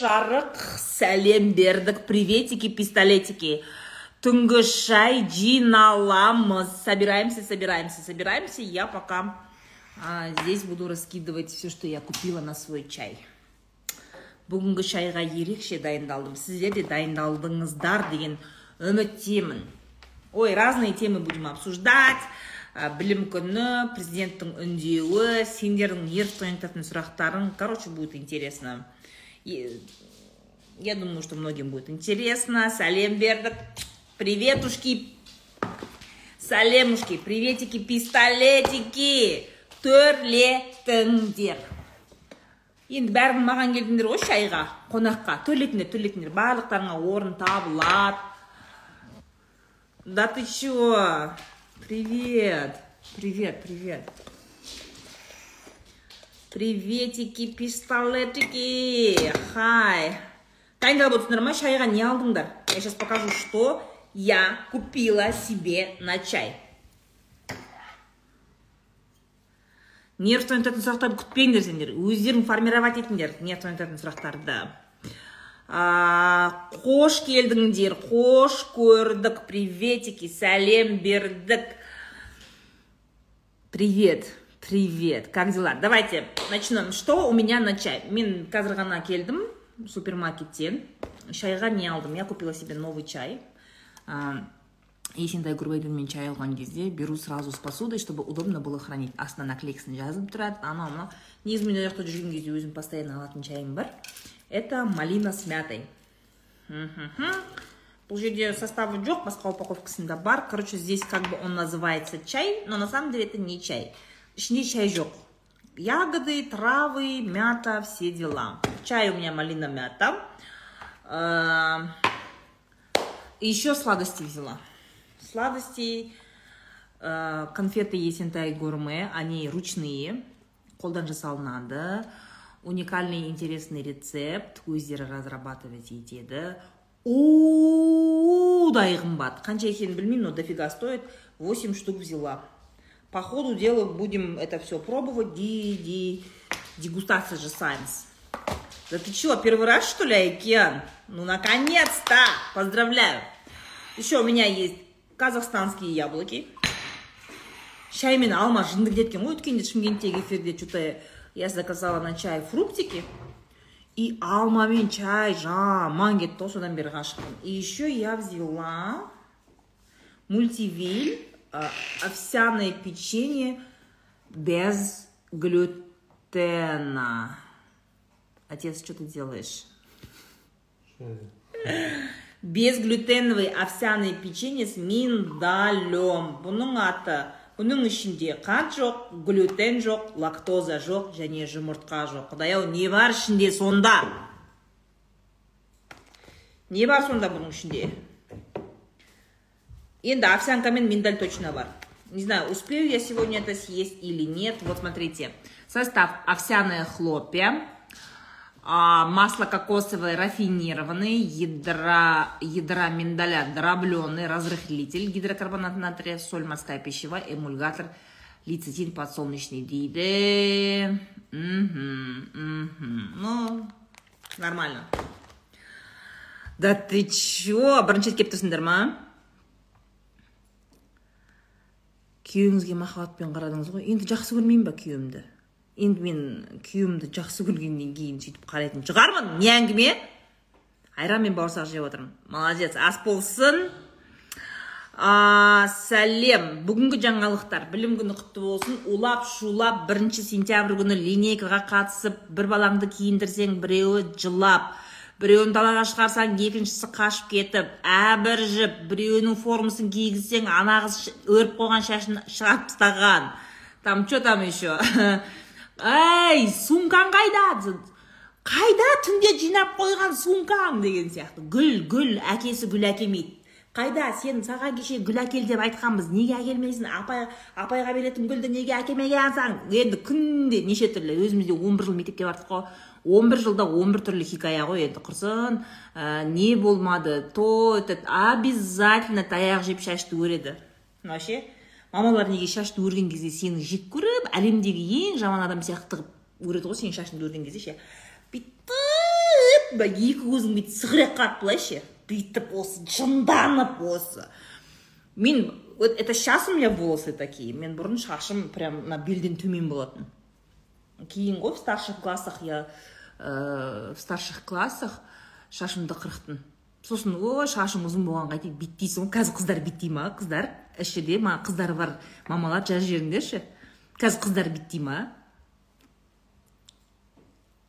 жарық сәлем бердік приветики пистолетики түнгі шай жиналамыз собираемся собираемся собираемся я пока а, здесь буду раскидывать все что я купила на свой чай бүгінгі шайға ерекше дайындалдым сіздер де дайындалдыңыздар деген үміттемін ой разные темы будем обсуждать ә, білім күні президенттің үндеуі сендердің еріп тоянтатын сұрақтарың короче будет интересно И я думаю что многим будет интересно сәлем бердік приветушки сәлемушки приветики пистолетики төрлетіңдер енді бәрің маған келдіңдер ғой шайға қонаққа төлетіңдер төлетіңдер барлықтарыңа орын табылады да ты чё привет привет привет Приветики пистолетики. Хай. Дайындалып отырсыңдар ма шайға не алдыңдар. Я сейчас покажу что я купила себе на чай. Нерв тонататын сұрақтарды күтпеңдер сендер өздерің формировать етіңдер нерв тонататын сұрақтарды а, қош келдіңдер қош көрдік приветики сәлем бердік привет. Привет как дела? Давайте начнем. Что у меня на чай? Мен қазір ғана келдім супермаркеттен шайға не алдым. Я купила себе новый чай. Есентай мен чай алған кезде беру сразу с посудой чтобы удобно было хранить. Астына наклейкасын жазып тұрады анау мынау негізі мен ол жақта жүрген кезде өзім постоянно алатын чайым бар. Это малина с мятой. Бұл жерде составы жоқ басқа упаковкасында бар короче здесь как бы он называется чай но на самом деле это не чай. ішінде чай жоқ ягоды травы мята все дела чай у меня малина мята еще сладости взяла сладостей ә, конфеты есентай гурме они ручные қолдан жасалынады уникальный интересный рецепт өздері разрабатывать етеді удай қымбат қанша екенін білмеймін но дофига стоит 8 штук взяла по ходу дела будем это все пробовать ди ди дегустация же сайенс да ты чего первый раз что ли океан ну наконец-то поздравляю еще у меня есть казахстанские яблоки шай мен алма жынды кеткен ғой өткенде шымкенттегі эфирде что то я заказала на чай фруктики и алма мен чай жаман кетті ғой содан бері ғашықпын и еще я взяла мультивиль овсяное печенье без глютена. Отец что ты делаешь? Безглютеновый овсяный печенье с миндалем. Бұның аты бұның ішінде қант жоқ глютен жоқ лактоза жоқ және жұмыртқа жоқ құдай ау не бар ішінде сонда? Не бар сонда бұның ішінде? енді овсянка мен миндаль точно бар не знаю успею я сегодня это съесть или нет вот смотрите состав овсяное хлопья а, масло кокосовое рафинированное, ядра, ядра миндаля дробленый, разрыхлитель, гидрокарбонат натрия, соль морская пищевая, эмульгатор, лецитин подсолнечный дейді. Угу, угу. Ну, нормально. Да ты чё? Бірінші келіп тұрсыңдар ма? Күйеуіңізге махаббатпен қарадыңыз ғой. Енді жақсы көрмеймін ба күйеуімді? Енді мен күйеуімді жақсы көргеннен кейін сөйтіп қарайтын шығармын не әңгіме? Айран мен бауырсақ жеп отырмын. Молодец ас болсын. А, сәлем. Бүгінгі жаңалықтар. Білім күні құтты болсын. Улап шулап бірінші сентябрь күні линейкаға қатысып бір балаңды киіндірсең біреуі жылап. Біреуін далаға шығарсаң екіншісі қашып кетіп әбіржіп біреуінің формасын кигізсең ана қыз өріп қойған шашын шығарып тастаған. Там что там еще әй сумкаң қайда? Қайда түнде жинап қойған сумкаң? деген сияқты. Гүл гүл әкесі гүл әкелмейді қайда сен саған кеше гүл әкел деп айтқанбыз. Неге әкелмейсің? Апай апайға беретін гүлді неге әкелмегенсің енді күнде неше түрлі өзіміз де он бір жыл мектепке бардық қой. Он бір жылда он бір түрлі хикая ғой енді құрсын. Ә, не болмады то этот обязательно таяқ жеп шашты өреді вообще мамалар неге шашты өрген кезде сені жек көріп әлемдегі ең жаман адам сияқты қылып өреді ғой сенің шашыңды өрген кезде ше? Бүйтіп екі көзің бүйтіп сығырайып қалады былайше бүйтіп осы жынданып осы. Мен вот это сейчас у меня волосы такие мен бұрын шашым прям мына белден төмен болатын. Кейін ғой в старших классах я ә, в старших классах шашымды қырықтым сосын ой шашым ұзын болған қайтейін бүйт ғой қазір қыздар бүйтпей ма қыздар? Ішіде ма қыздары бар мамалар жазып жіберіңдерші қазір қыздар бүйтпей ма?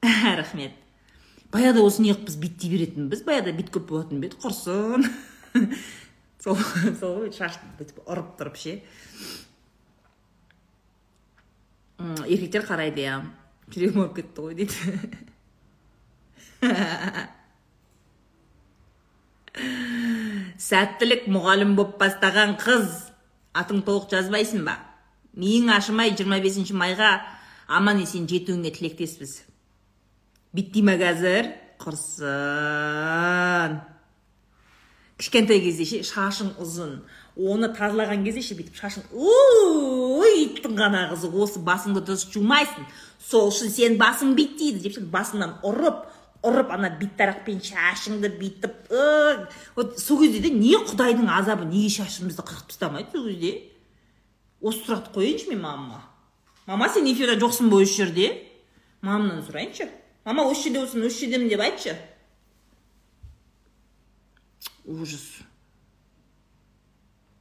Рахмет. Баяғыда осы неғып біз бүйтей беретінбіз баяғыда бүйтіп көп болатын ба еді? Құрсын. Сол сол ғой шашты бүйтіп ұрып тұрып ше. Еркектер қарайды иә. Жүрегім ауырып кетті ғой дейді сәттілік мұғалім болып бастаған қыз. Атың толық жазбайсың ба? Миың ашымай 25 майға. Аман есен жетуіңе тілектеспіз. Биттей ма қазір? Құрсын. Кішкентай кезде ше шашың ұзын. Оны тазалаған кезде ше бүйтіп шашың иттің ғана қызы осы басыңды дұрыс жумайсың. Сол үшін сен басың биттейді деп басыңнан ұрып ұрып ана бейтарақпен шашыңды бүйтіп вот сол кезде де не құдайдың азабы неге шашымызды қырқып тастамайды сол кезде? Осы сұрақты қояйыншы мен мамама. Мама сен эфирде жоқсың ба осы жерде? Мамамнан сұрайыншы. Мама осы жерде болсаң осы жердемін деп айтшы. Ужас.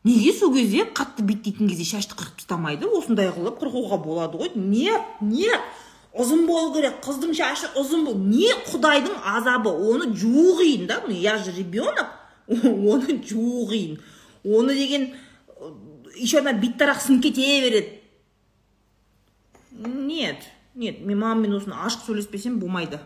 Неге сол кезде қатты бүйтпейтін кезде шашты қырқып тастамайды? Осындай қылып қырқуға болады ғой. Нет нет ұзын болу керек қыздың шашы ұзын бол не құдайдың азабы оны жуу қиын да я же ребенок оны жуу қиын оны деген еще ана бейтарақ сынып кете береді нет нет мен мамаммен осыны ашық сөйлеспесем болмайды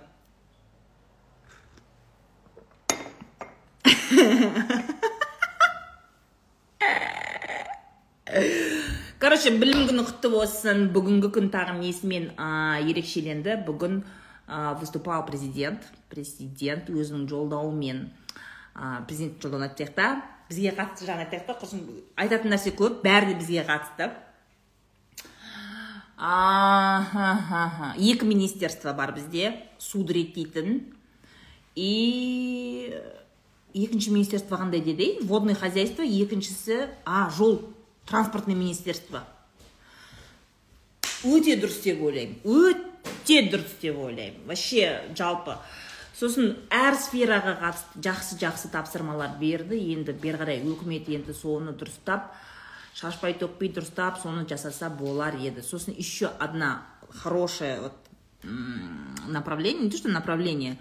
короче білім күні құтты болсын бүгінгі күн тағы несімен ерекшеленді. Бүгін ә, выступал президент. Президент өзінің жолдауымен ә, президент жолдауын айтайық та бізге қатысты жағын айтайық та құрсын айтатын нәрсе көп. Бәрі де бізге қатысты. Екі министерство бар бізде. Суды реттейтін. И екінші министерство қандай деді? Водное хозяйство. Екіншісі а жол. Транспортный министерство өте дұрыс деп ойлаймын. Өте дұрыс деп ойлаймын. Вообще жалпы сосын әр сфераға қатысты жақсы жақсы тапсырмалар берді. Енді бері қарай өкімет енді соны дұрыстап шашпай төкпей дұрыстап соны жасаса болар еді. Сосын еще одна хорошая вот направление не то что направление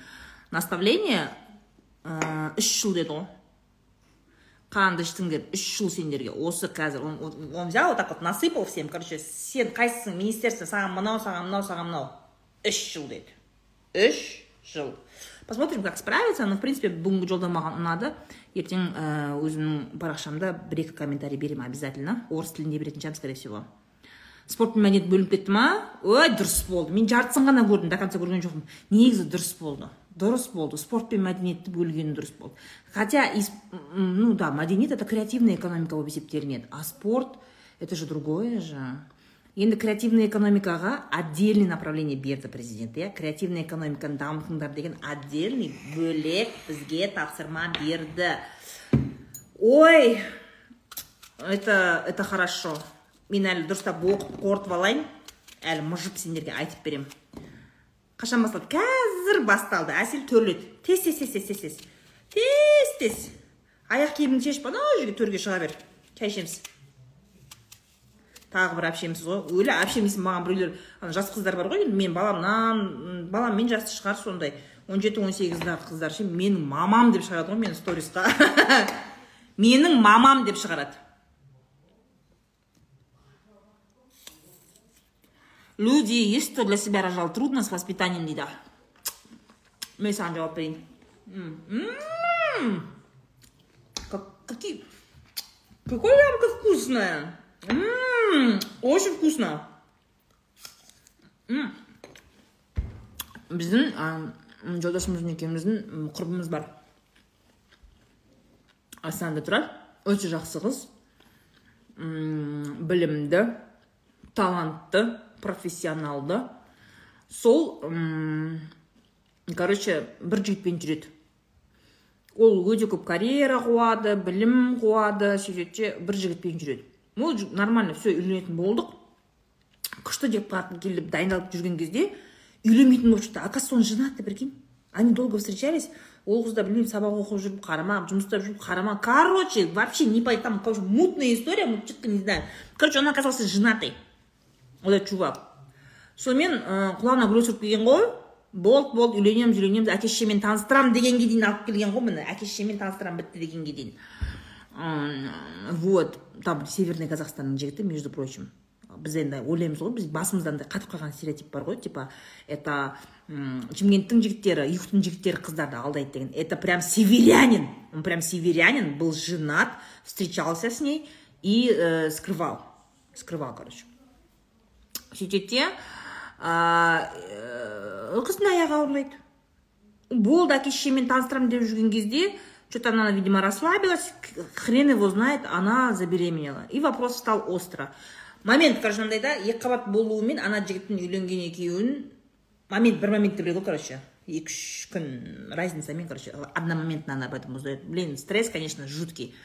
наставление үш жыл деді ғой. Қанды іштіңдер үш жыл сендерге осы қазір он взял вот так вот насыпал всем короче сен қайсысың министерство саған мынау саған мынау саған мынау. Үш жыл деді. Үш жыл. Посмотрим как справится но в принципе бүгінгі жолдау маған ұнады. Ертең ә, өзімнің парақшамда бір екі комментарий беремін обязательно. Орыс тілінде беретін шығармын скорее всего. Спорт пен мәдениет бөлініп кетті ма? Ой дұрыс болды. Мен жартысын ғана көрдім до конца көрген жоқпын. Негізі дұрыс болды. Дұрыс болды спорт пен мәдениетті бөлгені дұрыс болды. Хотя ну да мәдениет это креативная экономика болып есептелінеді а спорт это же другое же. Енді креативный экономикаға отдельный направление берді президент иә? Креативный экономиканы дамытыңдар деген отдельный бөлек бізге тапсырма берді. Ой это это хорошо. Мен әлі дұрыстап оқып қорытып алайын. Әлі мыжып сендерге айтып беремін. Қашан басталды қазір басталды. Әсел төрледі тез тез тез тез тез тез. Тез аяқ киіміңді шешіп анау жерге төрге шыға бер. Шай ішеміз тағы бір әпшеміз ғой. Өлі әпшеміз маған біреулер ана жас қыздар бар ғой енді. Мен баламнан баламмен жасты шығар сондай. Он жеті он сегіздағы қыздар ше. Менің мамам деп шығарады ғой мені сторисқа. Менің мамам деп шығарады. Люди есть кто для себя рожал? Трудно с воспитанием дейді мен саған жауап берейін какие какое ямка вкусная. Очень вкусно. біздің жолдасымыздың екеуміздің құрбымыз бар. Астанада тұрады өте жақсы қыз. Білімді талантты. Профессионалды сол короче бір жігітпен жүреді. Ол өте көп карьера қуады білім қуады сөйтеді де бір жігітпен жүреді. Ол нормально все үйленетін болдық. Күшті деп келіп дайындалып жүрген кезде үйленбейтін болып шықты. Оказывается он женатый прикинь они долго встречались. Ол қыз да білмеймін сабақ оқып жүріп қарама жұмыста жүріп қарама. Короче вообще не по там мутная история мы четко не знаю. Короче он оказался женатый. Этот чувак. Сонымен ә, құлағына гүл өсіріп келген ғой. Болды болды үйленеміз үйленеміз. Әке шешемен таныстырамын дегенге дейін алып келген ғой міне. Әке шешемен таныстырамын бітті дегенге дейін. Вот. Там северный казахстанның жігіті между прочим. Біз енді ойлаймыз ғой біз басымызда андай қатып қалған стереотип бар ғой. Типа это шымкенттің жігіттері юхтың жігіттері қыздарды алдайды деген. Это прям северянин. Он прям северянин был женат встречался с ней и э, скрывал. Скрывал короче. Сөйтеді де қыздың аяғы ауырлайды. Болды әке шешемен таныстырамын деп жүрген кезде что то она видимо расслабилась хрен его знает она забеременела. И вопрос стал остро. Момент короче мынандай да екі қабат болуымен ана жігіттің үйленген екеуін момент бір моментте біледі ғой короче екі үш күн разницамен короче одномоментно она об этом узнает. Блин стресс конечно жуткий.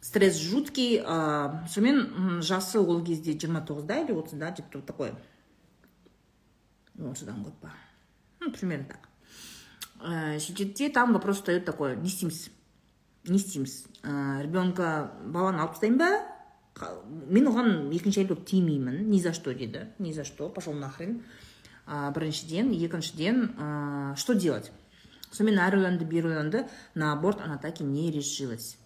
Стресс жуткий сонымен жасы ол кезде жиырма тоғызда или отызда где то такое. Отыздан көп па ну примерно так. Сөйтеді де там вопрос встает такой не істейміз не істейміз ребенка баланы алып тастаймын ба мен оған екінші әйел болып тимеймін ни за что деді ни за что пошел нахрен. Ә, біріншіден екіншіден ә, что делать? Сонымен әрі ойланды бері ойланды на аборт она так и не решилась.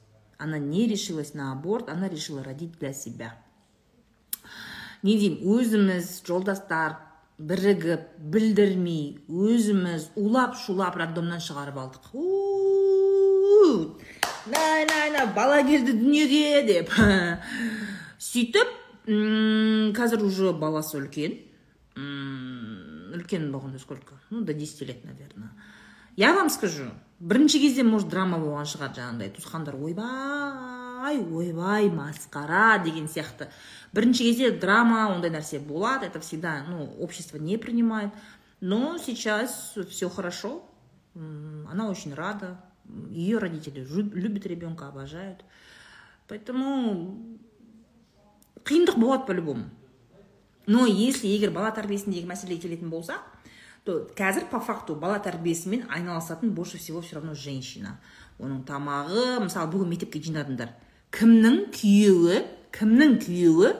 Она не решилась на аборт она решила родить для себя. Не деймін өзіміз жолдастар бірігіп білдірмей өзіміз улап шулап роддомнан шығарып алдық. Най бала келді дүниеге деп. Сөйтіп қазір уже баласы үлкен. Үлкен болғанда сколько? Ну до десяти лет наверное я вам скажу бірінші кезде может драма болған шығар жаңағыдай туысқандар ойбай ойбай масқара деген сияқты. Бірінші кезде драма ондай нәрсе болады это всегда ну общество не принимает. Но сейчас все хорошо. Она очень рада. Ее родители любят ребенка обожают. Поэтому қиындық болады по любому но если егер бала тәрбиесіндегі мәселеге келетін болсақ то қазір по факту бала тәрбиесімен айналысатын больше всего все равно женщина. Оның тамағы мысалы бүгін мектепке жинадыңдар. Кімнің күйеуі кімнің күйеуі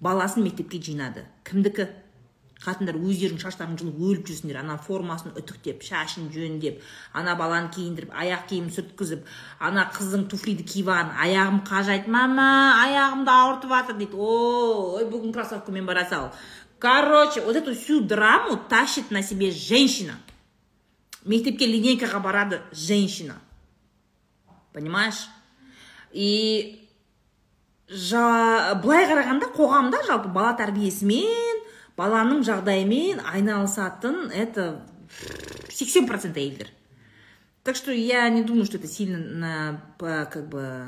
баласын мектепке жинады? Кімдікі? Қатындар өздерінің шаштарын жұлып өліп жүрсіңдер ана формасын үтіктеп шашын жөндеп ана баланы киіндіріп аяқ киімін сүрткізіп ана қыздың туфлиді киіп алған аяғым қажайды мама аяғымды ауыртып жатыр дейді. Ой бүгін кроссовкамен бара сал. Короче вот эту всю драму тащит на себе женщина. Мектепке линейкаға барады женщина. Понимаешь? И жа, былай қарағанда қоғамда жалпы бала тәрбиесімен баланың жағдайымен айналысатын это 70% әйелдер. Так что я не думаю что это сильно на как бы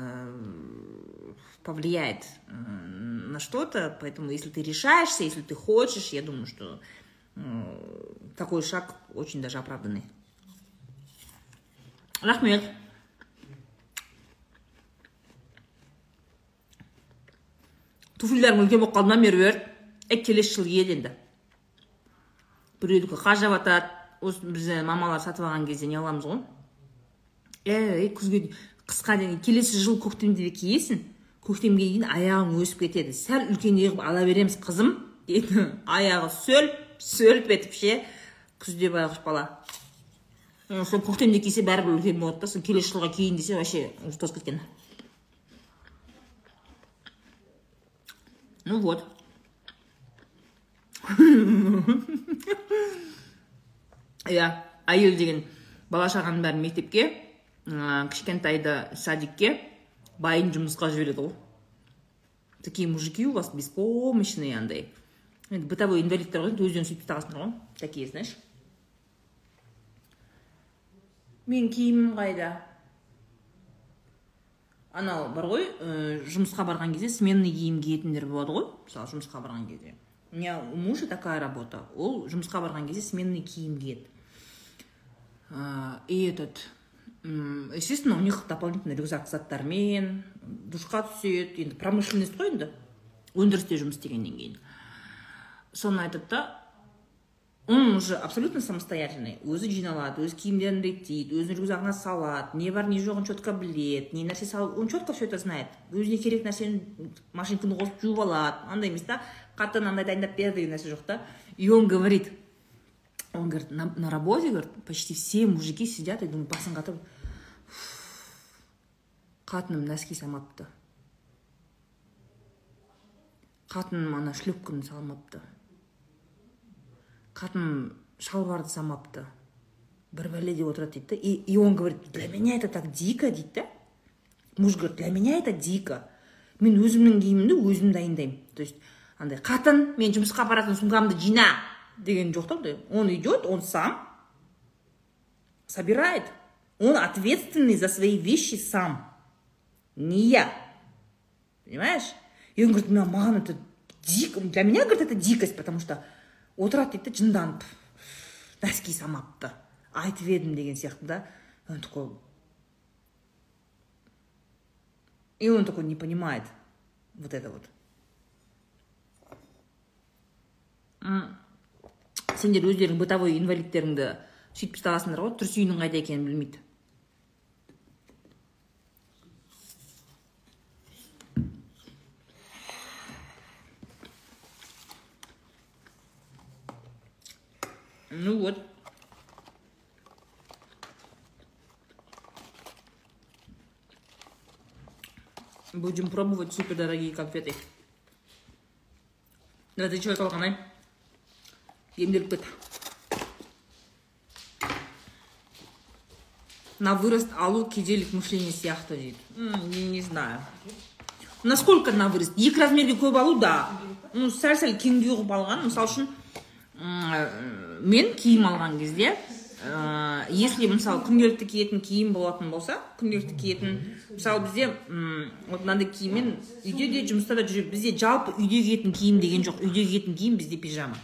повлияет на что-то поэтому если ты решаешься если ты хочешь я думаю что такой шаг очень даже оправданный. Рахмет туфлилерің үлкен болып қалды ма меруерт е келесі жылы ел енді. Біреудікі қажап жатады осы біз мамалар сатып алған кезде не қыламыз ғой? Ей күзге қысқа деген. Келесі жыл көктемде де киесің. Көктемге дейін аяғың өсіп кетеді. Сәл үлкендей қылып ала береміз қызым дейді. Аяғы сөлп сөлп етіп ше күзде байғұс бала. Сол көктемде кисе бәрібір үлкен болады да сол келесі жылға киейін десе вообще уже тозып кеткен. Ну вот. Иә әйел деген бала шағаның бәрін мектепке кішкентайды садикке байын жұмысқа жібереді ғой такие мужики у вас беспомощные андай енді бытовой инвалидтер ғой өздерің сөйтіп тастағансыңдар ғой такие знаешь. Менің киімім қайда? Анау бар ғой ә, жұмысқа барған кезде сменный киім киетіндер болады ғой. Мысалы жұмысқа барған кезде. У меня у мужа такая работа. Ол жұмысқа барған кезде сменный киім киеді. И этот естественно у них дополнительный рюкзак заттармен душқа түседі енді промышленность қой енді өндірісте жұмыс істегеннен кейін соны айтады да он уже абсолютно самостоятельный. Өзі жиналады өз киімдерін реттейді өзінің рюкзагына салады не бар не жоғын четко біледі не нәрсе салып он четко все это знает. Өзіне керек нәрсені машинканы қосып жуып алады андай емес та қатын андай дайындап бер деген нәрсе жоқ та и он говорит он говорит на, на работе говорит почти все мужики сидят и думают басын қатырып қатыным нәски салмапты. Қатыным ана шлюпканы салмапты. Қатыным шалбарды салмапты. Бір бәле деп отырады дейді и, и он говорит для меня это так дико дейді да муж говорит для меня это дико. Мен өзімнің киімімді өзім дайындаймын то есть андай қатын мен жұмысқа баратын сумкамды жина деген жоқ та он идет он сам собирает. Он ответственный за свои вещи сам. Не я. Понимаешь? И он говорит маған это дико для меня говорит это дикость потому что отырады дейді да жынданып нәски самапты айтып едім деген сияқты да. Он такой. И он такой не понимает вот это вот. Сендер өздерің бытовой инвалидтеріңді сөйтіп ұстағансыңдар ғой дұрыс үйінің қайда екенін білмейді. Ну вот. Будем пробовать супер дорогие конфеты. Человек алғанай. Емделіп кет. На вырост алу кедейлік мышление сияқты дейді. Не, не знаю. Насколько на вырост? Екі размерге көп алу, да. Ну, сәл-сәл кеңдеу қылып алған. Мысал үшін, мен киім алған кезде ә, если мысалы күнделікті киетін киім болатын болса күнделікті киетін мысалы бізде вот мынандай киіммен үйде де жұмыста да бізде жалпы үйде киетін киім деген жоқ. Үйде киетін киім бізде пижама.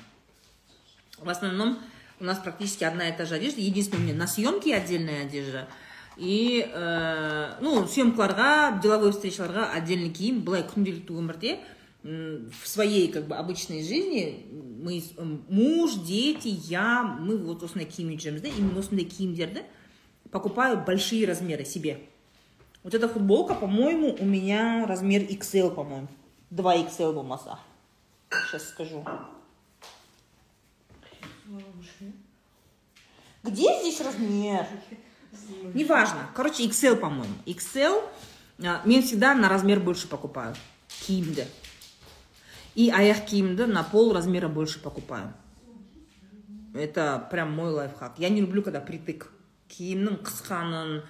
В основном у нас практически одна и та же одежда. Единственное у меня на съемке отдельная одежда. И ә, ну съемкаларға деловой встречаларға отдельный киім. Былай күнделікті өмірде. в своей как бы обычной жизни мы муж дети я мы вот осындай киіммен жүреміз да именно осындай киімдерді покупаю большие размеры себе вот эта футболка по моему у меня размер XL по моему 2 XL болмаса сейчас скажу где здесь размер неважно короче XL по моему XL мен всегда на размер больше покупаю киімді И аяқ киімді на пол размера больше покупаю. Это прям мой лайфхак. Я не люблю, когда притык. Киімнің қысқанын,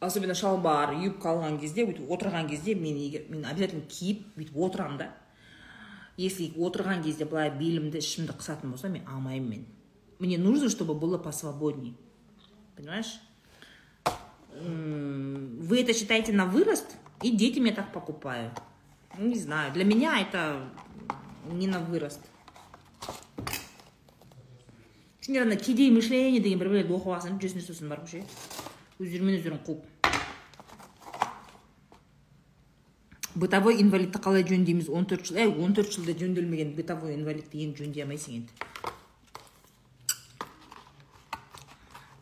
особенно шалбар, юбка алған кезде, бүйтіп отырған кезде мен егер мен обязательно киіп бүйтіп отырамын да. Если отырған кезде былай белімді, ішімді қысатын болса, мен алмаймын мен. Мне нужно, чтобы было посвободней. Понимаешь? Вы это считаете на вырост? И детям я так покупаю. Ну, не знаю, для меня это не на вырост. сендер кедей мышление деген бір біреулерді оқып алсаң жүресіңдер сосын барып ше өздерімен өздерің қуып бытовой инвалидті қалай жөндейміз он төрт жыл әй он төрт жылда жөнделмеген бытовой инвалидті енді жөндей алмайсың енді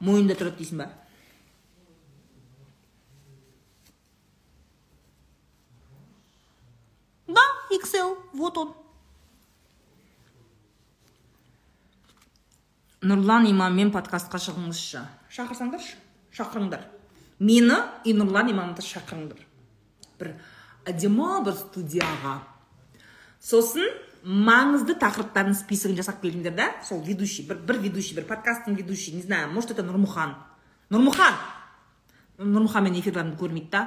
мойында тұрады дейсің ба Excel, вот он. Нұрлан имаммен подкастқа шығыңызшы. Шақырсаңдаршы. Шақырыңдар. Мені и нұрлан имамды шақырыңдар. Бір әдемі бір студияға. Сосын маңызды тақырыптардың списогін жасап келдіңдер да. Сол ведущий бір, бір ведущий бір подкасттың ведущий не знаю может это нұрмұхан нұрмұхан нұрмұхан мен эфирлерімді көрмейді да.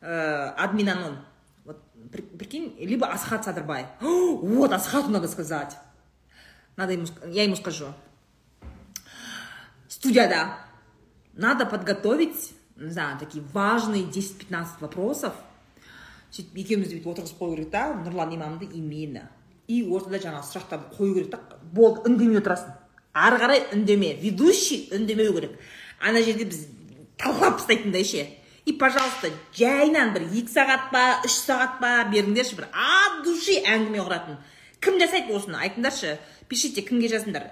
Ә, админ анон. Вот, прикинь, либо Асхат Садырбай. Вот, Асхату надо сказать. Надо ему, я ему скажу. Студия, да. Надо подготовить, не знаю, такие важные 10-15 вопросов. сөйтіп екеуміз бүйтіп отырғызып қою керек та нұрлан имамды и мені и ортада жаңағы сұрақтарды қою керек та болды үндемей отырасың ары қарай үндеме. Ведущий үндемеу керек. Ана жерде біз талқылап тастайтындай ше. И пожалуйста жайынан бір екі сағат па үш сағат па беріңдерші бір от души әңгіме құратын. Кім жасайды осыны? Айтыңдаршы. Пишите кімге жазыңдар?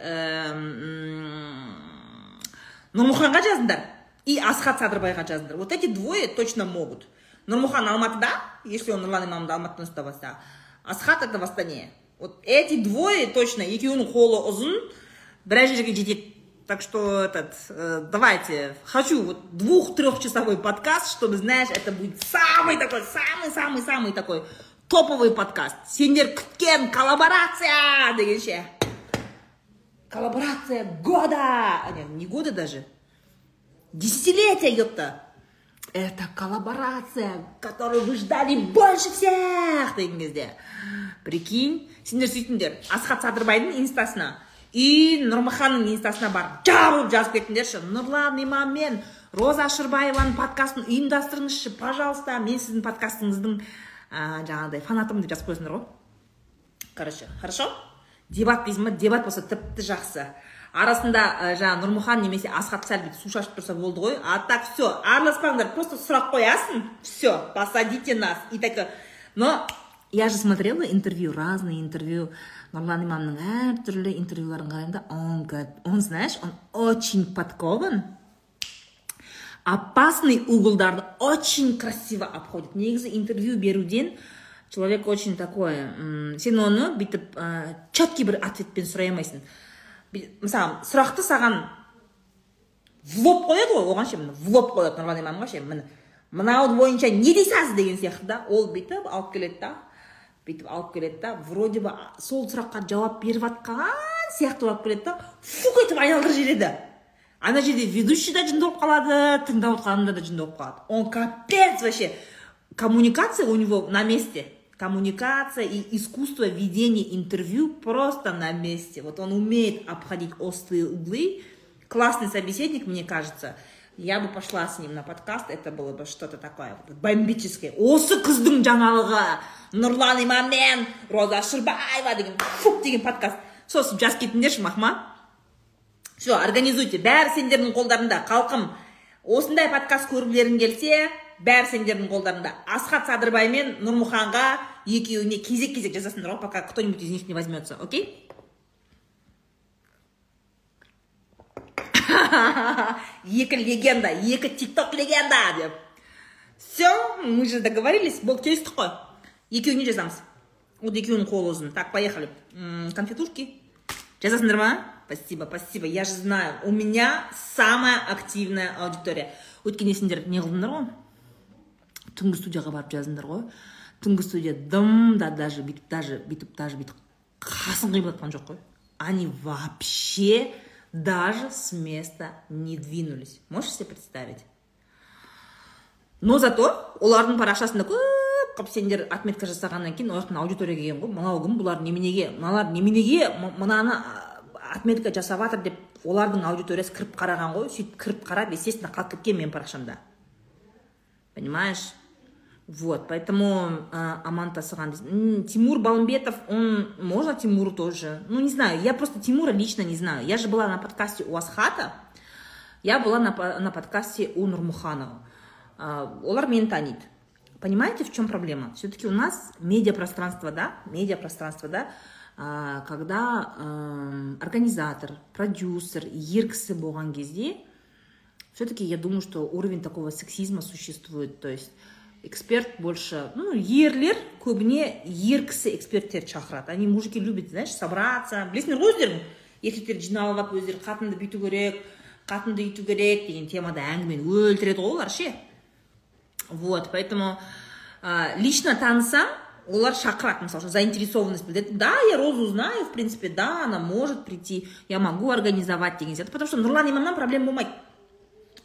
нұрмұханға жазыңдар и асхат садырбайға жазыңдар вот эти двое точно могут нұрмұхан алматыда если он нұрлан имамды алматыдан ұстап алса асхат это в астане вот эти двое точно екеуінің қолы ұзын біраз жерге жетеді так что этот э, давайте хочу вот двух трехчасовой подкаст чтобы знаешь это будет самый такой самый самый самый такой топовый подкаст сендер күткен коллаборация дегенше коллаборация года нет не года даже десятилетия ёпта это коллаборация которую вы ждали больше всех деген кезде прикинь сендер сөйтіңдер асхат садырбайдың инстасына и нұрмаханның инстасына барып жабылып жазып кетіңдерші нұрлан имам мен роза шырбаеваның подкастын ұйымдастырыңызшы пожалуйста мен сіздің подкастыңыздың ә, жаңағыдай фанатымын деп жазып қойсыңдар ғой короче хорошо Дебат дейсің ба дебат болса тіпті жақсы. Арасында ә, жаңағы нұрмұхан немесе асхат сәл су шашып тұрса болды ғой. А так все араласпаңдар просто сұрақ қоясың все посадите нас. И так но я же смотрела интервью разные интервью. Нұрлан имамның әртүрлі интервьюларын қараймын да он он знаешь он очень подкован. Опасный углдарды очень красиво обходит. Негізі интервью беруден человек очень такой сен оны бүйтіп ә, четкий бір ответпен сұрай алмайсың мысалы сұрақты саған в лоб қояды ғой оған ше в лоб қояды нұрлан имамға ше міне. Мынау бойынша не дейсіз деген сияқты да ол бүйтіп алып келеді да бүйтіп алып келеді да вроде бы сол сұраққа жауап беріп жатқан сияқты алып келеді да фук етіп айналдырып жібереді ана жерде ведущий да жынды болып қалады тыңдап отқан адамдар да жынды болып қалады. Он капец вообще. Коммуникация у него на месте. Коммуникация и искусство ведения интервью просто на месте. Вот он умеет обходить острые углы. Классный собеседник мне кажется. Я бы пошла с ним на подкаст. Это было бы что-то такое бомбическое. Осы қыздың жаңалығы! Нұрлан имам мен роза шырбаева! деген фук деген подкаст. Сосын жазып кетіңдерші махма. Все организуйте. Бәрі сендердің қолдарыңда халқым осындай подкаст көргілерің келсе бәрі сендердің қолдарыңда асхат садырбай мен нұрмұханға екеуіне кезек кезек жазасыңдар ғой пока кто нибудь из них не возьмется окей? Екі легенда екі тикток легенда деп все мы же договорились болып келістік қой екеуіне жазамыз вот екеуінің қолы ұзын так поехали. Конфетушки жазасыңдар ма спасибо спасибо. Я же знаю у меня самая активная аудитория. Өйткені сендер не қылдыңдар ғой түнгі студияға барып жаздыңдар ғой түнгі студия дым да даже бүйтіп даже бүйтіп даже бүйтіп қасын қиып жатқан жоқ қой. Они вообще даже с места не двинулись. Можешь себе представить? Но зато олардың парақшасында көп қылып сендер отметка жасағаннан кейін олардың аудитория келген ғой. Мынау кім? Бұлар неменеге мыналар неменеге мынаны отметка жасап жатыр деп олардың аудиториясы кіріп қараған ғой. Сөйтіп кіріп қарап естественно қалып кеткен менің парақшамда. Понимаешь? Вот, поэтому э, Аман Тасаган. Тимур Балмбетов, он, можно Тимуру тоже? Ну, не знаю, я просто Тимура лично не знаю. Я же была на подкасте у Асхата, я была на, на подкасте у Нурмуханова. Э, олар мені танит. Понимаете, в чем проблема? Все-таки у нас медиапространство, да, медиапространство, да, э, когда э, организатор, продюсер, еркісі болған кезде, все-таки я думаю, что уровень такого сексизма существует. То есть эксперт больше ну ерлер көбіне ер кісі эксперттерді шақырады. Они мужики любят знаешь собраться. Білесіңдер ғой өздерің? Еркектерді жиналып алып өздері қатынды бүйту керек қатынды үйту керек деген темада әңгімені өлтіреді ғой олар ше? Вот поэтому ә, лично танысам олар шақырады мысалы заинтересованность білдіреді. Да я розу знаю в принципе да она может прийти я могу организовать деген сияқты. Потому что нұрлан имамнан проблема болмайды.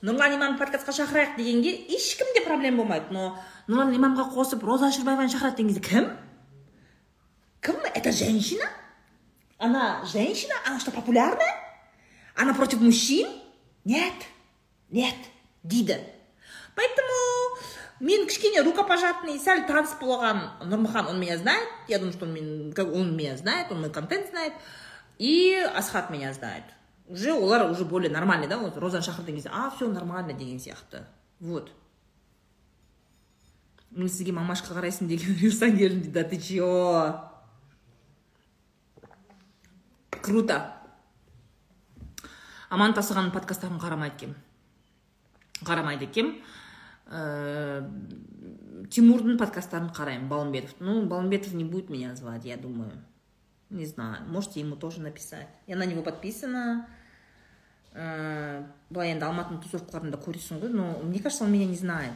Нұрлан имамды подкастқа шақырайық дегенге ешкімде проблема болмайды. Но нұрлан имамға қосып роза шырбаеваны шақырады деген кезде кім? Кім? Это женщина? Она женщина? Она что популярная? Она против мужчин? Нет. Нет. Дейді. Поэтому мен кішкене рукопожатный сәл таныс болған нұрмұхан он меня знает. Я думаю что он меня знает он мой контент знает. И асхат меня знает. Уже олар уже более нормальный да вот розаны шақырған кезде а все нормально деген сияқты. Вот. Мен сізге мамашқа қарайсың деген бұйырсаң дейді да ты че круто. Аман тасығанның подкасттарын қарамайды екенмін қарамайды екенмін ә, тимурдың подкасттарын қараймын балымбетов. Ну балымбетов не будет меня звать я думаю. Не знаю можете ему тоже написать. Я на него подписана. Ә, былай енді алматының тусовкаларында көресің ғой но мне кажется он меня не знает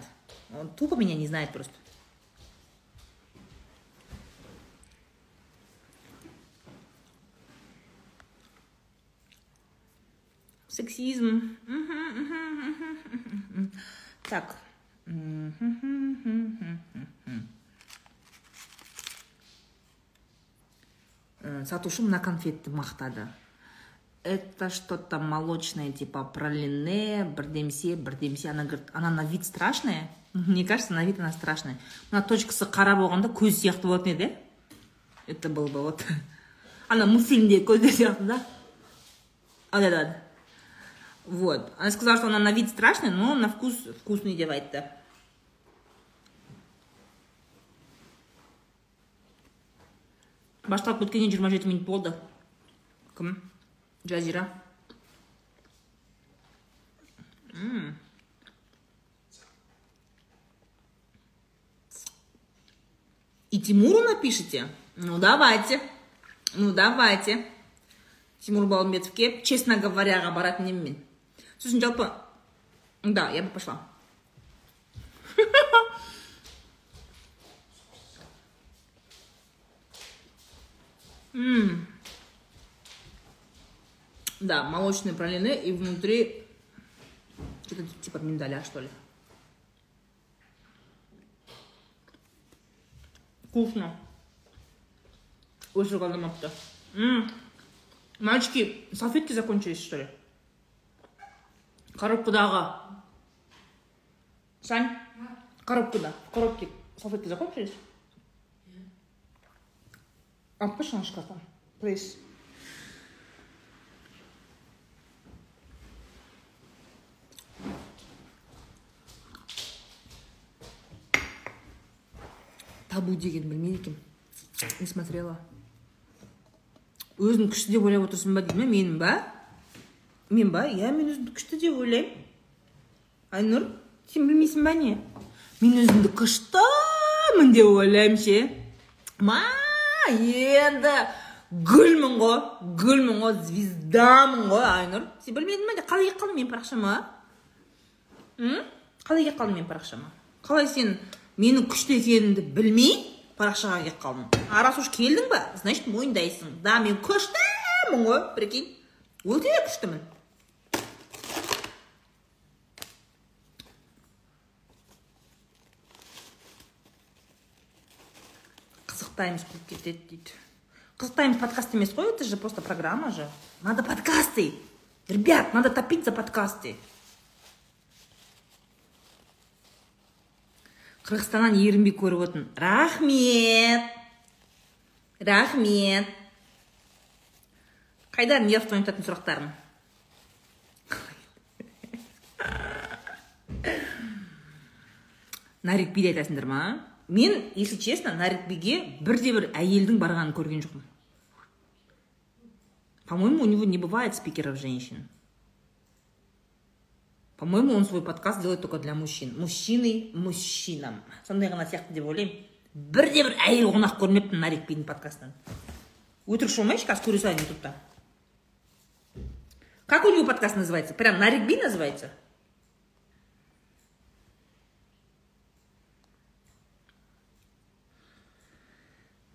он тупо меня не знает просто. Сексизм. Так. Сатушы мына конфетті мақтады это что-то молочное типа пралине бірдемсе бірдемсе она говорит она на вид страшная. Мне кажется на вид она страшная. Мына точкасы қара болғанда көз сияқты болатын еді. Это был бы вот. Ана мультфильмдегі көздер сияқты да? Вот вот. Вот. Она сказала что она на вид страшная но на вкус вкусный деп айтты. Басталып кеткеніне жиырма жеті минут болды. Кім? Жазира М. и тимуру напишите? Ну давайте. Ну давайте. Тимур балымбетовке честно говоряға баратын едім мен сосын жалпы да я бы пошла. М. Да, молочные пралины и внутри что-то типа миндаля, что ли. Вкусно. Очень голодомапта. М. Мальчики, салфетки закончились, что ли? Коробкадағы. Сань? Коробкада. В коробке салфетки закончились? Алып қойшы ана шкафтан. Табу деген білмейді екенмін. Не смотрела. Өзін күшті деп ойлап отырсың ба дейді ме? Менің ба? Мен ба? Иә мен өзімді күшті деп ойлаймын. Айнұр сен білмейсің ба не? Мен өзімді күштімін деп ойлаймын ше. Ма енді гүлмін ғой гүлмін ғой звездамын ғой айнұр. Сен білмедің ба? Қалай келіп қалдың менің парақшама? Қалай келіп қалдың менің парақшама? Қалай сен менің күшті екенімді білмей парақшаға келіп қалдың а раз уж келдің ба? Значит мойындайсың да мен күштімін ғой прикинь. Өте күштімін. Қызықтаймыз қуып кетеді дейді. Қызықтаймыз подкаст емес қой это же просто программа же. Надо подкасты. Ребят надо топить за подкасты. Қырғызстаннан ерінбей көріп отырмын рахмет. Рахмет. Қайда неровтан айтатын сұрақтарым нарикбиді айтасыңдар ма? Мен если честно нарикбиге бірде бір әйелдің барғанын көрген жоқпын. По моему у него не бывает спикеров женщин. по моему он свой подкаст делает только для мужчин мужчины мужчинам сондай ғана сияқты деп ойлаймын бірде бір әйел қонақ көрмеппін нарикбидің подкастынан өтірік болмайыншы қазір көре салайын ютубта как у него подкаст называется прям нарикби называется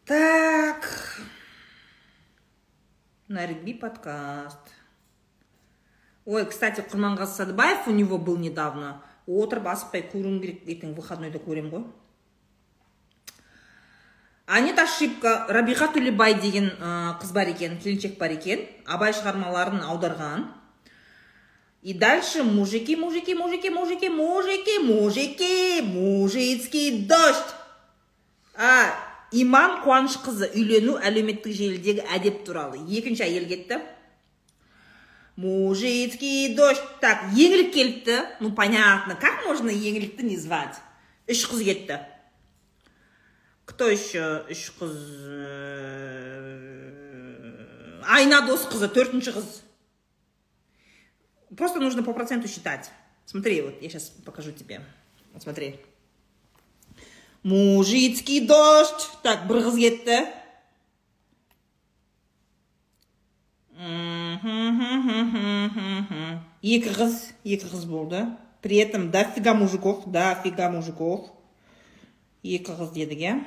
так нарикби подкаст Ой кстати құрманғазы садыбаев у него был недавно. Отырып асықпай көруім керек ертең выходнойда көремін ғой. А нет ошибка рабиға төлебай деген ә, қыз бар екен келіншек бар екен абай шығармаларын аударған. И дальше мужики мужики мужики мужики мужики мужики мужицкий дождь а иман қуанышқызы үйлену әлеуметтік желідегі әдеп туралы. Екінші әйел кетті. мужицкий дождь так еңлік келіпті ну понятно как можно еңлікті не звать үш қыз кетті кто еще үш қыз айна досқызы төртінші қыз просто нужно по проценту считать смотри вот я сейчас покажу тебе вот смотри мужицкий дождь так бір қыз кетті Екі қыз екі қыз болды. При этом дофига мужиков дофига мужиков. Екі қыз дедік иә.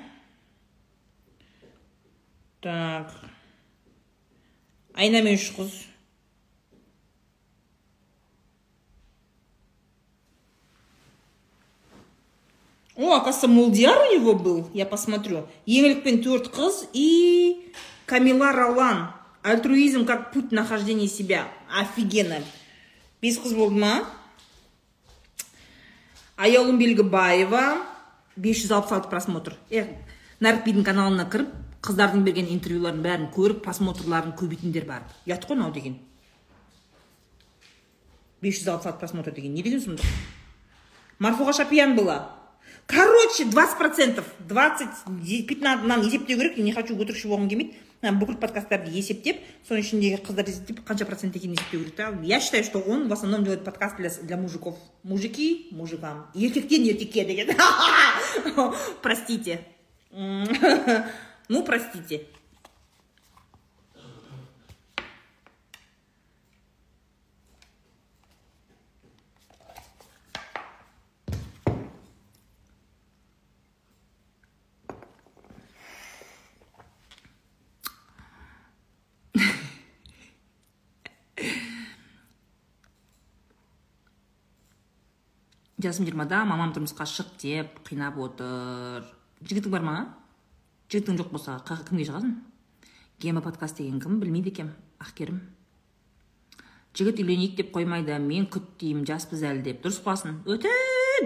Так. Айнамен үш қыз. О оказывается молдияр у него был. Я посмотрю. Еңлікпен төрт қыз и камила ролан. Альтруизм как путь нахождения себя. Офигенно. Бес қыз болды ма аяулым белгібаева 566 просмотр. Е нарікбидің каналына кіріп қыздардың берген интервьюларын бәрін көріп просмотрларын көбейтіңдер барып ұят қой мынау деген. 566 просмотр деген. Не деген сұмдық марфуға шапиян была. Короче 20 процентов. 20 15 мынаны есептеу керек. Не хочу өтірікші болғым келмейді бүкіл подкасттарды есептеп соның ішіндегі қыздарды есептеп қанша процент екенін есептеу керек та я считаю что он в основном делает подкаст для, для мужиков мужики мужикам еркектен еркекке деген простите ну простите Жасым жиырмада мамам тұрмысқа шық деп қинап отыр. Жігітің бар ма? Жігітің жоқ болса кімге шығасың? Гема подкаст деген кім білмейді екенмін ақкерім. Жігіт үйленейік деп қоймайды мен күт деймін жаспыз әлі деп. Дұрыс қыласың? Өте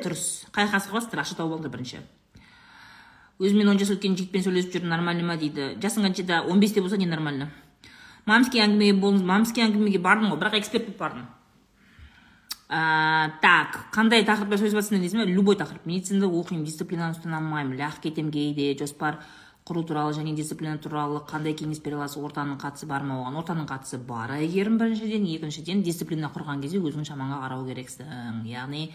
дұрыс. Қай жаққа қыласыңдар ақша тауып алыңдар бірінші. Өзімен он жас өткен жігітпен сөйлесіп жүр нормально ма дейді. Жасың қаншада он бесте болса не нормально? Мамский әңгімеге мамский әңгімеге бардым ғой бірақ эксперт болып бардым ә, так қандай тақырыпта сөйлесіп жатсыңдар дейсің ба любой тақырып. Медицинада оқимын дисциплинаны ұстана алмаймын лақ кетемін кейде жоспар құру туралы және дисциплина туралы қандай кеңес бере аласыз ортаның қатысы бар ма оған? Ортаның қатысы бар әйгерім біріншіден. Екіншіден дисциплина құрған кезде өзіңнің шамаңа қарау керексің. Яғни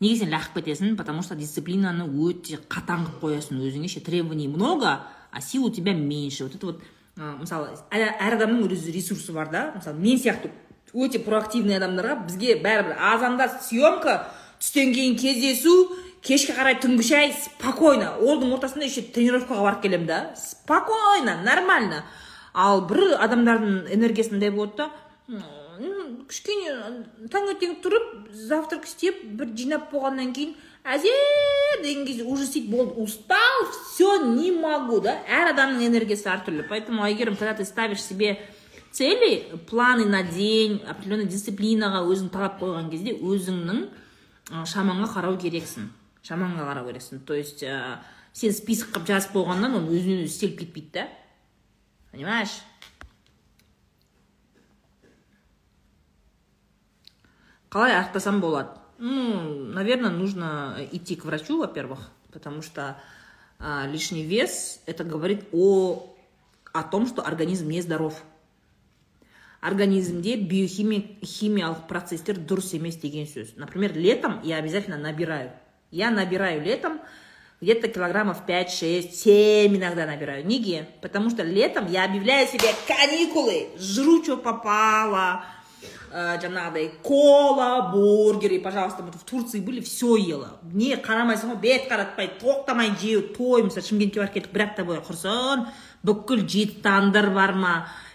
неге сен лағып кетесің? Потому что дисциплинаны өте қатаң қылып қоясың. Өзіңе ше требований много а сил у тебя меньше. Вот это вот мысалы әр адамның өз ресурсы бар да? Мысалы мен сияқты өте проактивный адамдарға бізге бәрібір азанда съемка түстен кейін кездесу кешке қарай түнгі шай спокойно. Олдың ортасында еще тренировкаға барып келемін да. Спокойно нормально. Ал бір адамдардың энергиясы мындай болады да кішкене таңертең тұрып завтрак істеп бір жинап болғаннан кейін әзер деген кезде уже сөйтіп болды. Устал все не могу да. Әр адамның энергиясы әртүрлі. Поэтому әйгерім когда ты ставишь себе цели планы на день определенный дисциплинаға өзің талап қойған кезде өзіңнің шамаңа қарау керексің шамаңа қарау керексің. То есть ә, сен список қылып жазып қойғаннан ол өзінен өзі істеліп кетпейді да. Понимаешь? Қалай ақтасам болады? Ну наверное нужно идти к врачу во первых потому что а, лишний вес это говорит о о том что организм не здоров организмде биохимиялық процесстер дұрыс емес деген сөз. Например летом я обязательно набираю. Я набираю летом где то килограммов 5 6 7 иногда набираю. Неге потому что летом я объявляю себе каникулы. Жру что попало ә, жаңағыдай кола бургеры пожалуйста в турции были все ела. Не қарамайсың ғой бет қаратпай тоқтамай жеу той мысалы шымкентке барып келдік бір апта бойы құрсын бүкіл жеті тандыр бар ма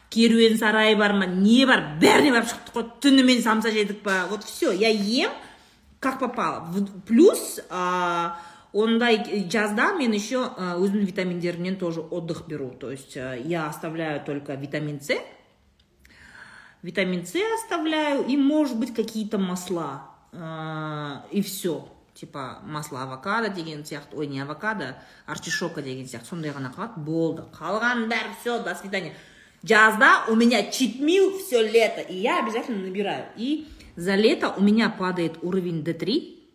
керуен сарай бар ма не бар бәріне барып шықтық қой. Түнімен самса жедік па? Вот все я ем как попало. Плюс ондай жазда мен еще өзімнің витаминдерімнен тоже отдых беру. То есть я оставляю только витамин с. Витамин с оставляю и может быть какие-то масла. Ә, и все типа масло авокадо деген сияқты. Ой не авокадо артишока деген сияқты. Сондай ғана қалады. Болды. Қалғанын бәрі все до свидания. жазда у меня читмил все лето и я обязательно набираю и за лето у меня падает уровень D3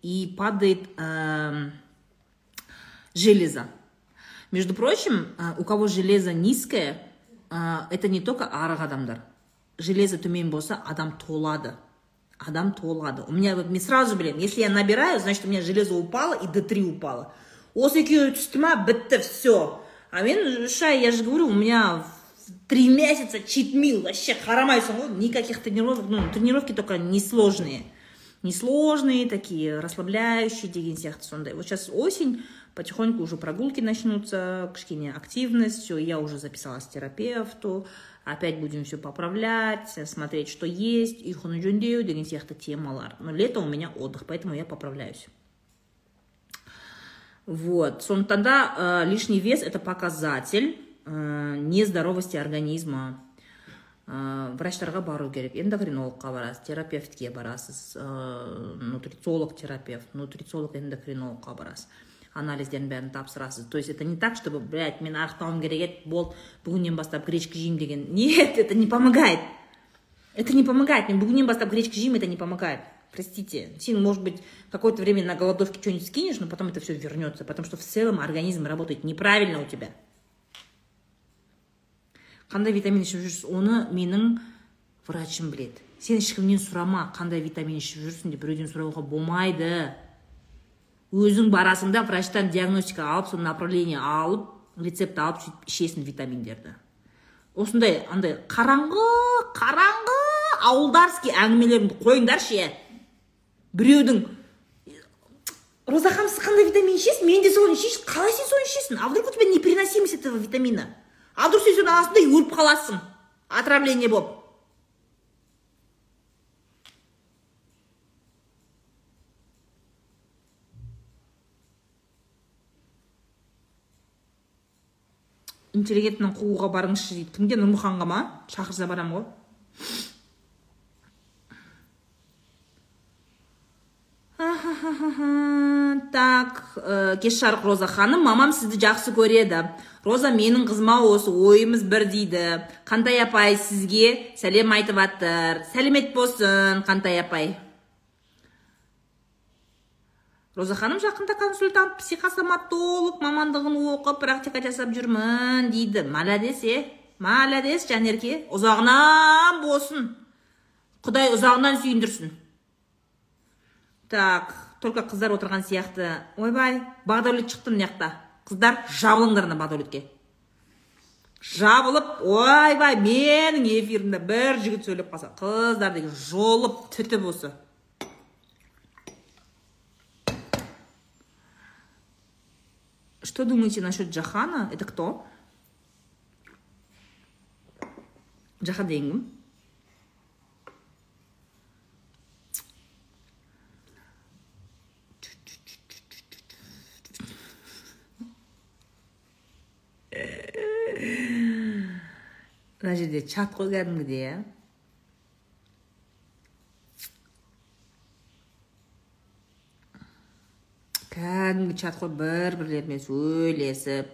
и падает эм, железо между прочим э, у кого железо низкое э, это не только арық адамдар железо төмен болса адам толады адам толады у меня вот мен сразу білемін если я набираю значит у меня железо упало и d3 упало осы екеуі түсті ма бітті все а мен үш ай я же говорю у меня три месяца читмил вообще қарамайсың ғой никаких тренировок ну тренировки только несложные. Несложные такие расслабляющие деген сияқты сондай вот сейчас осень потихоньку уже прогулки начнутся кішкене активность все я уже записалась к терапевту опять будем все поправлять смотреть что есть ұйқыны жөндеу деген сияқты темалар но лето у меня отдых поэтому я поправляюсь. Вот сондықтан да э, лишний вес это показатель нездоровости организма ә, врачтарға бару керек эндокринологқа барасыз терапевтке барасыз ә, нутрициолог терапевт нутрициолог эндокринологқа барасыз анализдердің бәрін тапсырасыз то есть это не так чтобы блять мен арықтауым керек еді болды бүгіннен бастап гречка жеймін деген нет это не помогает это не помогает мен бүгіннен бастап гречка жеймін это не помогает простите сен может быть какое-то время на голодовке что-нибудь скинешь но потом это все вернется потому что в целом организм работает неправильно у тебя Қандай витамин ішіп жүрсіз оны менің врачым біледі. Сен ешкімнен сұрама қандай витамин ішіп жүрсің деп біреуден сұрауға болмайды. Өзің барасың да врачтан диагностика алып сол направление алып рецепт алып сөйтіп ішесің витаминдерді. Осындай андай қараңғы қараңғы ауылдарский әңгімелеріңді қойыңдаршы е. Біреудің роза ханым сіз қандай витамин ішесіз? Мен де соны ішейінші қалай сен соны ішесің? А вдруг у тебя непереносимость этого витамина? А вдруг сен аласың да өліп қаласың. Отравление болып интеллигентін қууға барыңызшы дейді. Кімге? Нұрмұханға ма? Шақырса барамын ғой. так ә, кеш жарық роза ханым мамам сізді жақсы көреді. Роза менің қызыма осы ойымыз бір дейді. Қантай апай сізге сәлем айтып жатыр сәлемет болсын қантай апай. Роза ханым жақында консультант психосоматолог мамандығын оқып практика жасап жүрмін дейді. Молодец е? Молодец жанерке. Ұзағынан болсын. Құдай ұзағынан сүйіндірсін. Так только қыздар отырған сияқты. Ойбай бағдәулет шықты мына жақта. Қыздар жабылыңдар ана бағдәулетке жабылып ойбай менің эфирімде бір жігіт сөйлеп қалса қыздар деген жолып түтіп осы. Что думаете насчет жахана это кто? Жахан деген кім мына жерде чат қой кәдімгідей иә кәдімгі чат қой бір бірлерімен сөйлесіп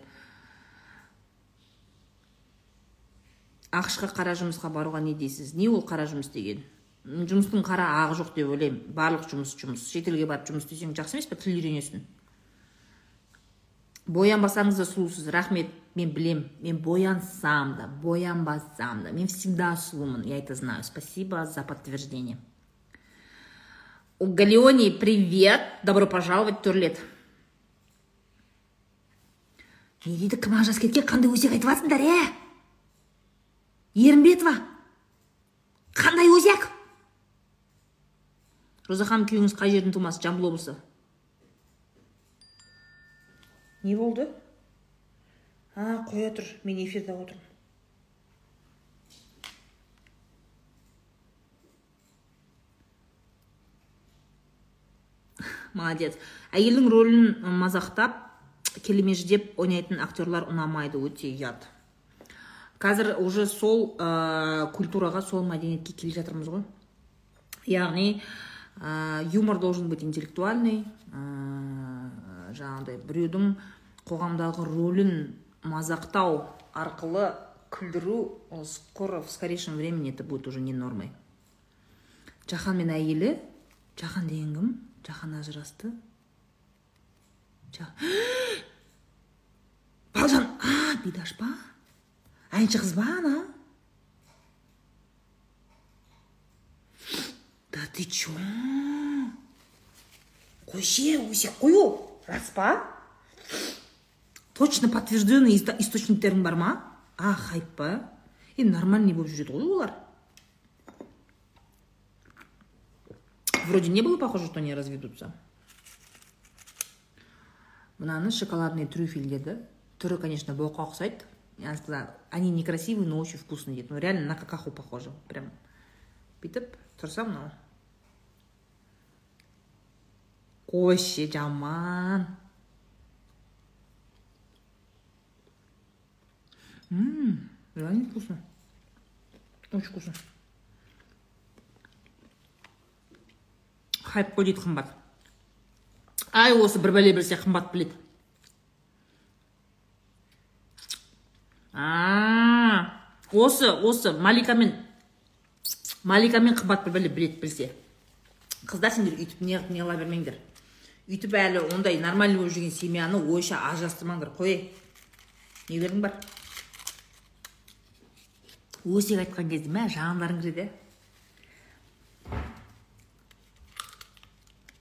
ақш қа қара жұмысқа баруға не дейсіз? Не ол қара жұмыс деген? Жұмыстың қара ағы жоқ деп ойлаймын. Барлық жұмыс жұмыс. Шетелге барып жұмыс істесең жақсы емес па тіл үйренесің. Боянбасаңыз да сұлусыз. Рахмет. Мен білем мен боянсам да боянбасам да мен всегда сұлумын я это знаю. Спасибо за подтверждение у галеони привет добро пожаловать в турлет не дейді кім ажырасып кеткен қандай өсек айтып жатсыңдар е ерімбетова қандай өсек роза ханым күйеуіңіз қай жердің тумасы жамбыл облысы не болды а қоя тұр мен эфирде отырмын. Молодец. Әйелдің рөлін мазақтап келемеждеп ойнайтын актерлар ұнамайды өте ұят. Қазір уже сол ә, культураға сол мәдениетке келе жатырмыз ғой. Яғни ә, юмор должен быть интеллектуальный ә, жаңағыдай біреудің қоғамдағы рөлін мазақтау арқылы күлдіру скоро в скорейшем времени это будет уже не нормой. Жахан мен әйелі жахан деген кім? Жахан ажырасты. Балжан а бидаш па? Әнші қыз ба ана? Да ты чё? Қойшы өсек ол рас па? Точно подтвержденный источниктерің бар ма а хайп па енді нормальный болып жүреді ғой олар вроде не было похоже что они разведутся. Мынаны шоколадный трюфель деді түрі конечно боққа ұқсайды. Я сказала они некрасивые но очень вкусные дейді ну реально на какаху похоже. Прям. Бүйтіп тұрса мынау қойшы жаман ммм реально вкусно. Очень вкусно. Хайп қой қымбат ай осы бір бәле білсе қымбат біледі а осы осы маликамен маликамен қымбат бір бәле біледі білсе қыздар сендер өйтіп не не қыла бермеңдер. Өйтіп әлі ондай нормальный болып жүрген семьяны ойша ажырастырмаңдар. Қой. Нелерің бар? Өсек айтқан кезде мә жандарың кіреді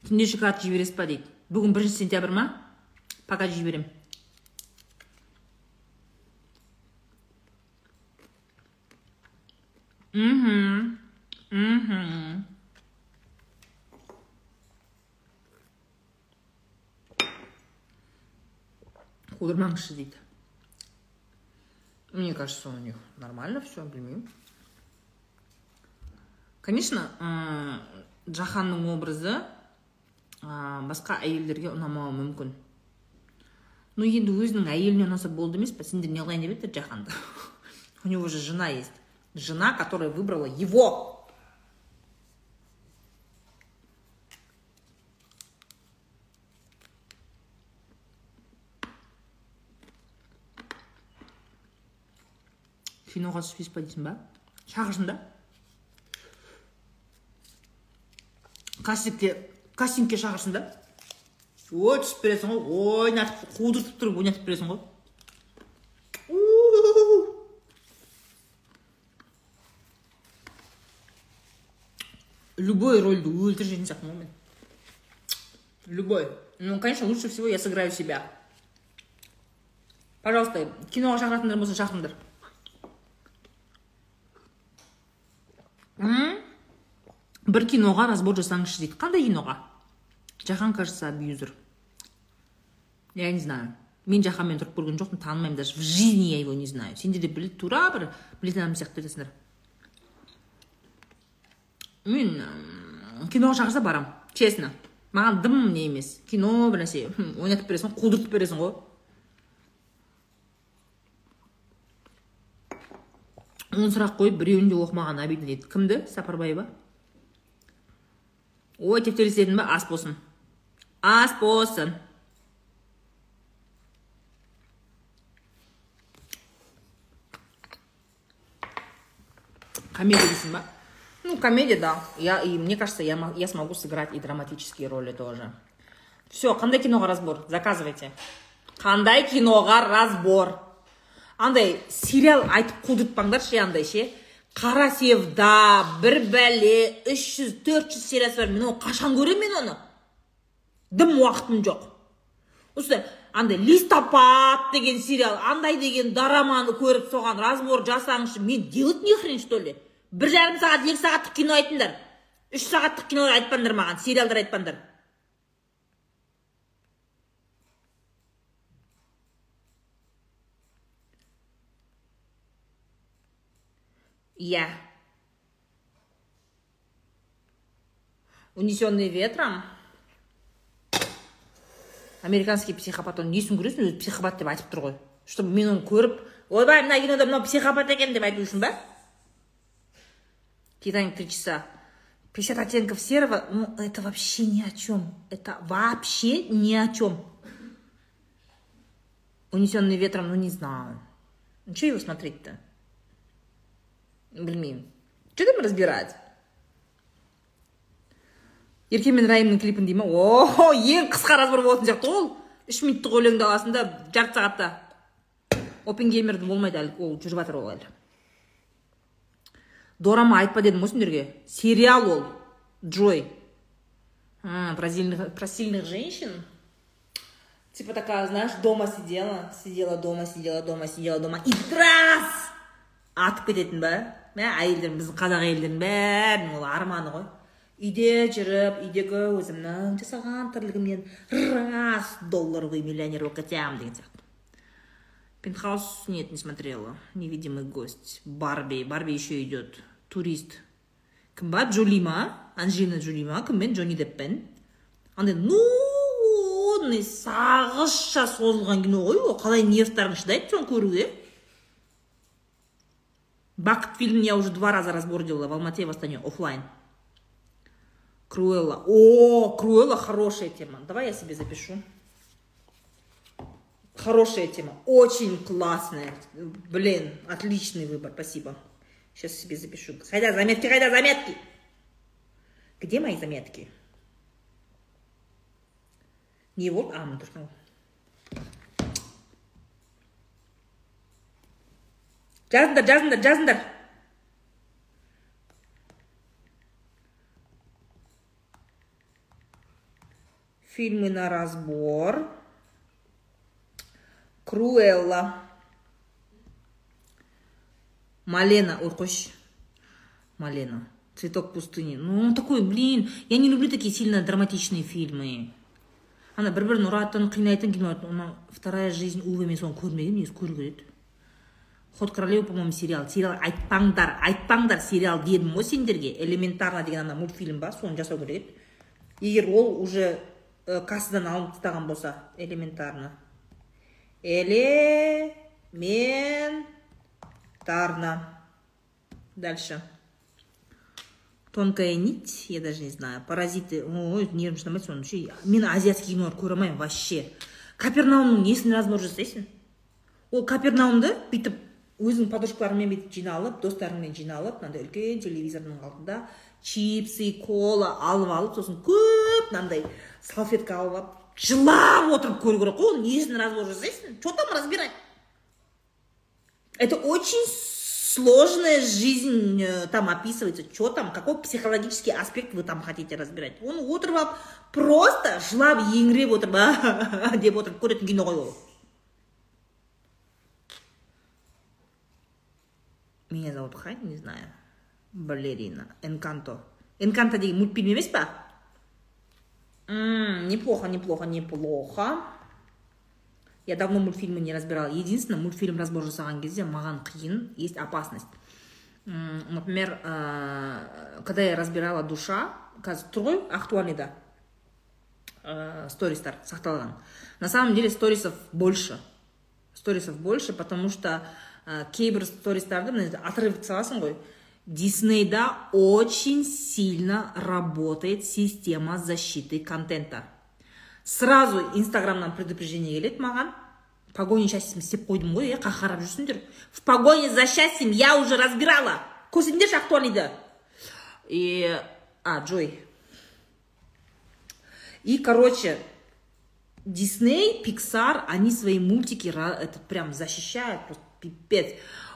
түнде шоколад жей бересіз ба дейді бүгін бірінші сентябрь ма? Пока жей беремін мхм. Мхм қудырмаңызшы дейді мне кажется у них нормально все білмеймін конечно жаһанның образы басқа әйелдерге ұнамауы мүмкін. Но енді өзінің әйеліне ұнаса болды емес па сендер не қылайын деп еді жаһанды у него же жена есть. Жена которая выбрала его. Киноға түспейсіз ба дейсің ба? Шақырсын да. Кастингке кастингке шақырсын да. Ой түсіп бересің ғой ойнатып қудыртып тұрып ойнатып бересің ғой. Любой рольді өлтіріп жейтін сияқтымын ғой мен. Любой. Ну конечно лучше всего я сыграю себя. Пожалуйста киноға шақыратындар болса шақырыңдар. Бір киноға разбор жасаңызшы дейді. Қандай киноға? Жахан кажется абьюзер. Я не знаю. Мен жаһанмен тұрып көрген жоқпын танымаймын даже. В жизни я его не знаю. Сендер де біледі тура бір білетін адам сияқты айтасыңдар. Мен киноға шақырса барам. Честно. Маған дым не емес. Кино бір нәрсе ойнатып бересің қудыртып бересің ғой. Он сұрақ қойып біреуін де оқымаған обидно дейді. Кімді? Сапарбай ба ой тептеліседің ба? Ас болсын. Ас болсын. Комедия дейсің ба? Ну комедия да. Я и мне кажется я, я смогу сыграть и драматические роли тоже. Все қандай киноға разбор? Заказывайте. Қандай киноға разбор? Андай сериал айтып қудыртпаңдаршы андай ше. Қара севда бір бәле үш жүз төрт жүз сериясы бар. Мен оны қашан көремін мен оны? Дым уақытым жоқ. Осы андай листопад деген сериал андай деген дораманы көріп соған разбор жасаңызшы. Мен делать не хрен что ли? Бір жарым сағат екі сағаттық кино айтыңдар. Үш сағаттық кино айтпаңдар маған сериалдар айтпаңдар. иә унесенный ветром американский психопат оның несін көресің өзі психопат деп айтып тұр ғой чтобы мен оны көріп ойбай мына кинода мынау психопат екен деп айту үшін ба титаник три часа 50 оттенков серого ну это вообще ни о чем это вообще ни о чем унесенный ветром ну не знаю ну что его смотреть-то Білмеймін что там разбирать? Ерке мен райымның клипін дей ма о ең қысқа разбор болатын сияқты. Ол үш минуттық өлеңді аласың да жарты сағатта. Опенгеймерді болмайды әлі. Ол жүріп жатыр ол әлі. Дорама айтпа дедім ғой сендерге? Сериал ол. Джой. Про про сильных женщин. Типа такая знаешь дома сидела сидела дома сидела дома сидела дома. И раз! Атып кететін ба мә әйелдер біздің қазақ әйелдерінің бәрінің ол арманы ғой. Үйде жүріп үйдегі өзімнің жасаған тірлігімнен раз долларовый миллионер болып кетемін деген сияқты. Пентхаус нет не смотрела невидимый гость барби. Барби еще идет турист. Кім ба? Джоли ма анджелина джоли ма кіммен джонни деппен андай нудный сағызша созылған кино ғой ол. Қалай нервтарың шыдайды соны көруге. Бақыт фильмін я уже два раза разбор делала в алмате в астане офлайн Круэлла. О, Круэлла хорошая тема. Давай я себе запишу. Хорошая тема. Очень классная. Блин, отличный выбор. Спасибо. Сейчас себе запишу. Хайда, заметки, хайда, заметки. Где мои заметки? Не вот, а, мы жазыңдар жазыңдар жазыңдар фильмы на разбор. Круэлла. Малена. Ой қойшы малена. Цветок пустыни. Ну он такой блин. Я не люблю такие сильно драматичные фильмы. Ана бір бірін ұратын қинайтын кино вторая жизнь уве мен соны көрмегенмін негізі көру керек ход королевы по моему сериал. Сериал айтпаңдар айтпаңдар сериал дедім ғой сендерге. Элементарно деген ана мультфильм ба соны жасау керек. Еді егер ол уже ә, кассадан алынып тастаған болса элементарно. Элементарно. Дальше. Тонкая нить я даже не знаю. Паразиты ой нервім шыдамайды соны мен азиатский кинолар көре алмаймын вообще. Капернаумның несін разбор жасайсың ол капернаумды бүйтіп өзің подружкаларыңмен бүйтіп жиналып достарыңмен жиналып мынандай үлкен телевизордың алдында чипсы кола алып алып сосын көп мынандай салфетка алып алып жылап отырып көру керек қой оның несін разбор жасайсың что там разбирать это очень сложная жизнь э, там описывается. Что там какой психологический аспект вы там хотите разбирать? Оны отырып алып просто жылап еңіреп отырып деп отырып көретін кино ғой ол меня зовут Хань, не знаю. Балерина. Энканто. Энканто деген мультфильм емес па? Неплохо, неплохо, неплохо. Я давно мультфильмы не разбирала. Единственное, мультфильм разбор жасаған кезде маған қиын, есть опасность. Например, э, когда я разбирала душа, қазір тұр ғой актуальныйда э, стористар сақталған. На самом деле сторисов больше. Сторисов больше, потому что ә, кейбір стористарды мына отрывок саласың ғой диснейда очень сильно работает система защиты контента сразу инстаграмнан предупреждение келеді маған погоне счастьем істеп қойдым ғой е қақарап жүрсіңдер в погоне за счастьем я уже разбирала көрсетіңдерші актуальныйды и а джой и короче дисней пиксар они свои мультики это прям защищают просто пипец.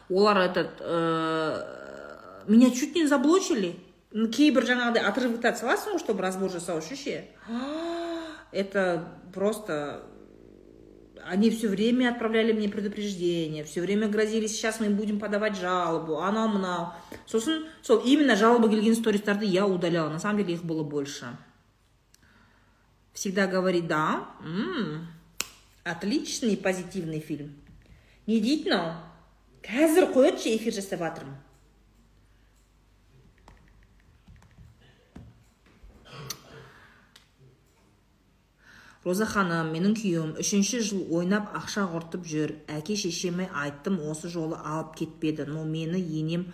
Олар этот ә, меня чуть не заблочили. Кейбір жаңағыдай отрывоктарды саласың ғой чтобы разбор жасау үшін ше это просто они все время отправляли мне предупреждение все время грозили сейчас мы будем подавать жалобу анау мынау сосын сол именно жалоба келген стористарды я удаляла. На самом деле их было больше. Всегда говорит да м-м, отличный позитивный фильм не дейді мынау қазір қояйықшы эфир жасап жатырмын роза ханым менің күйеуім үшінші жыл ойнап ақша құртып жүр. Әке шешеме айттым осы жолы алып кетпеді но мені енем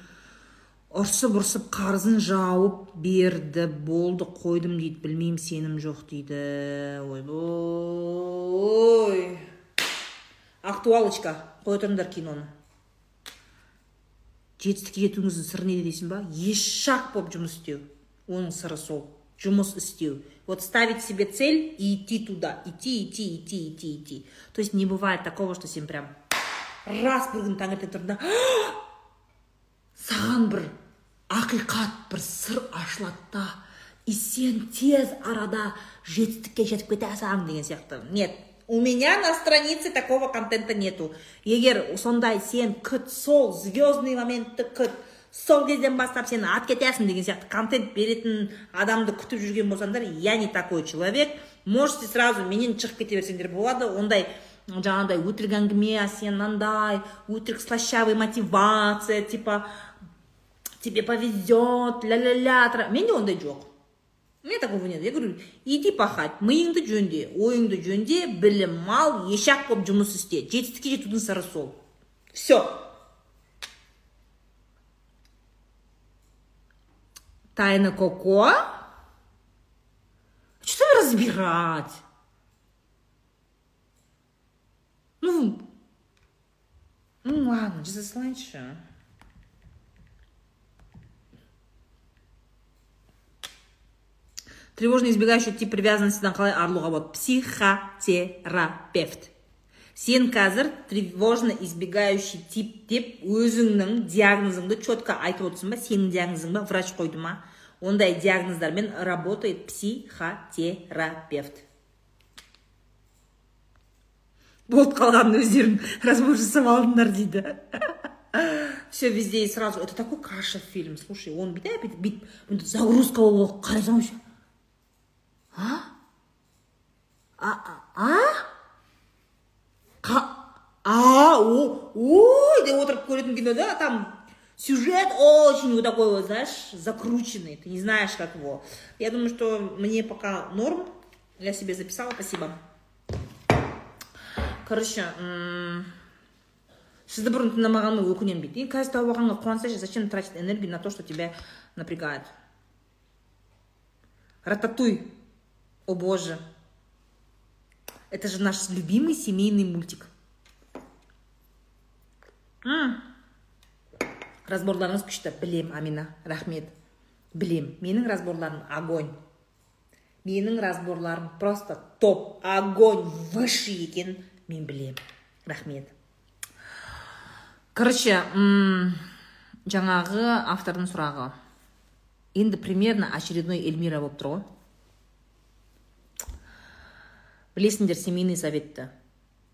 ұрсып ұрсып қарызын жауып берді. Болды қойдым дейді білмеймін сенім жоқ дейді. Ойбой. Актуалочка. Қоя тұрыңдар киноны. Жетістікке жетуіңіздің сыры неде дейсің ба? Ешақ болып жұмыс істеу. Оның сыры сол. Жұмыс істеу. Вот ставить себе цель и идти туда. Идти идти идти идти идти. То есть не бывает такого что сен прям раз бір күні таңертең тұрдың да саған бір ақиқат бір сыр ашылады да. И сен тез арада жетістікке жетіп кетесің деген сияқты. Нет. У меня на странице такого контента нету. Егер сондай сен күт сол звездный моментті күт сол кезден бастап сен ат кетесің деген сияқты контент беретін адамды күтіп жүрген болсаңдар я не такой человек. Можете сразу менен шығып кете берсеңдер болады. Ондай жаңағыдай өтірік әңгіме сен мынандай өтірік слащавый мотивация типа тебе повезет ля ля ля менде ондай жоқ. У меня такого нет. Я говорю иди пахать миыңды жөнде ойыңды жөнде білім ал ешақ болып жұмыс істе жетістікке жетудің сыры сол все тайна коко? Что там разбирать? Ну ну ладно жаза тревожно избегающий тип привязанностьтен қалай арылуға болады психотерапевт. Сен қазір тревожно избегающий тип деп өзіңнің диагнозыңды четко айтып отырсың ба? Сенің диагнозың ба? Врач қойды ма? Ондай диагноздармен работает психотерапевт. Болып қалғанын өздерің разбор жасап алдыңдар дейді. Все везде и сразу. Это такой каша фильм. Слушай он бүйтіп бүйтіп загрузка болып вообще а а а а о ой деп отырып көретін кино да там сюжет очень вот такой вот, знаешь, закрученный. Ты не знаешь, как его. Я думаю, что мне пока норм. Я себе записала, спасибо. Короче, сізді бұрын тыңдамағаныма өкінемін дейді енді қазір тауып алғанға қуансайшы зачем тратить энергию на то что тебя напрягает рататуй о боже. Это же наш любимый семейный мультик. Разборларыңыз күшті білем амина рахмет. Білем менің разборларым огонь. Менің разборларым просто топ. Огонь выше екен мен білем рахмет. Короче жаңағы автордың сұрағы. Енді примерно очередной эльмира болып тұр ғой білесіңдер семейный советті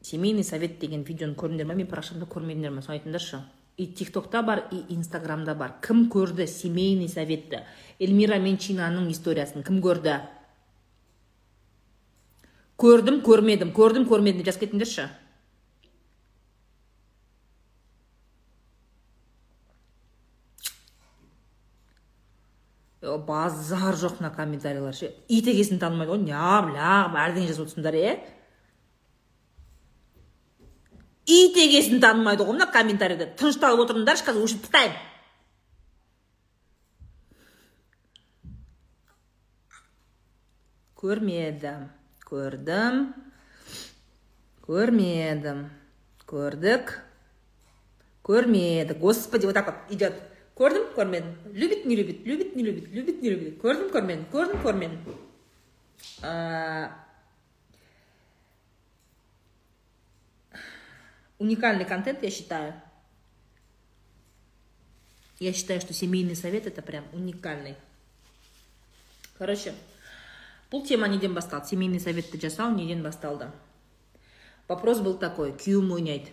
семейный совет деген видеоны көрдіңдер ма? Мен парақшамда көрмедіңдер ма? Соны айтыңдаршы. И тиктокта бар и инстаграмда бар. Кім көрді семейный советті эльмира менчинаның историясын кім көрді? Көрдім көрмедім. Көрдім көрмедім жазып кетіңдерші. Базар жоқ мына комментарийлер ше. Ит егесін танымайды ғой. Ням лям бірдеңе жазып отырсыңдар иә ит егесін танымайды ғой мына комментарийде тынышталып отырыңдаршы қазір өшіріп тастаймын көрмедім көрдім. Көрмедім көрдік. Көрмедік. Господи вот так вот идет. көрдім көрмедім любит не любит любит не любит любит не любит көрдім көрмедім көрдім көрмедім уникальный контент, я считаю. Я считаю, что семейный совет это прям уникальный. Короче, бұл тема неден басталды семейный советті жасау неден басталды вопрос был такой күйеуім ойнайды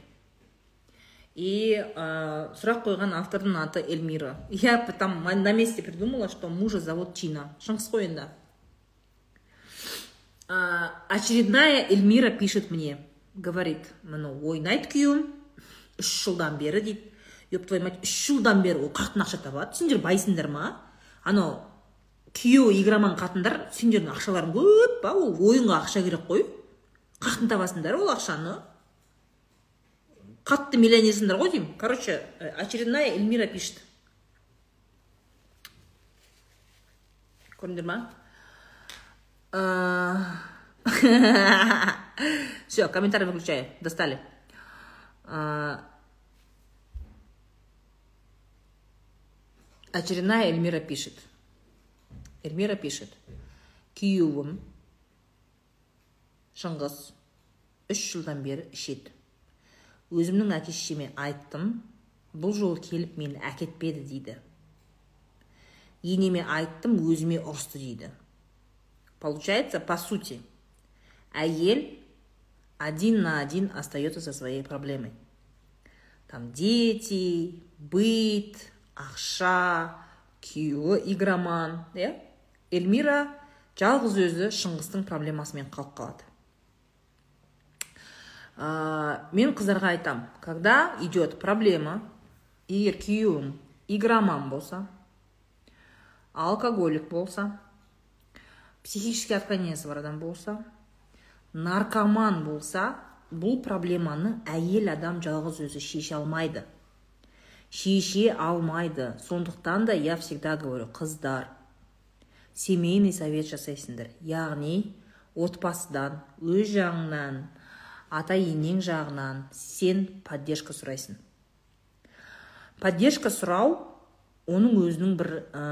и ә, сұрақ қойған автордың аты эльмира. Я там на месте придумала что мужа зовут чина. Шыңғыс қой енді очередная эльмира пишет мне. Говорит мынау ойнайды күйеуім үш жылдан бері дейді. Еп твою мать үш жылдан бері ол қаяқтан ақша табады сендер байсыңдар ма? Анау күйеуі игроман қатындар сендердің ақшаларың көп па? Ол ойынға ақша керек қой. Қаяқтан табасыңдар ол ақшаны. Қатты миллионерсіңдер ғой деймін. Короче э, очередная эльмира пишет. Көрдіңдер ма? Все, комментарий выключаю. Достали. очередная эльмира пишет. Эльмира пишет. Күйеуім шыңғыс үш жылдан бері ішеді өзімнің әке шешеме айттым. Бұл жолы келіп мені әкетпеді дейді. Енеме айттым өзіме ұрысты дейді. Получается по сути әйел один на один остается со своей проблемой. Там дети быт ақша күйеуі игроман иә? Эльмира жалғыз өзі шыңғыстың проблемасымен қалып қалады. Ә, мен қыздарға айтам когда идет проблема егер күйеуің игроман болса алкоголик болса психический отклонениесі бар адам болса наркоман болса бұл проблеманы әйел адам жалғыз өзі шеше алмайды. Шеше алмайды. Сондықтан да я всегда говорю қыздар семейный совет жасайсыңдар. Яғни отбасыдан өз жағыңнан ата енең жағынан сен поддержка сұрайсың. Поддержка сұрау оның өзінің бір ә,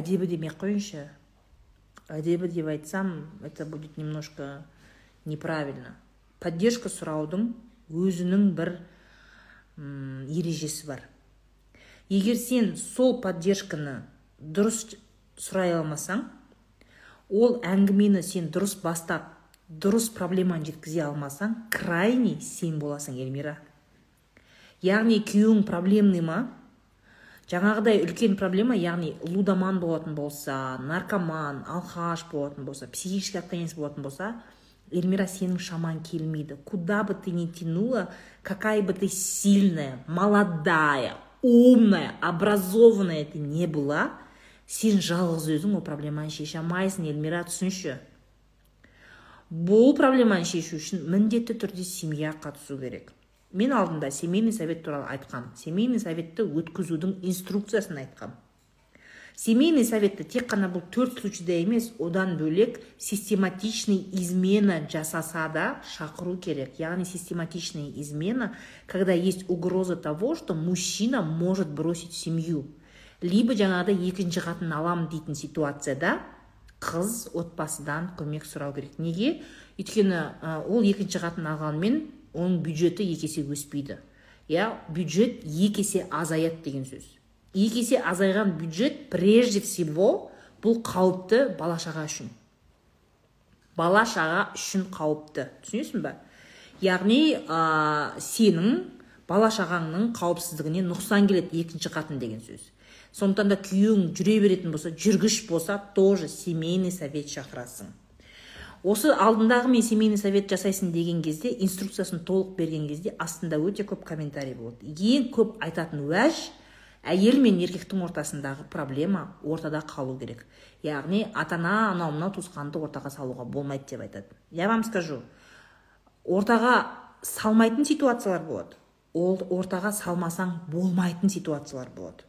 әдебі демей ақ қояйыншы әдебі деп айтсам это будет немножко неправильно. Поддержка сұраудың өзінің бір м, ережесі бар. Егер сен сол поддержканы дұрыс сұрай алмасаң ол әңгімені сен дұрыс бастап дұрыс проблеманы жеткізе алмасаң крайний сен боласың эльмира. Яғни күйеуің проблемный ма? Жаңағыдай үлкен проблема яғни лудоман болатын болса наркоман алқаш болатын болса психический отклоненец болатын болса эльмира сенің шаман келмейді. Куда бы ты ни тянула какая бы ты сильная молодая умная образованная ты не была сен жалғыз өзің ол проблеманы шеше алмайсың эльмира. Түсінші? Бұл проблеманы шешу үшін міндетті түрде семья қатысу керек. Мен алдында семейный совет туралы айтқам. Семейный советті өткізудің инструкциясын айтқам. Семейный советті тек қана бұл төрт случайда емес одан бөлек систематичный измена жасаса да шақыру керек. Яғни систематичная измена когда есть угроза того что мужчина может бросить семью. Либо жаңағыдай екінші қатын алам дейтін ситуацияда қыз отбасыдан көмек сұрау керек. Неге? Өйткені ол екінші қатын алғанмен оның бюджеті екі есе өспейді. Иә бюджет екі есе азаяды деген сөз. Екі есе азайған бюджет прежде всего бұл қауіпті бала шаға үшін. Бала шаға үшін қауіпті. Түсінесің ба? Яғни ә, сенің бала шағаңның қауіпсіздігіне нұқсан келеді екінші қатын деген сөз. Сондықтан да күйеуің жүре беретін болса жүргіш болса тоже семейный совет шақырасың. Осы алдындағы мен семейный совет жасайсың деген кезде инструкциясын толық берген кезде астында өте көп комментарий болады ең көп айтатын уәж әйел мен еркектің ортасындағы проблема ортада қалу керек. Яғни ата ана анау мынау туысқанды ортаға салуға болмайды деп айтады. Я вам скажу ортаға салмайтын ситуациялар болады. Ол ортаға салмасаң болмайтын ситуациялар болады.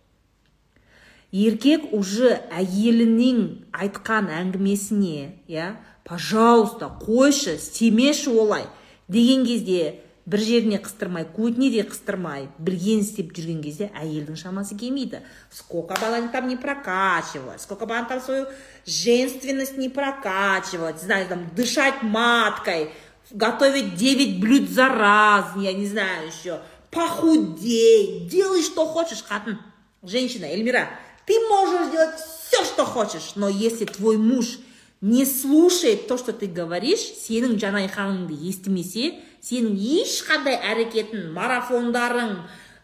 Еркек уже әйелінің айтқан әңгімесіне иә пожалуйста қойшы істемеші олай деген кезде бір жеріне қыстырмай көтіне де қыстырмай білген істеп жүрген кезде әйелдің шамасы келмейді. Сколько бы она там не прокачивала сколько бы она там свою женственность не прокачивала знаю там дышать маткой готовить 9 блюд за раз я не знаю еще похудей делай что хочешь қатын женщина эльмира ты можешь делать все что хочешь но если твой муж не слушает то что ты говоришь сенің жанайқаныңды естімесе сенің ешқандай әрекетің марафондарың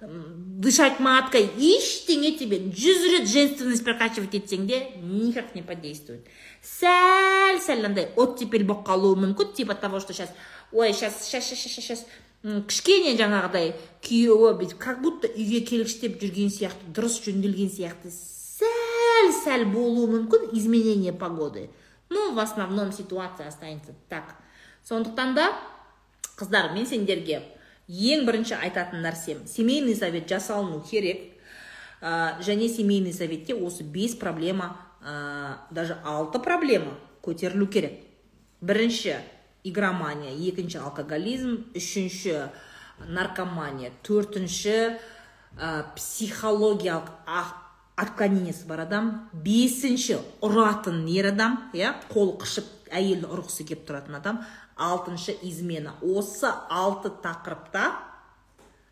дышать маткой ештеңе тебе жүз рет женственность прокачивать етсең де никак не подействует. Сәл сәл андай оттепель болып қалуы мүмкін типа того что сейчас ой сейчас сейчас сейчас сейчас кішкене жаңағыдай күйеуі бүйтіп как будто үйге келгіштеп жүрген сияқты дұрыс жөнделген сияқты сәл сәл болуы мүмкін изменение погоды. Ну в основном ситуация останется так. Сондықтан да қыздар мен сендерге ең бірінші айтатын нәрсем семейный совет жасалыну керек. Ә, және семейный советте осы бес проблема ә, даже алты проблема көтерілу керек. Бірінші игромания екінші алкоголизм үшінші наркомания төртінші ә, психологиялық отклонениесі бар адам бесінші ұратын ер адам иә қол қышып әйелді ұрғысы келіп тұратын адам. Алтыншы измена. Осы алты тақырыпта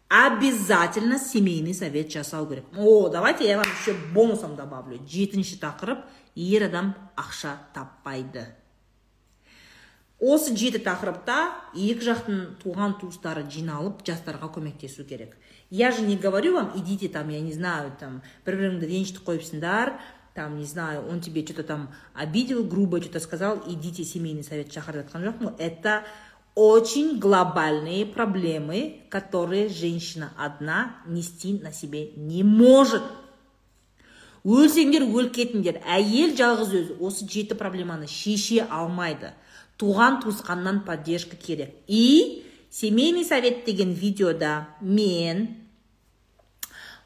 обязательно семейный совет жасау керек. О давайте я вам еще бонусом добавлю. Жетінші тақырып ер адам ақша таппайды. Осы жеті тақырыпта екі жақтың туған туыстары жиналып жастарға көмектесу керек. Я же не говорю вам идите там я не знаю там бір біріңді ренжітіп қойыпсыңдар там не знаю он тебе что то там обидел грубо что то сказал идите семейный совет шақыр деп жатқан жоқпын это очень глобальные проблемы которые женщина одна нести на себе не может. Өлсеңдер өліп кетіңдер әйел жалғыз өзі. Осы жеті проблеманы шеше алмайды. Туған туысқаннан поддержка керек. И семейный совет деген видеода мен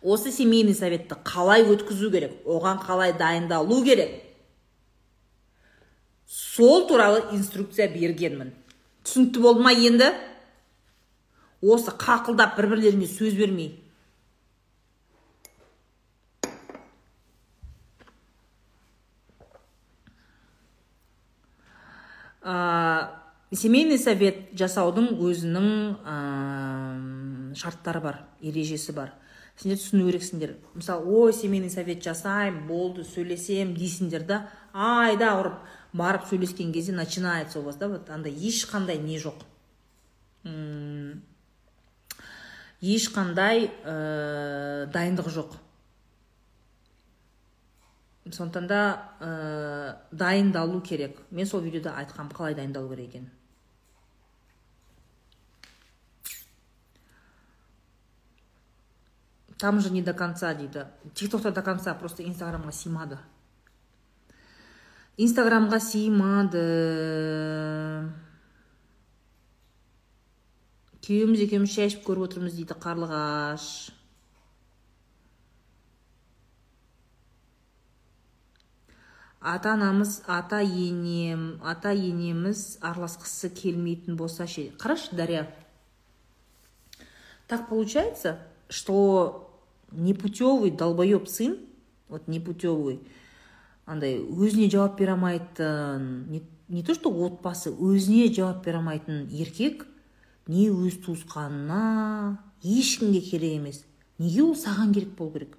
осы семейный советті қалай өткізу керек оған қалай дайындалу керек? Сол туралы инструкция бергенмін. Түсінікті болды ма енді? Осы қақылдап бір бірлеріңе сөз бермей. Ә, семейный совет жасаудың өзінің ә, шарттары бар ережесі бар. Сендер түсіну керексіңдер. Мысалы ой семейный совет жасаймын болды сөйлесем дейсіңдер да айда ұрып барып сөйлескен кезде начинается у вас да вот андай ешқандай не жоқ. Ешқандай ә, дайындық жоқ. Сондықтан да ә, дайындалу керек. Мен сол видеода айтқанмын қалай дайындалу керек екенін. Там же не до конца дейді тиктокта до конца просто инстаграмға сыймады инстаграмға сыймады күйеуіміз екеуміз шай ішіп көріп отырмыз дейді қарлығаш. Ата анамыз ата енем ата енеміз араласқысы келмейтін болса ше. Қарашы дарья так получается что непутевый долбоеб сын вот непутевый андай өзіне жауап бере алмайтын не, не то что отбасы өзіне жауап бере алмайтын еркек не өз туысқанына ешкімге керек емес. Неге ол саған керек болу керек?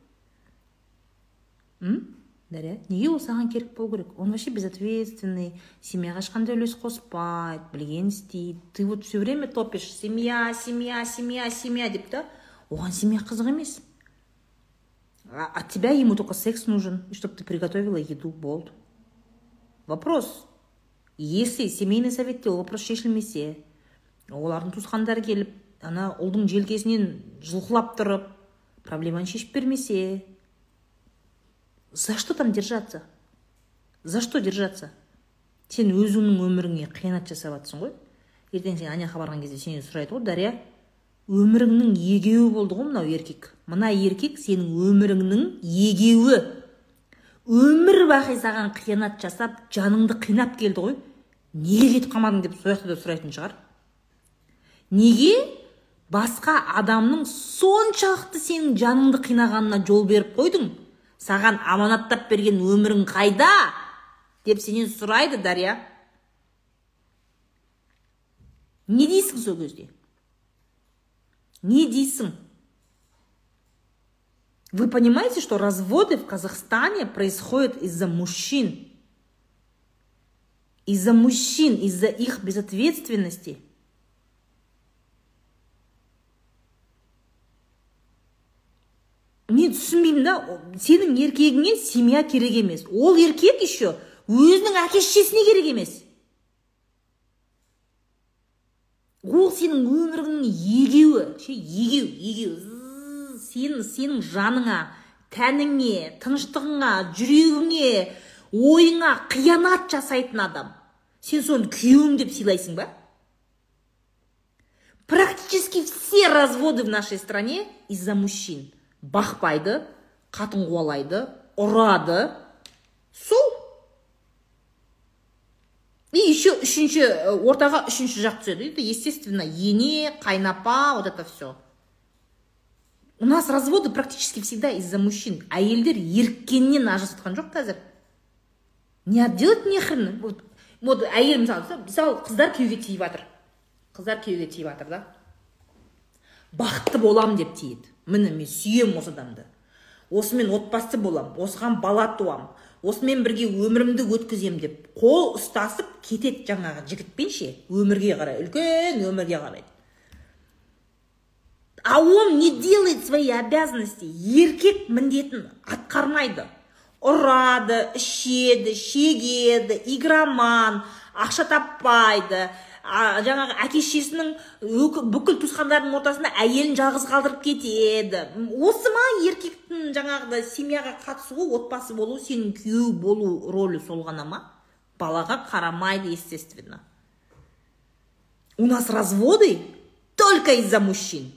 М? Неге ол саған керек болу керек? Он вообще безответственный семьяға ешқандай үлес қоспайды білгенін істейді. Ты вот все время топишь семья семья семья семья деп та оған семья қызық емес. От тебя ему только секс нужен и чтобы ты приготовила еду болды вопрос. Если семейный советте ол вопрос шешілмесе олардың туысқандары келіп ана ұлдың желкесінен жұлқылап тұрып проблеманы шешіп бермесе за что там держаться? За что держаться? Сен өзіңнің өміріңе қиянат жасап жатрсың ғой. Ертең сен аняққа барған кезде сенен сұрайды ғой дария өміріңнің егеуі болды ғой мынау еркек. Мына еркек сенің өміріңнің егеуі. Өмір бақи саған қиянат жасап жаныңды қинап келді ғой. Неге кетіп қалмадың деп сол да сұрайтын шығар. Неге басқа адамның соншалықты сенің жаныңды қинағанына жол беріп қойдың? Саған аманаттап берген өмірің қайда? деп сенен сұрайды дария. Не дейсің сол кезде? не дейсің вы понимаете что разводы в казахстане происходят из за мужчин из за мужчин из за их безответственности мен түсінбеймін да сенің еркегіңе семья керек емес ол еркек еще өзінің әке шешесіне керек емес Ол сенің өміріңнің егеуі ше егеу егеу сен сенің жаныңа тәніңе тыныштығыңа жүрегіңе ойыңа қиянат жасайтын адам. Сен соны күйеуім деп сыйлайсың ба? Практически все разводы в нашей стране из за мужчин. Бақпайды қатын қуалайды ұрады. Сол и еще үшінші ортаға үшінші жақ түседі. Это естественно ене қайнапа вот это все у нас разводы практически всегда из-за мужчин. Әйелдер еріккеннен ажырасып жатқан жоқ қазір. Не делать нехрен. Вот вот әйел мысалы мысалы қыздар күйеуге тиіп жатыр қыздар күйеуге тиіп жатыр да. Бақытты болам деп тиеді. Міне мен сүйемін осы адамды. Осымен отбасы болам. Осыған бала туам. Осымен бірге өмірімді өткізем деп қол ұстасып кетеді жаңағы жігітпен ше. Өмірге қарай үлкен өмірге қарай. А он не делает свои обязанности. Еркек міндетін атқармайды. Ұрады ішеді шегеді игроман ақша таппайды жаңағы әке шешесінің бүкіл туысқандарының ортасында әйелін жалғыз қалдырып кетеді осы ма еркектің жаңағыдай семьяға қатысуы отбасы болу сенің күйеу болу рөлі сол ғана ма балаға қарамайды естественно у нас разводы только из-за мужчин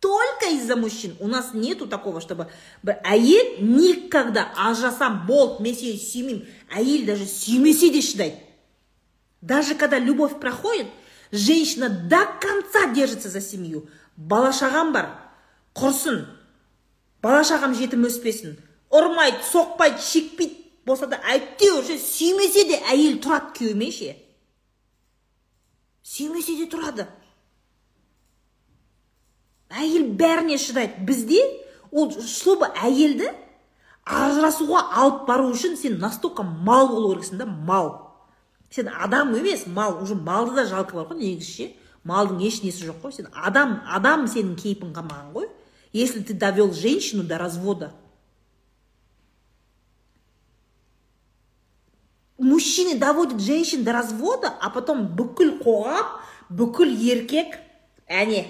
только из-за мужчин. У нас нету такого, чтобы әйел никогда ажырасам болды, мен сені сүймеймін. Әйел даже сүймесе де шыдайды. Даже когда любовь проходит, женщина до конца держится за семью. Бала шағам бар, құрсын. Бала шағам жетім өспесін. Ұрмайды, соқпайды, шекпейді. Болса да әйтеуір сүймесе де әйел тұрады күйеуімен ше. Сүймесе де тұрады әйел бәріне шыдайды бізде ол чтобы әйелді ажырасуға алып бару үшін сен настолько мал болу керексің да мал сен адам емес мал уже малды да жалко бар ғой негізі ше. Малдың еш несі жоқ қой. Сен адам адам сенің кейпін қалмаған ғой. Если ты довел женщину до развода мужчины доводят женщин до развода а потом бүкіл қоғам бүкіл еркек әне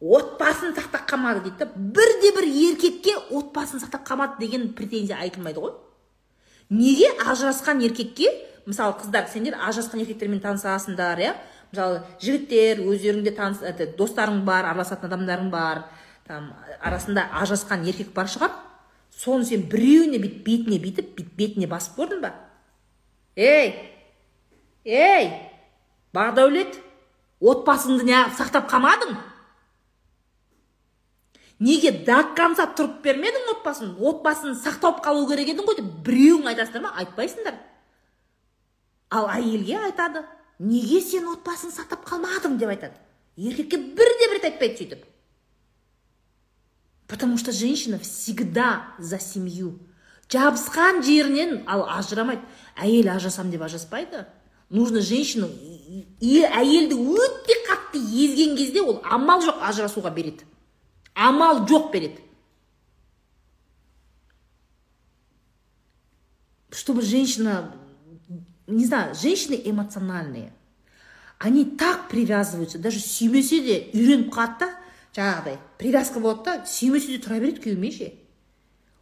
отбасын сақтап қалмады дейді да. Бірде бір еркекке отбасын сақтап қалмады деген претензия айтылмайды ғой. Неге ажырасқан еркекке мысалы қыздар сендер ажырасқан еркектермен танысасыңдар иә? Мысалы жігіттер өздеріңде таныс достарың бар араласатын адамдарың бар там арасында ажырасқан еркек бар шығар. Соны сен біреуіне бүйтіп бетіне бүйтіп бүйтіп бетіне басып көрдің ба? Ей ей бақдәулет отбасыңды неғып сақтап қалмадың? Неге до конца тұрып бермедің отбасын? Отбасын сақтап қалу керек едің ғой деп біреуің айтасыңдар ма? Айтпайсыңдар. Ал әйелге айтады неге сен отбасын сақтап қалмадың? деп айтады. Еркекке бірде бір рет айтпайды сөйтіп. Потому что женщина всегда за семью. Жабысқан жерінен ал ажырамайды. Әйел ажырасам деп ажыраспайды. Нужно женщину әйелді өте қатты езген кезде ол амал жоқ ажырасуға береді. Амал жоқ береді. Чтобы женщина не знаю женщины эмоциональные они так привязываются даже сүймесе де үйреніп қалады да жаңағыдай привязка болады да сүймесе де тұра береді күйеуімен ше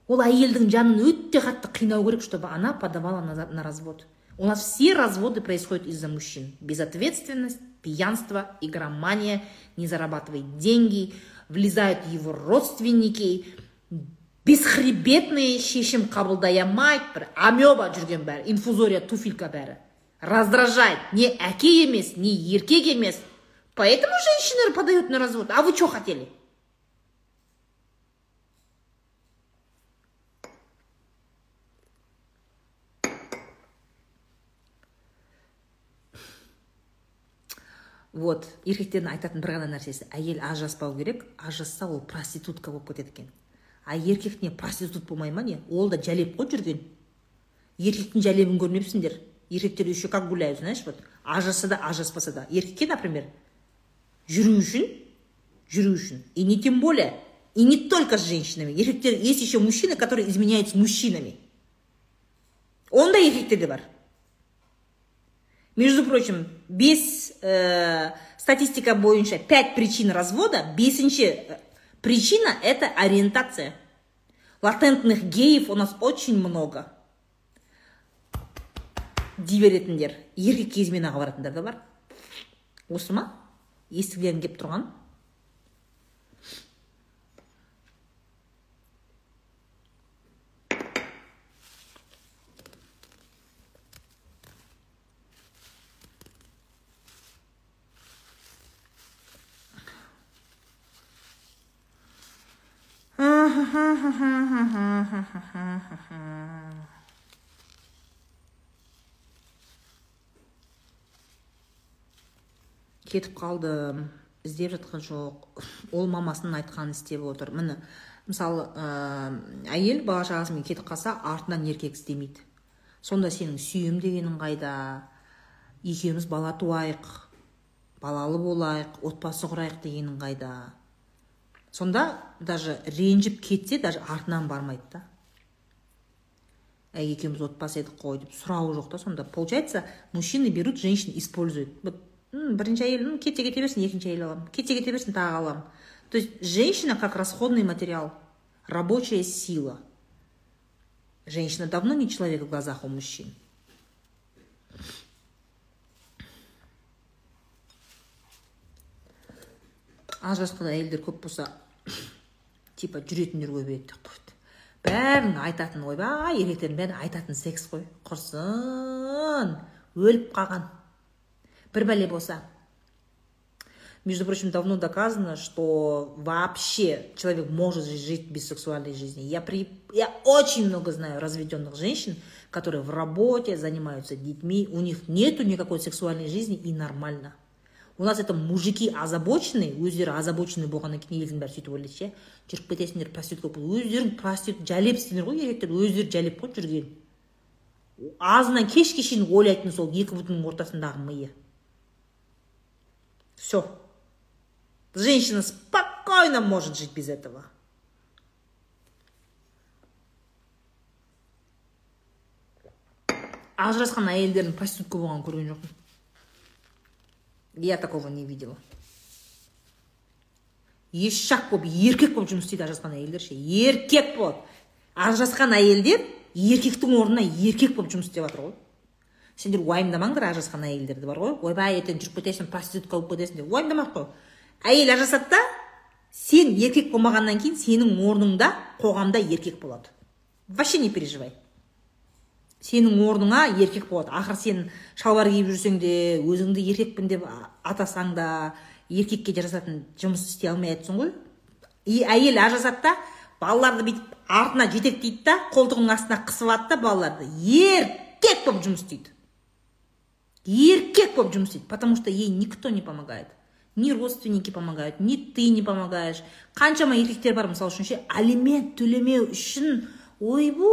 ол әйелдің жанын өте қатты қинау керек чтобы она подавала на развод у нас все разводы происходят из-за мужчин безответственность пьянство игромания не зарабатывает деньги влезают его родственники Бесхребетный шешім қабылдай алмайды бір амеба жүрген бәрі инфузория туфелька бәрі раздражает. Не әке емес не еркек емес. Поэтому женщины подают на развод. А вы что хотели? Вот еркектердің айтатын бір ғана нәрсесі. Әйел ажыраспау керек ажырасса ол проститутка болып кетеді екен. А еркек не проститут болмай ма не? Ол да жәлеп қой жүрген. Еркектің жәлебін көрмепсіңдер. Еркектер еще как гуляют знаешь вот. Ажыраса да ажыраспаса да. Еркекке например жүру үшін жүру үшін. И не тем более и не только с женщинами. Еркектер есть еще мужчины которые изменяют с мужчинами. Ондай еркектер де бар между прочим без ә, статистика бойынша 5 причин развода бесінші причина это ориентация. Латентных геев у нас очень много. Дей беретіндер еркекке изменаға баратындар да бар осы ма естігілерің келіп тұрған кетіп қалдым іздеп жатқан жоқ. Ол мамасының айтқанын істеп отыр. Міне мысалы ә, әйел бала шағасымен кетіп қалса артынан еркек іздемейді сонда сенің сүйем дегенің қайда? Екеуміз бала туайық балалы болайық отбасы құрайық дегенің қайда? Сонда даже ренжіп кетсе даже артынан бармайды да. Әй екеуміз отбасы едік қой деп сұрауы жоқ та сонда. Получается мужчины берут женщин используют. Вот бірінші әйел кетсе кете берсін екінші әйел аламын. Кетсе кете берсін тағы аламын. То есть женщина как расходный материал рабочая сила. Женщина давно не человек в глазах у мужчин. Ажырасқан әйелдер көп болса типа жүретіндер көбейеді деп қойды бәрін айтатын ойбай еркектердің бәрі айтатын секс қой құрсын өліп қалған бір бәле болса между прочим, давно доказано, что вообще человек может жить без сексуальной жизни. Я, я очень много знаю разведенных женщин, которые в работе занимаются детьми, у них нету никакой сексуальной жизни и нормально. У нас это мужики озабоченные, өздері озабоченный болғаннан кейін елдің бәрі сөйтіп ойлайды ше. Жүріп кетесіңдер проститутка болып өздерің проститут жәлепсіңдер ғой еркектер өздері жәлеп қой жүрген азынан кешке шейін ойлайтын сол екі бұтының ортасындағы миы. Все. Женщина спокойно может жить без этого. ажырасқан әйелдердің проститутка болғанын көрген жоқпын. Я такого не видела. Ешак болып еркек болып жұмыс істейді ажырасқан әйелдер ше. Еркек болып ажырасқан әйелдер еркектің орнына еркек болып жұмыс істеп жатыр ғой. Сендер уайымдамаңдар ажырасқан әйелдерді бар ғой. Ойбай ертең жүріп кетесің проститутка болып кетесің деп уайымдамақ қой. Әйел ажырасады да сен еркек болмағаннан кейін сенің орныңда қоғамда еркек болады. Вообще не переживай. Сенің орныңа еркек болады. Ақыры сен шалбар киіп жүрсең де өзіңді еркекпін деп атасаң да еркекке жарасатын жұмыс істей алмай жатрсың ғой. И әйел ажырасады да балаларды бүйтіп артына жетектейді да қолтығының астына қысып алады да балаларды. Еркек болып жұмыс істейді. Еркек болып жұмыс істейді потому что ей никто не помогает. Ни родственники помогают ни ты не помогаешь. Қаншама еркектер бар мысалы үшін ше алимент төлемеу үшін ойбу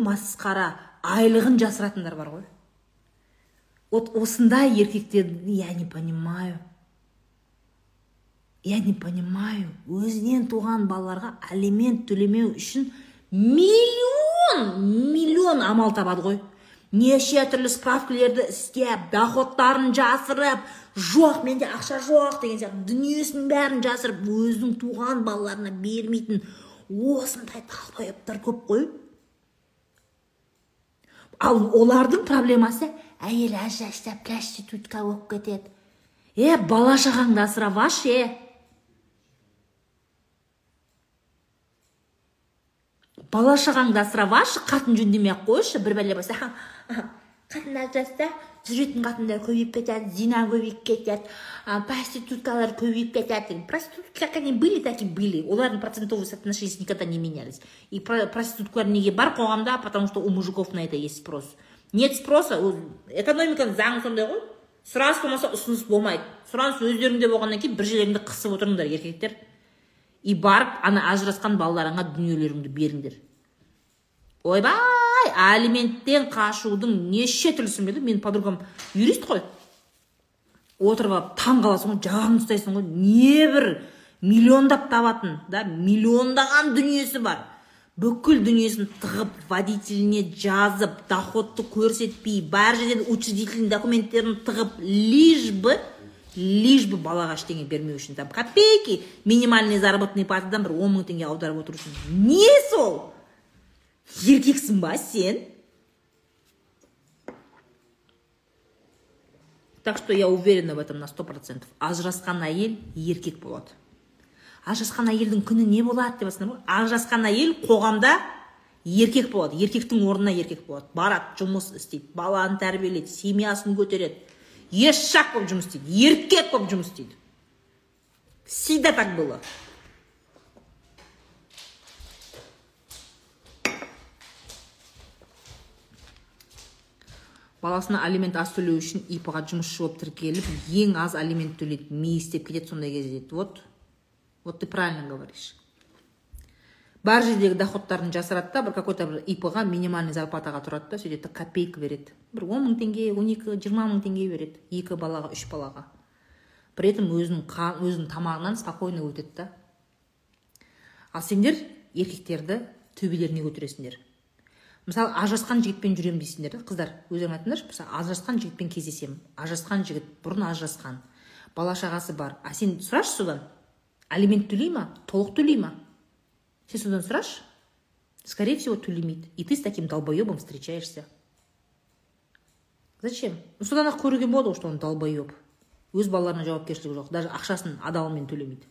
масқара. Айлығын жасыратындар бар ғой. Вот осындай еркектерді я не понимаю я не понимаю өзінен туған балаларға алимент төлемеу үшін миллион миллион амал табады ғой. Неше түрлі справкілерді істеп доходтарын жасырып жоқ менде ақша жоқ деген сияқты дүниесінің бәрін жасырып өзінің туған балаларына бермейтін осындай долбоебтар көп қой. Ал олардың проблемасы әйел ажырасып проститутка болып кетеді. Е бала шағаңды асырап алшы е. Бала шағаңды асырап алшы қатын жөндемей ақ қойшы бір бәле болса. Қатын ажырасса жүретін қатындар көбейіп кетеді зина көбейіп кетеді проституткалар көбейіп кетеді. Проститутки как они были так и были. Олардың процентовые соотношения никогда не менялись. И проституткалар неге бар қоғамда? Потому что у мужиков на это есть спрос. Нет спроса экономиканың заңы сондай ғой. Сұраныс болмаса ұсыныс болмайды. Сұраныс өздеріңде болғаннан кейін бір жерлеріңді қысып отырыңдар еркектер. И барып ана ажырасқан балаларыңа дүниелеріңді беріңдер. Ойбай! Алименттен қашудың неше түрлісін біледі менің подругам юрист қой. Отырып алып таң қаласың ғой жағаңды ұстайсың ғой. Небір миллиондап табатын да? Миллиондаған дүниесі бар. Бүкіл дүниесін тығып водителіне жазып доходты көрсетпей бар жерден учредительный документтерін тығып лишь бы лишь бы балаға ештеңе бермеу үшін там копейки минимальный заработный платадан бір он мың теңге аударып отыру үшін. Не сол? Еркексің ба сен? Так что я уверена в этом на сто процентов. Ажырасқан әйел еркек болады. Ажырасқан әйелдің күні не болады деп жатсыңдар ғой ажырасқан әйел қоғамда еркек болады. Еркектің орнына еркек болады. Барады жұмыс істейді баланы тәрбиелейді семьясын көтереді. Ешак болып жұмыс істейді. Еркек болып жұмыс істейді. Всегда так было. Баласына алимент аз төлеу үшін ип ға жұмысшы болып тіркеліп ең аз алимент төлейді. Ми істеп кетеді сондай кезде дейді. Вот вот ты правильно говоришь. Бар жердегі доходтарын жасырады да бір какой то бір ип ға минимальный зарплатаға тұрады да сөйтеді копейка береді. Бір он мың теңге он екі жиырма мың теңге береді. Екі балаға үш балаға. При этом өзінің өзінің тамағынан спокойно өтеді да. Ал сендер еркектерді төбелеріне көтересіңдер. Мысалы ажырасқан жігітпен жүремін дейсіңдер да қыздар өздерің айтыңдаршы. Мысалы ажырасқан жігітпен кездесемін. Ажырасқан жігіт бұрын ажырасқан. Бала шағасы бар. А сен сұрашы содан? Алимент төлей ма? Толық төлей ма? Сен содан сұрашы? Скорее всего төлемейді. И ты с таким долбоебом встречаешься. Зачем? Ну содан ақ көруге болады ғой что он долбоеб. Өз балаларына жауапкершілігі жоқ. Даже ақшасын адалымен төлемейді.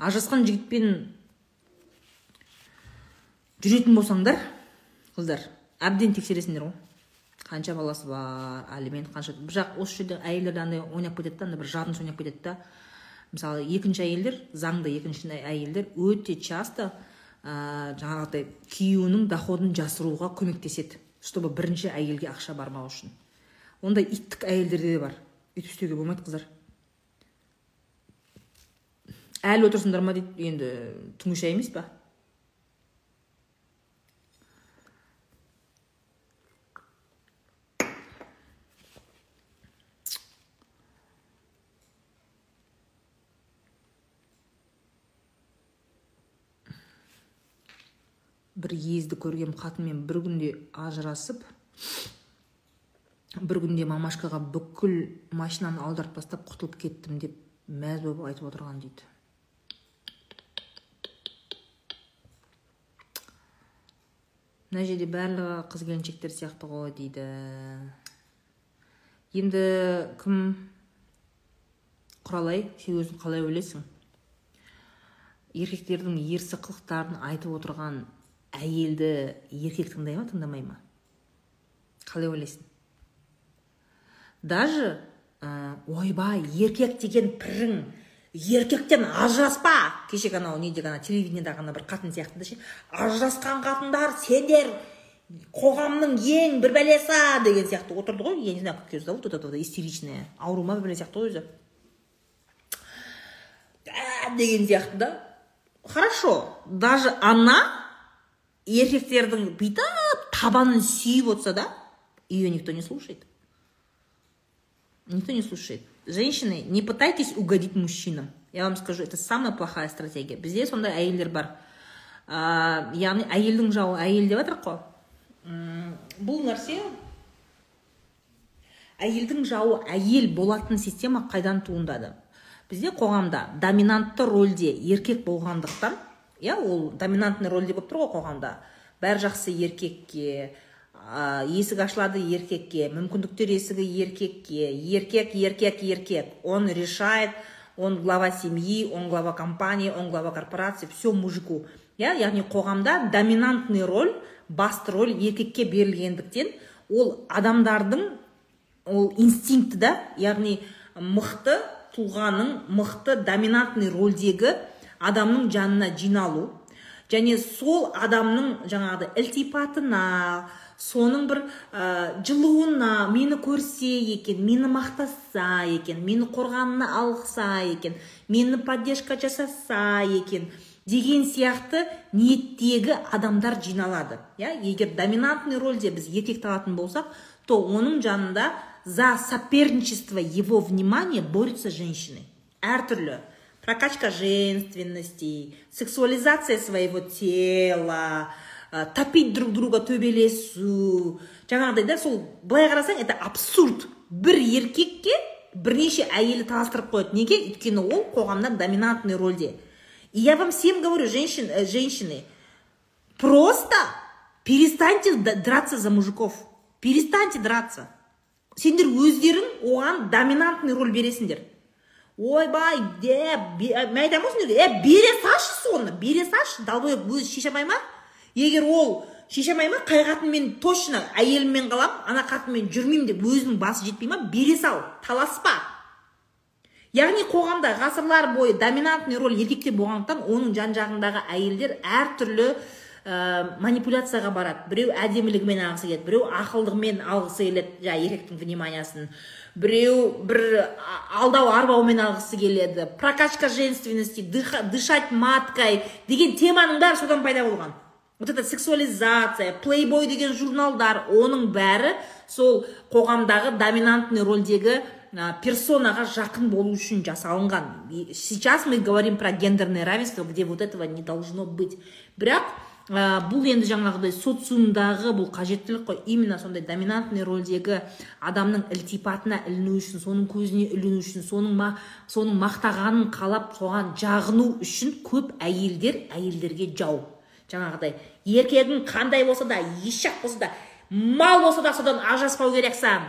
Ажырасқан жігітпен жүретін болсаңдар қыздар әбден тексересіңдер ғой. Қанша баласы бар алимент қанша. Бірақ осы жерде әйелдер андай ойнап кетеді да андай бір жадынсыз ойнап кетеді да. Мысалы екінші әйелдер заңды екінші әйелдер өте часто ә, жаңағыдай күйеуінің доходын жасыруға көмектеседі чтобы бірінші әйелге ақша бармау үшін. Ондай иттік әйелдерде де бар. Өйтіп істеуге болмайды қыздар. Әлі отырсыңдар ма дейді енді түңіша емес па? бір езді көргем қатынмен бір күнде ажырасып бір күнде мамашкаға бүкіл машинаны аударып тастап құтылып кеттім деп мәз болып айтып отырған дейді. Мына жерде барлығы қыз келіншектер сияқты ғой дейді. Енді кім құралай? Сен өзің қалай ойлайсың? Еркектердің ерсі қылықтарын айтып отырған әйелді еркек тыңдай ма тыңдамай ма? Қалай ойлайсың? Даже ойбай еркек деген пірің еркектен ажыраспа. Кеше анау неде ана телевидениедағы ана бір қатын сияқты да ше. Ажырасқан қатындар сендер қоғамның ең бір бәлесі деген сияқты отырды ғой. Я не знаю как ее зовут вот это истеричная ауру ма сияқты ғой өзі. Деген сияқты да. Хорошо даже ана еркектердің бүйтіп табанын сүйіп отырса да ее никто не слушает. Никто не слушает. Женщины не пытайтесь угодить мужчинам. Я вам скажу это самая плохая стратегия. Бізде сондай әйелдер бар. Ә, яғни әйелдің жауы әйел деп жатырық қой? Бұл нәрсе әйелдің жауы әйел болатын система қайдан туындады? Бізде қоғамда доминантты рөлде еркек болғандықтан иә ол доминантный рөлде болып тұр ғой қоғамда. Бәрі жақсы еркекке есік ашылады еркекке мүмкіндіктер есігі еркекке. Еркек еркек еркек. Он решает он глава семьи он глава компании он глава корпорации все мужику. Иә яғни қоғамда доминантный роль басты роль еркекке берілгендіктен ол адамдардың ол инстинкті да яғни мықты тұлғаның мықты доминантный рольдегі адамның жанына жиналу. Және сол адамның жаңағыдай ілтипатына соның бір ә, жылуына мені көрсе екен мені мақтаса екен мені қорғанына алғыса екен мені поддержка жасаса екен деген сияқты ниеттегі адамдар жиналады. Иә егер доминантный рөлде біз еркекті алатын болсақ то оның жанында за соперничество его внимания борются женщины. Әртүрлі прокачка женственности сексуализация своего тела ә, топить друг друга төбелесу жаңағыдай да сол былай қарасаң это абсурд бір еркекке бірнеше әйелі таластырып қояды неге өйткені ол қоғамда доминантный рөлде и я вам всем говорю женщин, э, женщины просто перестаньте драться за мужиков. Перестаньте драться. Сендер өздерің оған доминантный роль бересіңдер. Ойбай е мен айтамын ғой сендерге е бере салшы соны бере салшы долбоеб өзі шеше алмай ма? Егер ол шеше алмай ма қай қатынмен точно әйеліммен қаламын ана қатынмен жүрмеймін деп өзінің басы жетпей ма бере сал таласпа. Яғни қоғамда ғасырлар бойы доминантный роль еркекте болғандықтан оның жан жағындағы әйелдер әртүрлі ә, манипуляцияға барады. Біреу әдемілігімен алғысы келеді біреу ақылдығымен алғысы келеді жаңағы еркектің вниманиясын біреу бір алдау арбаумен алғысы келеді. Прокачка женственности дышать маткой деген теманың бәрі содан пайда болған. Вот это сексуализация плейбой деген журналдар оның бәрі сол қоғамдағы доминантный рольдегі персонаға жақын болу үшін жасалынған. Сейчас мы говорим про гендерное равенство где вот этого не должно быть. Бірақ ә, бұл енді жаңағыдай социумдағы бұл қажеттілік қой. Именно сондай доминантный рөлдегі адамның ілтипатына іліну үшін соның көзіне іліну үшін соның ма, соның мақтағанын қалап соған жағыну үшін көп әйелдер әйелдерге жау. Жаңағыдай еркегің қандай болса да ешақ болса да мал болса да содан ажыраспау керексің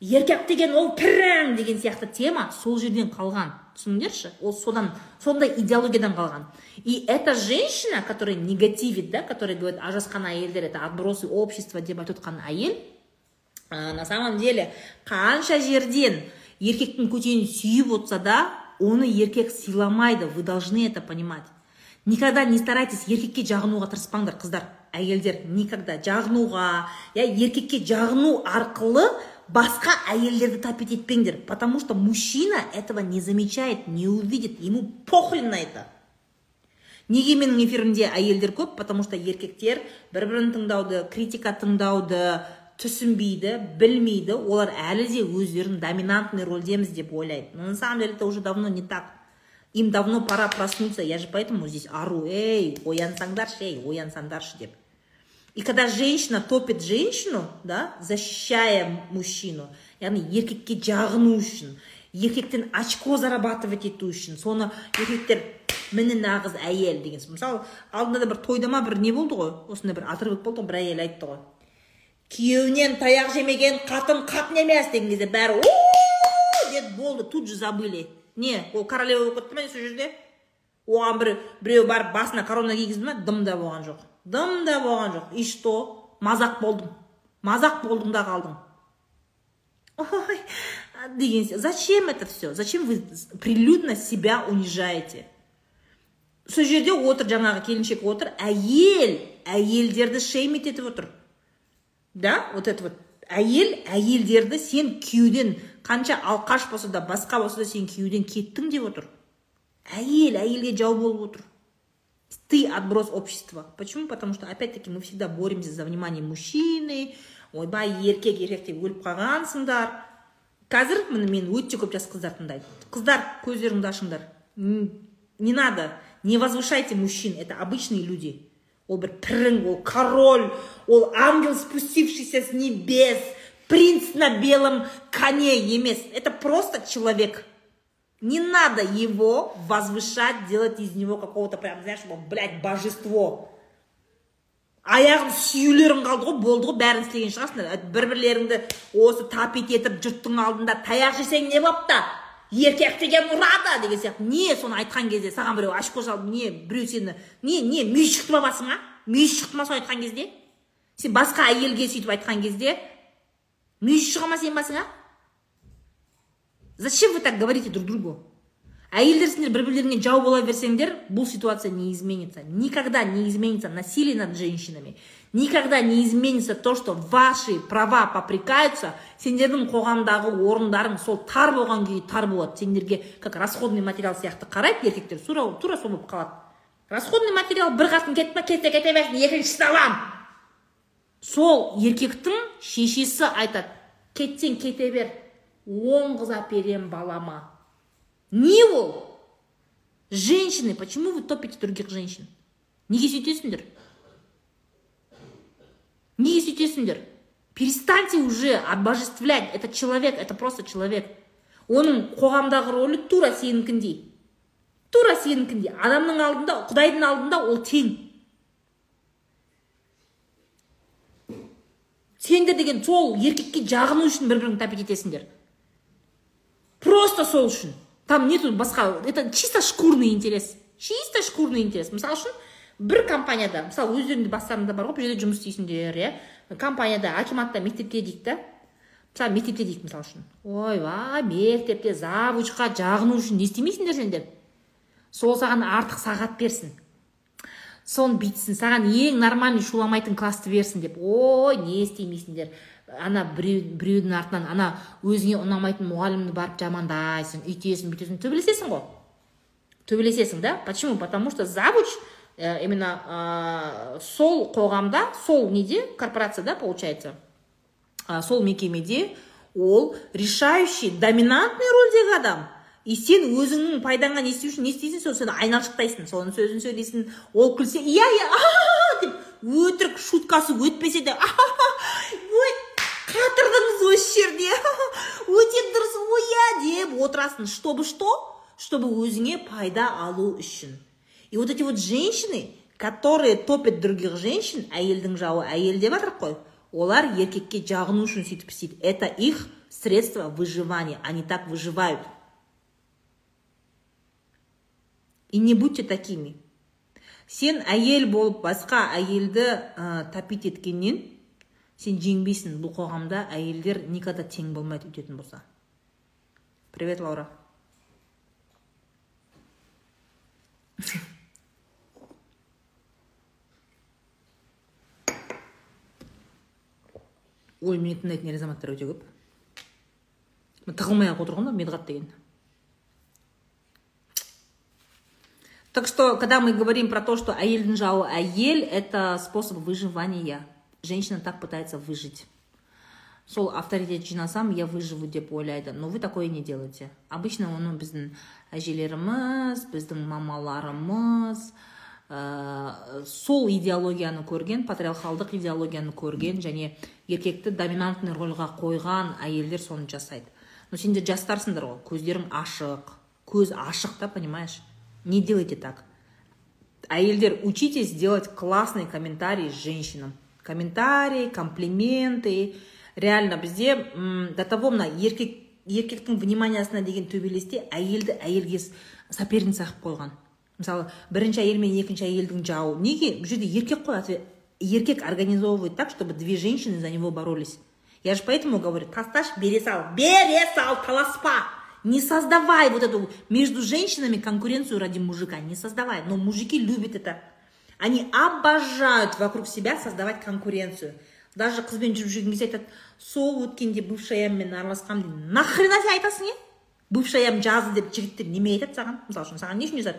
еркек деген ол пірің деген сияқты тема сол жерден қалған. Түсіндіңдерші? Ол содан сондай идеологиядан қалған. И эта женщина которая негативит да которая говорит ажырасқан әйелдер это отбросы общества деп айтып отқан әйел ә, на самом деле қанша жерден еркектің көтенін сүйіп отырса да оны еркек сыйламайды. Вы должны это понимать. Никогда не старайтесь еркекке жағынуға тырыспаңдар қыздар. Әйелдер никогда жағынуға я еркекке жағыну арқылы басқа әйелдерді тапить етпеңдер потому что мужчина этого не замечает не увидит ему похрен на это. Неге менің эфирімде әйелдер көп? Потому что еркектер бір бірін тыңдауды критика тыңдауды түсінбейді білмейді. Олар әлі де өздерін доминантный рольдеміз деп ойлайды. Но на самом деле это уже давно не так. Им давно пора проснуться я же поэтому здесь ору эй оянсаңдаршы ей оянсаңдаршы деп. И когда женщина топит женщину, да, защищая мужчину, яғни еркекке жағыну үшін еркектен очко зарабатывать ету үшін соны еркектер міне нағыз әйел деген мысалы алдында да бір тойда ма бір не болды ғой? Осындай бір отрывок болды ғой бір әйел айтты ғой. Күйеуінен таяқ жемеген қатын қатын емес деген кезде бәрі деді болды тут же забыли. Не ол королева болып кетті ма сол жерде? Оған бір біреу барып басына корона кигізді ма дым да болған жоқ. Дым да болған жоқ. И что? Мазақ болдың мазақ болдың да қалдың ой деген зачем это все зачем вы прилюдно себя унижаете? Сол жерде отыр жаңағы келіншек отыр. Әйел әйелдерді шеймит етіп отыр. Да? Вот это вот. Әйел әйелдерді сен күйеуден қанша алқаш болса да басқа болса да сен күйеуден кеттің деп отыр. Әйел әйелге жау болып отыр. Ты отброс общества. Почему? Потому что, опять-таки, мы всегда боремся за внимание мужчины, ойбай еркек еркек деп өліп қалғансыңдар. Қазір міне мен өте көп жас қыздар тыңдайды қыздар көздеріңді ашыңдар. Не надо не возвышайте мужчин. Это обычные люди. Ол бір пірің ол король ол ангел спустившийся с небес принц на белом коне емес. Это просто человек. Не надо его возвышать, делать из него какого-то прям, знаешь, блядь, божество. аяғын сүюлерің қалды ғой болды ғой бәрін істеген шығарсыңдар. Бір бірлеріңді осы тапит етіп жұрттың алдында таяқ жесең не бопты еркек деген ұрады деген сияқты. Не соны айтқан кезде саған біреу очко салып не біреу сені не не мүйіз шықты ма басыңа? Мүйіз шықты ма соны айтқан кезде? Сен басқа әйелге сөйтіп айтқан кезде мүйіз шыға ма сенің басыңа? Зачем вы так говорите друг другу? әйелдер сендер бір бірлеріңе жау бола берсеңдер бұл ситуация не изменится. Никогда не изменится насилие над женщинами. Никогда не изменится то что ваши права попрекаются сендердің қоғамдағы орындарың сол тар болған күйі тар болады. Сендерге как расходный материал сияқты қарайды еркектер тура, тура сол болып қалады. Расходный материал бір қатын кетті ма кетсе кете берсін екіншісін аламын. Сол еркектің шешесі айтады кетсең кете бер он қыз әперем балама не ол? Женщины. Почему вы топите других женщин? Неге сөйтесіңдер? Неге сөйтесіңдер перестаньте уже обожествлять. Этот человек это просто человек. Оның қоғамдағы рөлі тура сенікіндей тура сенікіндей адамның алдында құдайдың алдында ол тең. Сендер деген сол еркекке жағыну үшін бір біріңді тәпит етесіңдер. Просто сол үшін. Там нету басқа. Это чисто шкурный интерес. Чисто шкурный интерес. Мысалы үшін бір компанияда мысалы өздеріңде бастарыңда бар ғой бұл жерде жұмыс істейсіңдер иә? Компанияда акиматта мектепте дейік та мысалы мектепте дейік мысалы үшін. Ойбай мектепте завучқа жағыну үшін не істемейсіңдер сендер сол саған артық сағат берсін. Соны бүйтсін саған ең нормальный шуламайтын классты берсін деп. Ой не істемейсіңдер. Ана біреу, біреудің артынан ана өзіңе ұнамайтын мұғалімді барып жамандайсың үйтесің бүйтесің. Төбелесесің ғой. Төбелесесің да? Почему? Потому что завуч именно ә, сол қоғамда сол неде корпорацияда получается? Сол мекемеде ол решающий доминантный рөлдегі адам. И сен өзіңнің пайдаңа не істеу үшін не істейсің сол сен айналшықтайсың. Соның сөзін сөйлейсің ол күлсе иә иә деп өтірік шуткасы өтпесе де ой қатырдыңыз осы жерде өте дұрыс ой иә! деп отырасың чтобы что? Чтобы өзіңе пайда алу үшін. И вот эти вот женщины которые топят других женщин әйелдің жауы әйел деп жатырмық қой олар еркекке жағыну үшін сөйтіп істейді. Это их средство выживания. Они так выживают. И не будьте такими. Сен әйел болып басқа әйелді ә, тапит еткеннен сен жеңбейсің. Бұл қоғамда әйелдер никогда тең болмайды өйтетін болса. Привет лаура. Ой мені тыңдайтын ер азаматтар өте көп тығылмай ақ отырған ғой медғат деген Так что, когда мы говорим про то, что аэль нжао аэль, это способ выживания. Женщина так пытается выжить. сол авторитет жинасам я выживу деп ойлайды но вы такое не делаете обычно оны біздің әжелеріміз біздің мамаларымыз ә, сол идеологияны көрген патриархалдық идеологияны көрген және еркекті доминантный рольға қойған әйелдер соны жасайды но сендер жастарсыңдар ғой көздерің ашық көз ашық та понимаешь Не делайте так. Аэльдер, учитесь делать классные комментарии женщинам. Комментарии, комплименты. Реально бізде до того мына еркек еркектің вниманиясына деген төбелесте әйелді әйелге соперница қылып қойған мысалы бірінші әйел мен екінші әйелдің жауы неге бұл жерде еркек қой еркек организовывает так чтобы две женщины за него боролись я же поэтому говорю тасташ бере сал бере сал таласпа Не создавай вот эту между женщинами конкуренцию ради мужика. Не создавай. Но мужики любят это. Они обожают вокруг себя создавать конкуренцию. Даже қызбен жүріп жүрген кезде айтады сол өткенде бывший аяммен араласқанмын дейді нахрена сен айтасың е бывший аям жазды деп жігіттер неме айтады саған мысалы үшін саған не үшін жазады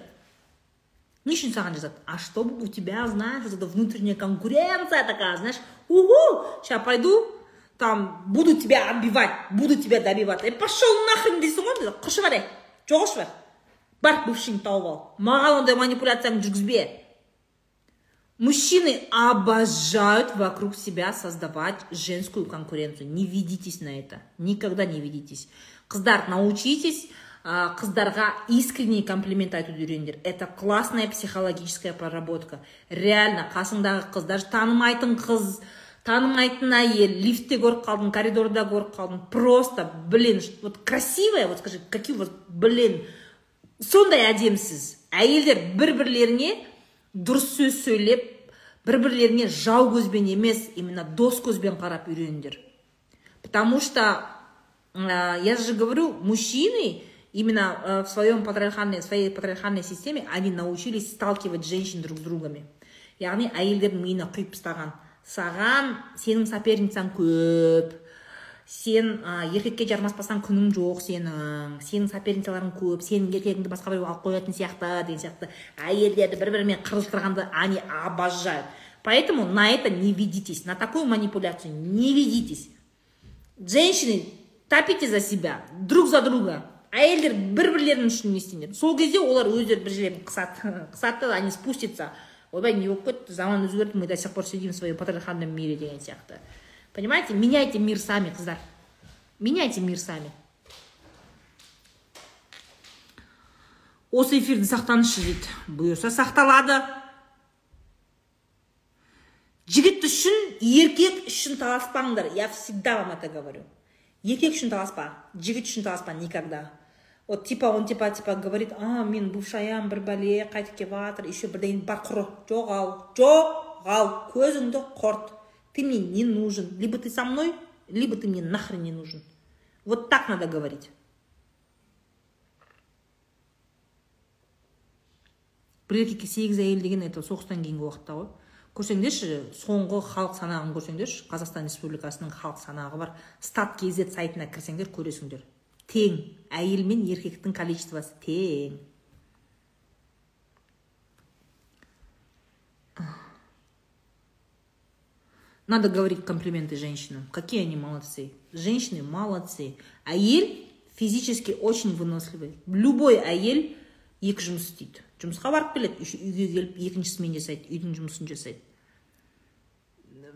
не үшін саған жазады а чтобы у тебя знаешь вот эта внутренняя конкуренция такая знаешь угу сейчас пойду там буду тебя отбивать буду тебя добивать е пошел нахрен дейсің ғой қыршы бар е жоғалшы бар бар бывшийіңді тауып ал маған ондай манипуляцияны жүргізбе мужчины обожают вокруг себя создавать женскую конкуренцию не ведитесь на это никогда не ведитесь қыздар научитесь қыздарға искренний комплимент айтуды үйреніңдер это классная психологическая проработка. Реально қасыңдағы қыз даже танымайтын қыз танымайтын әйел лифтте көріп қалдың коридорда көріп қалдың. Просто блин вот красивая вот скажи какие вас блин сондай әдемісіз әйелдер бір бірлеріне дұрыс сөз сөйлеп бір бірлеріне жау көзбен емес именно дос көзбен қарап үйреніңдер потому что я же говорю мужчины именно в своем патриархальной своей патриархальной системе они научились сталкивать женщин друг с другами. Яғни әйелдердің миына құйып тастаған. Саған сенің соперницаң көп. Сен ә, еркекке жармаспасаң күнің жоқ сенің. Сенің соперницаларың көп. Сенің еркегіңді басқа біреу алып қоятын сияқты деген сияқты. Әйелдерді бір бірімен қырылыстырғанды они обожают. Поэтому на это не ведитесь на такую манипуляцию не ведитесь. Женщины топите за себя друг за друга. Әйелдер бір бірлерінің үшін не істеңдер сол кезде олар өздері бір жерден қысады қысады они спустятся. Ойбай не болып кетті? Заман өзгерді мы до сих пор сидим в своем патриархальном мире деген сияқты. Понимаете? Меняйте мир сами қыздар. Меняйте мир сами. Осы эфирді сақтаңызшы дейді. Бұйырса сақталады. Жігіт үшін еркек үшін таласпаңдар. Я всегда вам это говорю. Еркек үшін таласпа жігіт үшін таласпа никогда. Вот типа он типа типа говорит а мен бывшаям бір бәле қайтып келіп жатыр еще бірдеңе бар құры жоғал жоғал көзіңді құрт. Ты мне не нужен. Либо ты со мной либо ты мне нахрен не нужен. Вот так надо говорить. Бір еркекке сегіз әйел деген это соғыстан кейінгі уақытта ғой. Көрсеңдерші соңғы халық санағын көрсеңдерші қазақстан республикасының халық санағы бар. Стат kz сайтына кірсеңдер көресіңдер. Тең әйел мен еркектің количествосы тең Надо говорить комплименты женщинам. Какие они молодцы. Женщины молодцы. Әйел физически очень выносливый. Любой әйел екі жұмыс істейді. Жұмысқа барып келеді, үйге келіп екіншісімен жасайды, үйдің жұмысын жасайды.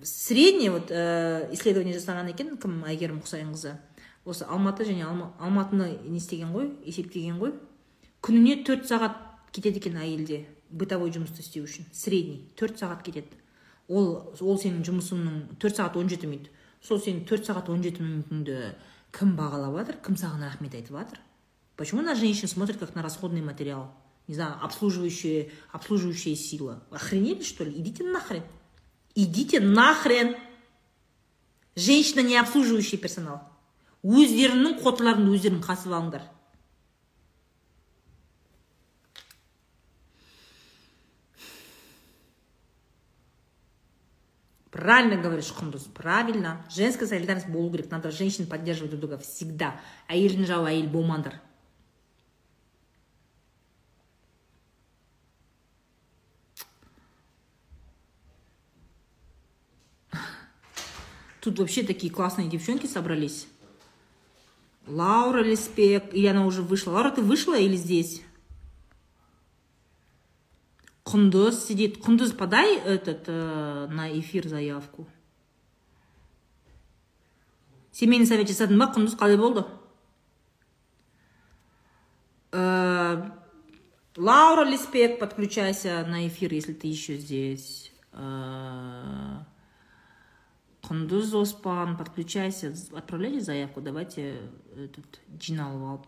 Средний вот ә, исследование жасаған екен кім әйгерім құсайынқызы осы алматы және Алма, алматыны не істеген ғой есептеген ғой. Күніне төрт сағат кетеді екен әйелде бытовой жұмысты істеу үшін средний төрт сағат кетеді. Ол ол сенің жұмысыңның төрт сағат он жеті минут. Сол сенің төрт сағат он жеті минутыңды кім бағалап жатыр кім саған рахмет айтып жатыр? Почему на женщин смотрят как на расходный материал? Не знаю обслуживающая обслуживающая сила охренели что ли? Идите нахрен. Идите нахрен. Женщина не обслуживающий персонал. Өздеріңнің қотыларыңды өздерің қасып алыңдар Правильно говоришь, Хундус, правильно. Женская солидарность болу керек. Надо женщин поддерживать друг друга всегда. Әйелдің жауы әйел болмаңдар. Тут вообще такие классные девчонки собрались. Лаура Леспек. Или она уже вышла. Лаура, ты вышла или здесь? құндыз сидит құндыз подай этот э, на эфир заявку семейный совет жасадың ба құндыз қалай болды э, лаура лиспек подключайся на эфир если ты еще здесь э, құндыз оспан подключайся отправляйте заявку давайте этот жиналып алып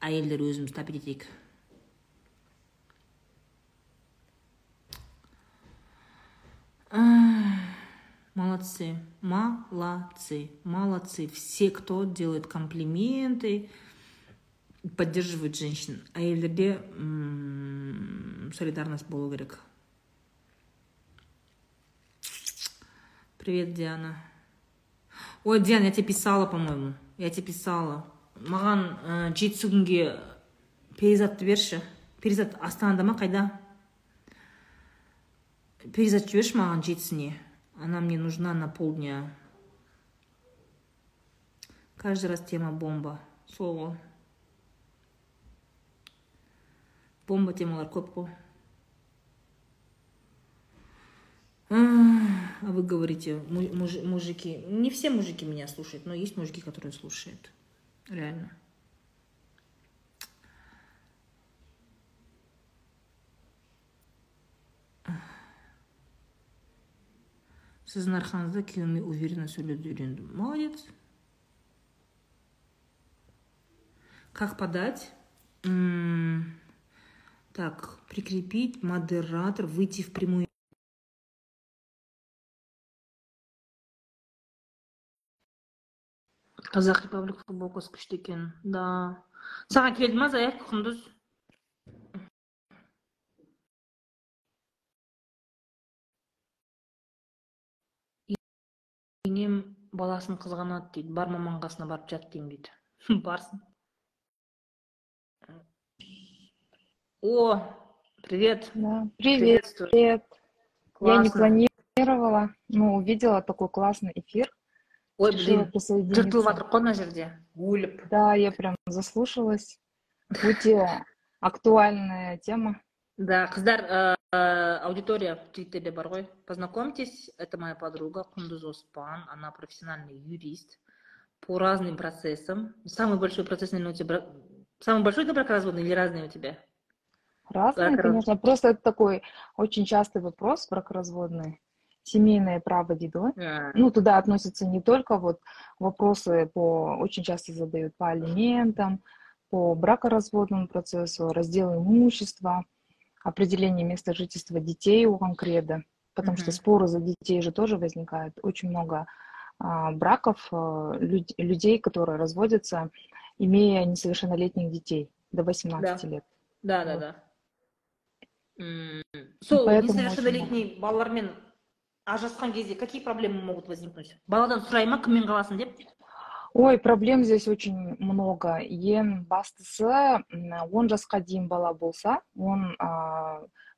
әйелдер өзіміз тәпет етейік Молодцы, молодцы, молодцы. Все, кто делает комплименты, поддерживает женщин. А әйелдерде солидарность болу керек. Привет, Диана. Ой, Диана, я тебе писала, по-моему. Я тебе писала. Маған ә, жетісі күнге перизатты берші. Перизат астанада ма қайда? перизат жіберші маған жетісіне она мне нужна на полдня каждый раз тема бомба ғой бомба темалар көп қой а вы говорите мужики не все мужики меня слушают но есть мужики которые слушают реально сіздің арқаңызда күйеуіме уверенно сөйлеуді үйрендім молодец как подать так прикрепить модератор выйти в прямую қазақ республика футболкасы күшті екен. Да. Саған келді ма заявка құндыз? Енем баласын қызғанады дейді. Бар маманың қасына барып жат деймін дейді. Барсын. О привет. Да, привет. привет. Я не планировала но увидела такой классный эфир. Ой блин жыртылып жатыр ғой мына жерде өліп да я прям заслушалась. Өте актуальная тема. Да қыздар аудитория в твиттерде бар ғой познакомьтесь это моя подруга кундуз оспан она профессиональный юрист по разным процессам. Самый большой процесс наверное у тебя самый большой это бракоразводный или разные у тебя? Разные конечно просто это такой очень частый вопрос бракоразводный семейное право дейді а. ну туда относятся не только вот вопросы по очень часто задают по алиментам по бракоразводному процессу раздел имущества определение места жительства детей у конкреда, потому mm-hmm. что споры за детей же тоже возникают. Очень много а, браков а, люд, людей, которые разводятся, имея несовершеннолетних детей до 18 да. лет. Да, вот. да, да. сол несовершеннолетний балалармен ажырасқан кезде какие проблемы могут возникнуть баладан сұрай ма кіммен қаласың деп ой проблем здесь очень много ең бастысы он жасқа дейін бала болса он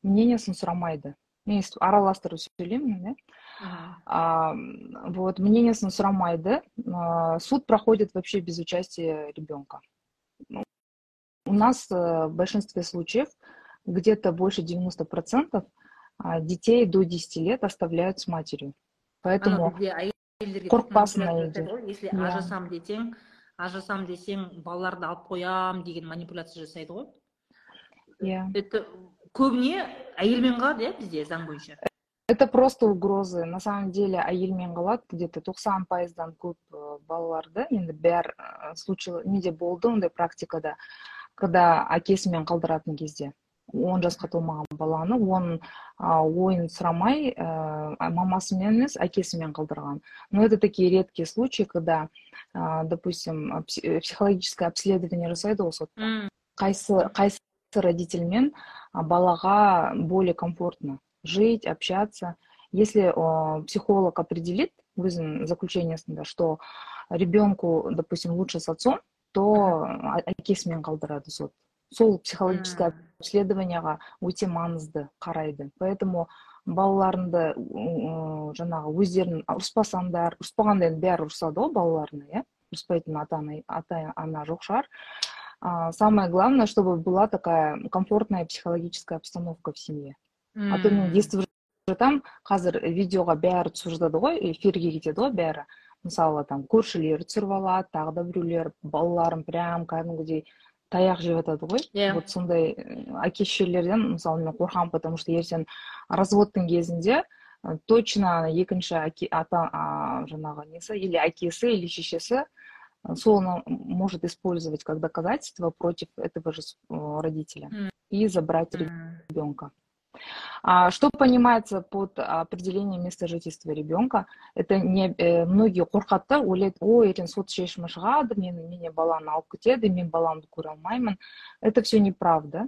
мнениесін сұрамайды мен араластырып сөйлеймін иә вот мнениесін сұрамайды суд проходит вообще без участия ребенка у нас э, в большинстве случаев где то больше девяносто процентов детей до десяти лет оставляют с матерью поэтому қорықпасын если ажырасамын десең ажырасамын десең балаларды алып қоямын деген манипуляция жасайды ғой иә это көбіне әйелмен қалады иә бізде заң бойынша это просто угрозы на самом деле әйелмен қалады где то тоқсан пайыздан көп э, балаларды енді бәр э, случай неде болды ондай практикада когда әкесімен қалдыратын кезде он жасқа толмаған баланы оның ойын сұрамай ә, мамасымен емес әкесімен қалдырған но это такие редкие случаи когда допустим психологическое обследование жасайды ғой сотта қайсы қайсы родительмен балаға более комфортно жить общаться если психолог определит өзінің заключениесінде что ребенку допустим лучше с отцом то әкесімен қалдырады сот сол психологическое обследованияға өте маңызды қарайды поэтому балаларыңды жаңағы өздерін ұрыспасаңдар ұрыспағанда енді бәрі ұрысады ғой балаларына иә ұрыспайтын ата ана ата ана жоқ шығар а, самое главное чтобы была такая комфортная психологическая обстановка в семье а то мен естіп жатамын қазір видеоға бәрі түсіп жатады ғой эфирге кетеді ғой бәрі мысалы там көршілер түсіріп алады тағы да біреулер балаларын прям кәдімгідей таяқ жеп жатады ғой иә вот сондай әке шешелерден мысалы мен қорқамын потому что ертең разводтың кезінде точно екінші әке ата жаңағы несі или әкесі или шешесі соны может использовать как доказательство против этого же родителя и забрать ребенка А что понимается под определением места жительства ребенка? Это не э, многие қорқады да ойлайды ой ертең сот шешімі шығады мен менен баланы алып кетеді мен баламды көре алмаймын это все неправда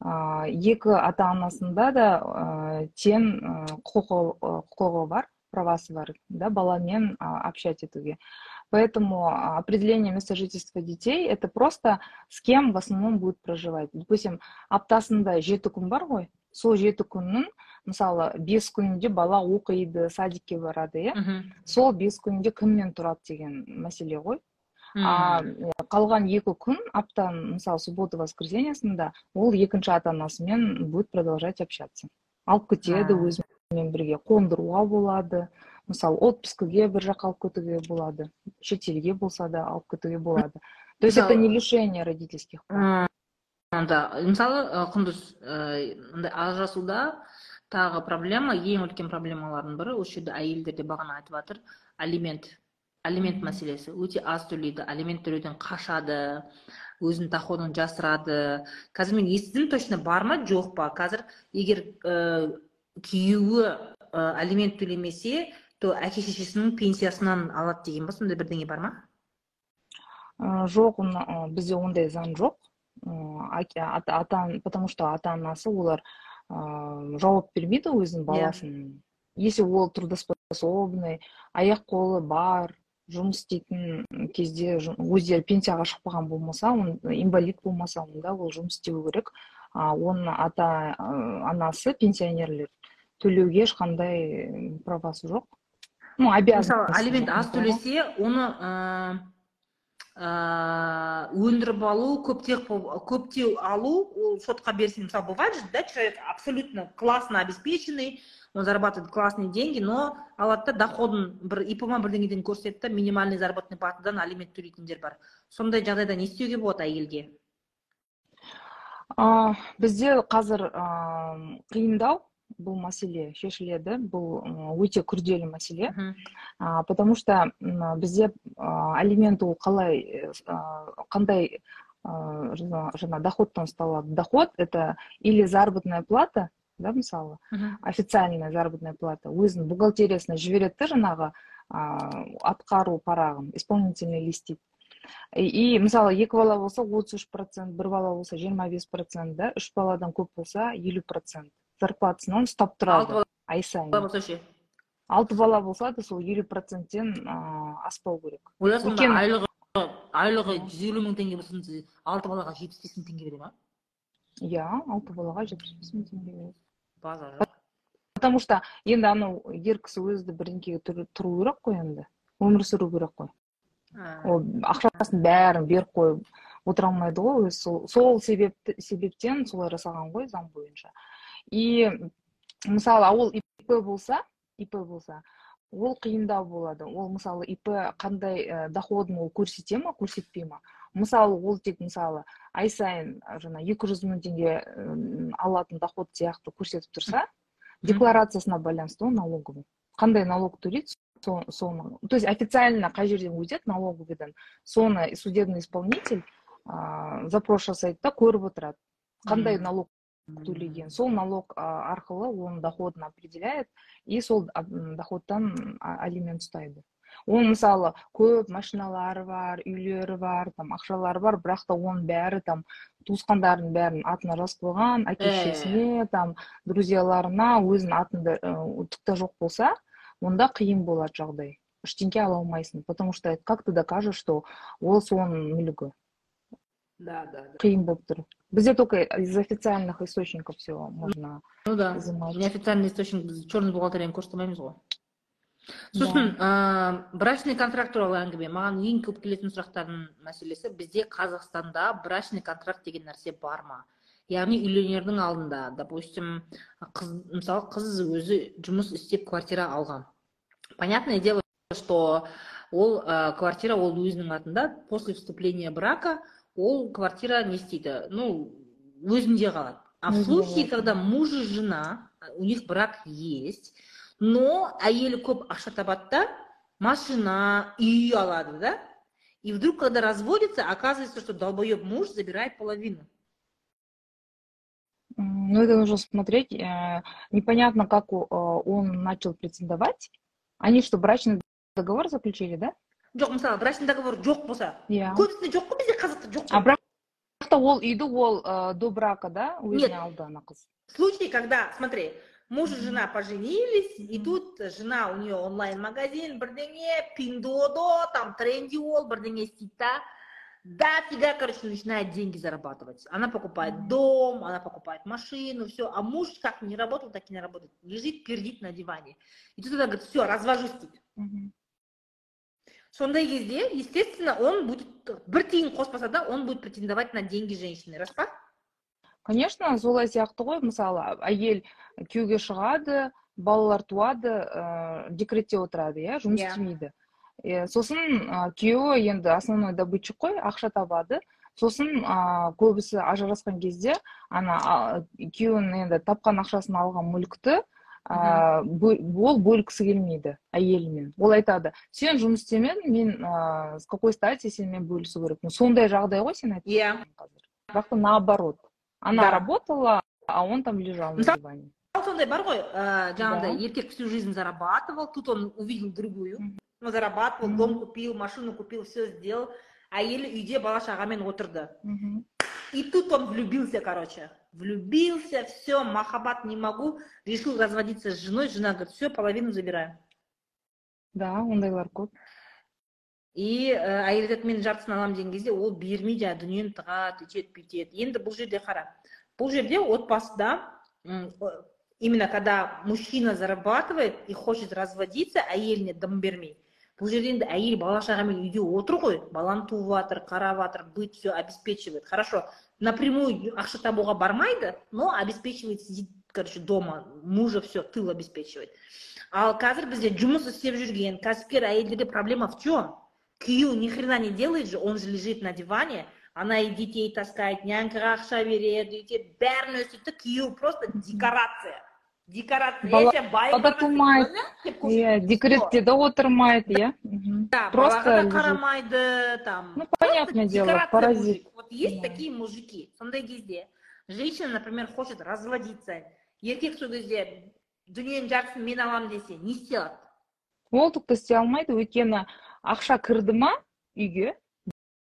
а, екі ата анасында да ә, тең құқығы, құқығы бар правасы бар да баламен общать етуге Поэтому определение места жительства детей это просто с кем в основном будет проживать. Допустим, аптасында жеті күн бар ғой сол жеті күннің мысалы бес күнінде бала оқиды садикке барады иә. Сол бес күнде кіммен тұрады деген мәселе ғой. А қалған екі күн аптаның мысалы суббота воскресеньясында ол екінші ата анасымен будет продолжать общаться. Алып кетеді өзімен бірге қондыруға болады мысалы отпускіге бір жаққа алып кетуге болады шетелге болса да алып кетуге болады. То есть это не лишение родительских прав. Да. Мысалы құндыз мындай ажырасуда тағы проблема ең үлкен проблемалардың бірі осы жерде әйелдер де бағана айтып жатыр. Алимент алимент мәселесі өте аз төлейді. Алимент төлеуден қашады өзінің доходын жасырады. Қазір мен естідім точно бар ма жоқ па? Қазір егер ә, күйеуі ә, алимент төлемесе то әке шешесінің пенсиясынан алады деген ба? Сондай бірдеңе бар ма? Жоқ бізде ондай заң жоқ. Ата потому что ата анасы олар ыыы жауап бермейді өзінің баласын если ол трудоспособный аяқ қолы бар жұмыс істейтін кезде өздері пенсияға шықпаған болмаса инвалид болмаса онда ол жұмыс істеу керек. А оның ата анасы пенсионерлер. Төлеуге ешқандай правасы жоқ. Ну обязан мысалы алимент аз төлесе оны өндіріп алу көптеп көптеу алу ол сотқа берсең мысалы бывает же да человек абсолютно классно обеспеченный он зарабатывает классные деньги но алады да доходын бір ип ма бірдеңеден көрсетеді да минимальный заработной платадан алимент төлейтіндер бар. Сондай жағдайда не істеуге болады әйелге? Бізде қазір қиындау бұл мәселе шешіледі бұл өте күрделі мәселе а, потому что бізде алимент ол қалай қандай жаңа доходтан ұсталады доход это или заработная плата да мысалы официальная заработная плата өзінің бухгалтериясына жібереді да жаңағы атқару парағын исполнительный лист дейді и мысалы екі бала болса отыз үш процент бір бала болса жиырма бес процент да үш баладан көп болса елу процент. Зарплатасынан ұстап тұрады ай сайын болса ше алты бала болса да сол елу проценттен аспау керек ойласаң айлығы айлығы жүз елу мың теңге болса алты балаға жетпіс бес мың теңге бере ма? Иә алты балаға жетпіс бес мың теңге береді. Базар. Жоқ потому что енді анау ер кісі өзі бірдеңеге тұру керек қой енді. Өмір сүру керек қой. Ол ақшасын бәрін беріп қойып отыра алмайды ғой. Өзі сол, сол себепті, себептен солай жасаған ғой заң бойынша. И мысалы ол ип болса ип болса ол қиындау болады. Ол мысалы ип қандай ә, доходын ол көрсете ма көрсетпей ма? Мысалы ол тек мысалы ай сайын жаңа екі жүз мың теңге алатын доход сияқты көрсетіп тұрса декларациясына байланысты ол налоговый. Қандай налог төлейді соны то есть официально қай жерден өтеді налоговыйдан соны судебный исполнитель ә, запрос жасайды да көріп отырады. Қандай налог төлеген сол налог арқылы оның доходын определяет и сол доходтан алимент ұстайды. Оның мысалы көп машиналары бар үйлері бар там ақшалары бар бірақ та оның бәрі там туысқандарының бәрін атына жазып қойған әке шешесіне там друзьяларына өзінің атында түкте жоқ болса онда қиын болады жағдай. Ештеңке ала алмайсың потому что как ты докажешь что ол соның мүлігі да да қиын болып тұр бізде только из официальных источников все можно ну да неофициальный источник біз черный бухгалтерияны көрсете ғой сосын ә, брачный контракт туралы әңгіме маған ең көп келетін сұрақтардың мәселесі бізде қазақстанда брачный контракт деген нәрсе бар ма? Яғни үйленердің алдында допустим қыз мысалы қыз өзі жұмыс істеп квартира алған. Понятное дело что ол ә, квартира ол өзінің атында после вступления брака ол квартира не істейді ну өзінде қалады а в случае когда муж и жена у них брак есть но әйелі көп ақша табады да машина үй алады да и вдруг когда разводится оказывается что долбоеб муж забирает половину Ну, это нужно смотреть. Э, непонятно, как э, он начал претендовать. Они что, брачный договор заключили, да? жоқ мысалы брачный договор жоқ болса иә көбісінде жоқ қой бізде қазақта жоқ а бірақ та ол үйді ол э, до брака да өзіне алды ана қыз случай когда смотри муж и жена поженились и тут жена у нее онлайн магазин бірдеңе пиндодо там трендиол бірдеңе істейді да дофига, короче, начинает деньги зарабатывать. Она покупает дом, она покупает машину, все. А муж как не работал, так и не работает. Лежит, пердит на диване. И тут она говорит, все, развожусь дейді сондай кезде естественно он будет бір тиын қоспаса да он будет претендовать на деньги женщины рас па? Конечно солай сияқты ғой мысалы әйел күйеуге шығады балалар туады ә, декретте отырады иә жұмыс иә. істемейді. Иә сосын ә, күйеуі енді основной добытчик қой ақша табады. Сосын ә, көбісі ажырасқан кезде ана күйеуінің енді тапқан ақшасын алған мүлікті ә, ол бөлгісі келмейді әйелімен ол айтады сен жұмыс істемедің мен ә, с какой стати сенімен бөлісу керекпін сондай жағдай ғой сен айтып иә. бірақ та наоборот. Она работала а он там лежал на диване. сондай бар ғой ә, жаңағыдай еркек всю жизнь зарабатывал тут он увидел другую. Ну зарабатывал дом купил машину купил все сделал. Әйелі үйде бала шағамен отырды. И тут он влюбился короче. влюбился все махаббат не могу решил разводиться с женой жена говорит все половину забираем да ондайлар көп и әйел айтады мен жартысын аламын деген кезде ол бермей жаңағы дүниені тығады өйтеді бүйтеді енді бұл жерде қара бұл жерде отбасыда именно когда мужчина зарабатывает и хочет разводиться әйеліне дым бермей бұл жерде енді әйел бала шағамен үйде отыр ғой баланы туып жатыр қарап жатыр быт все обеспечивает хорошо напрямую ақша табуға бармайды но обеспечивает сидит короче дома мужа все тыл обеспечивает ал қазір бізде жұмыс істеп жүрген кәсіпкер әйелдерде проблема в чем күйеуі ни хрена не делает же он же лежит на диване она и детей таскает нянькаға ақша береді өйтеді бәрін өстеді да күйеуі просто декорация Тумайды иә декретте де отырмайды иә да? Просто қарамайды там ну понятное дело паразит. вот есть такие мужики сондай кезде женщина например хочет разводиться. Еркек сол кезде дүниенің жартысын мен аламын десе не істей алады ол тіпті істей алмайды өйткені ақша кірді ма үйге?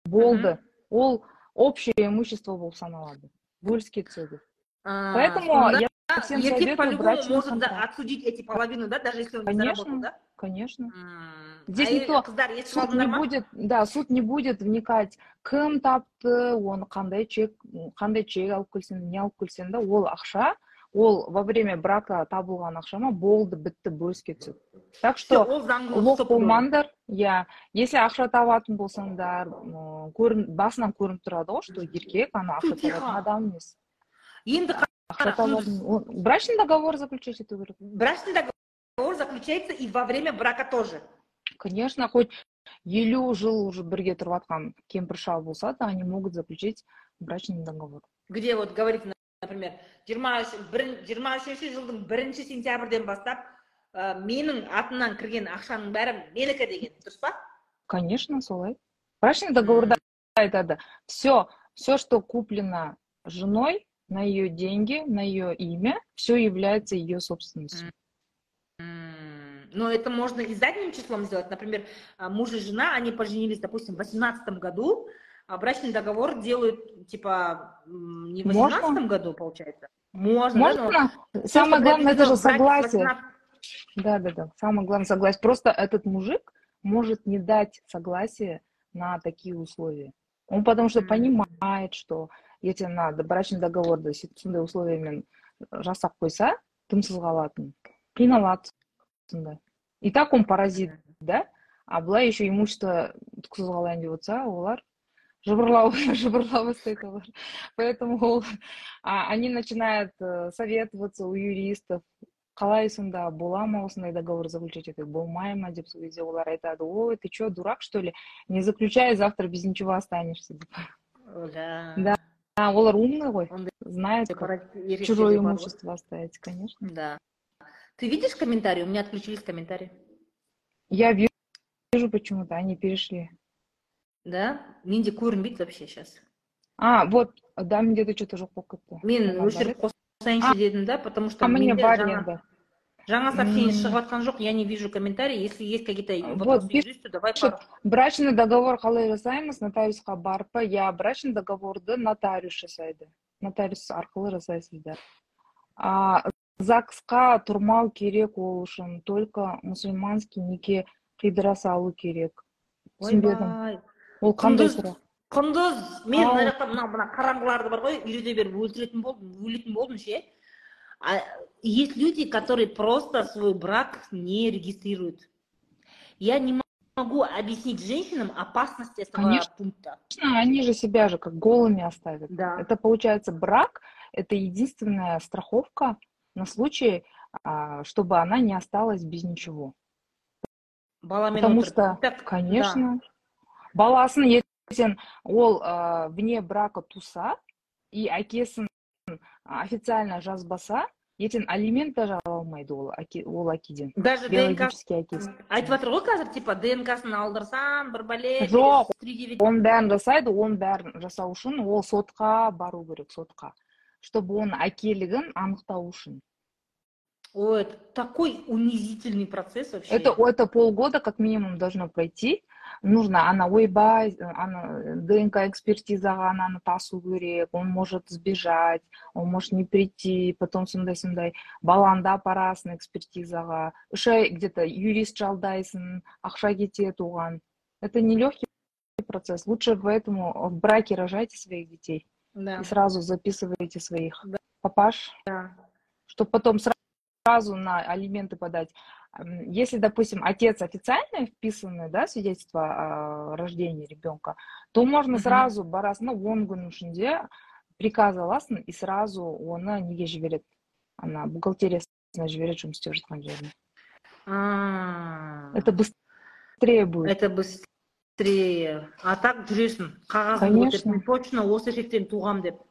Болды. Ол общее имущество болып саналады. Бөліске түседі поэтому я всем советую брать может отсудить эти половину да даже если он конечно да конечно здесь никто суд не будет да суд не будет вникать кім тапты оны қандай чек қандай чек алып келсең не алып келсең да ол ақша ол во время брака табылған ақша ма болды бітті бөліске түседі так что ұлық болмаңдар иә если ақша табатын болсаңдар көрін басынан көрініп тұрады ғой что еркек ана ақша табатын адам емес енді ақша табатын брачный договор заключать ету керек брачный договор заключается и во время брака тоже конечно хоть елу жыл уже бірге тұрып жатқан кемпір шал болса да они могут заключить брачный договор где вот говорит например жиырма жиырма үшінші жылдың бірінші сентябрьден бастап ә, менің атымнан кірген ақшаның бәрі менікі деген дұрыс па конечно солай брачный договорда айтады все все что куплено женой на ее деньги на ее имя все является ее собственностью но это можно и задним числом сделать. Например, муж и жена, они поженились, допустим, в 2018 году, а брачный договор делают, типа, не в 2018 году, получается? Можно. Можно. Но... Самое главное, это же согласие. 18... Да, да, да. Самое главное согласие. Просто этот мужик может не дать согласие на такие условия. Он потому что понимает, что ертең мына брачный договорды сондай условиямен жасап қойса тымсыз қалатын қиналады сондай и так он паразит да? А былай еще имущество түпсіз қалайын деп отырса олар жыбырлау жыбырлау бастайды олар поэтому а, они начинают э, советоваться у юристов. Қалай сонда бола ма осындай договор заключать? Ету болмай ма? деп сол кезде олар айтады. Ой ты че дурак что ли? Не заключай завтра без ничего останешься деп да. Да олар умный ғой знают как чужое имущество оставить конечно да ты видишь комментарии у меня отключились комментарии я вижу почему-то они перешли да менде көрінбейді вообще сейчас а вот да менде де че то жоқ болып кетті мен өшіріп қосайыншы дедім да потому что а мне бар енді жаңа сообщение шығып жатқан жоқ я не вижу комментарий если есть какие то юристу давай брачный договор қалай жасаймыз нотариусқа барып па иә брачный договорды нотариус жасайды нотариус арқылы жасайсыздар а загсқа тұрмау керек ол үшін только мұсылманский неке қидыра салу керек түсінбедім ол қандай сұрақ? құндыз мен мына жақта мына мына қараңғыларды бар ғой үйрете беріп өлтіретін болдым өлетін болдым ше. Есть люди которые просто свой брак не регистрируют я не могу объяснить женщинам опасность этого Конечно. пункта. Они же себя же как голыми оставят. Да. Это получается брак, это единственная страховка на случай, а, чтобы она не осталась без ничего. Потому что, конечно, да баласын ертең ол ә, вне брака туса и әкесін официально жазбаса ертең алимент даже ала алмайды ол ол әкеден даже днк айтып жатыр ғой қазір типа днксын алдырсам бір бәле жоқ оның бәрін жасайды оның бәрін жасау үшін ол сотқа бару керек сотқа. Чтобы оның әкелігін анықтау үшін. Ой, это такой унизительный процесс вообще. Это, это полгода как минимум должно пройти, нужно ана ойбай ана днк экспертизаға ананы тасу керек он может сбежать он может не прийти потом сондай сондай балаңды апарасың экспертизаға үш ай где то юрист жалдайсың ақша кетеді оған это нелегкий процесс лучше поэтому в браке рожайте своих детей да. и сразу записывайте своих да. папаш да. чтобы потом сразу на алименты подать если, допустим, отец официально вписанный, да, свидетельство о рождении ребенка, то можно сразу барасына он күн ішінде приказ аласың и сразу оны неге жібереді ана бухгалтериясына жібереді жұмыс істеп жатқан жеріне это быстрее будет это быстрее а так жүресің қағазын точно осы шектен туғам деп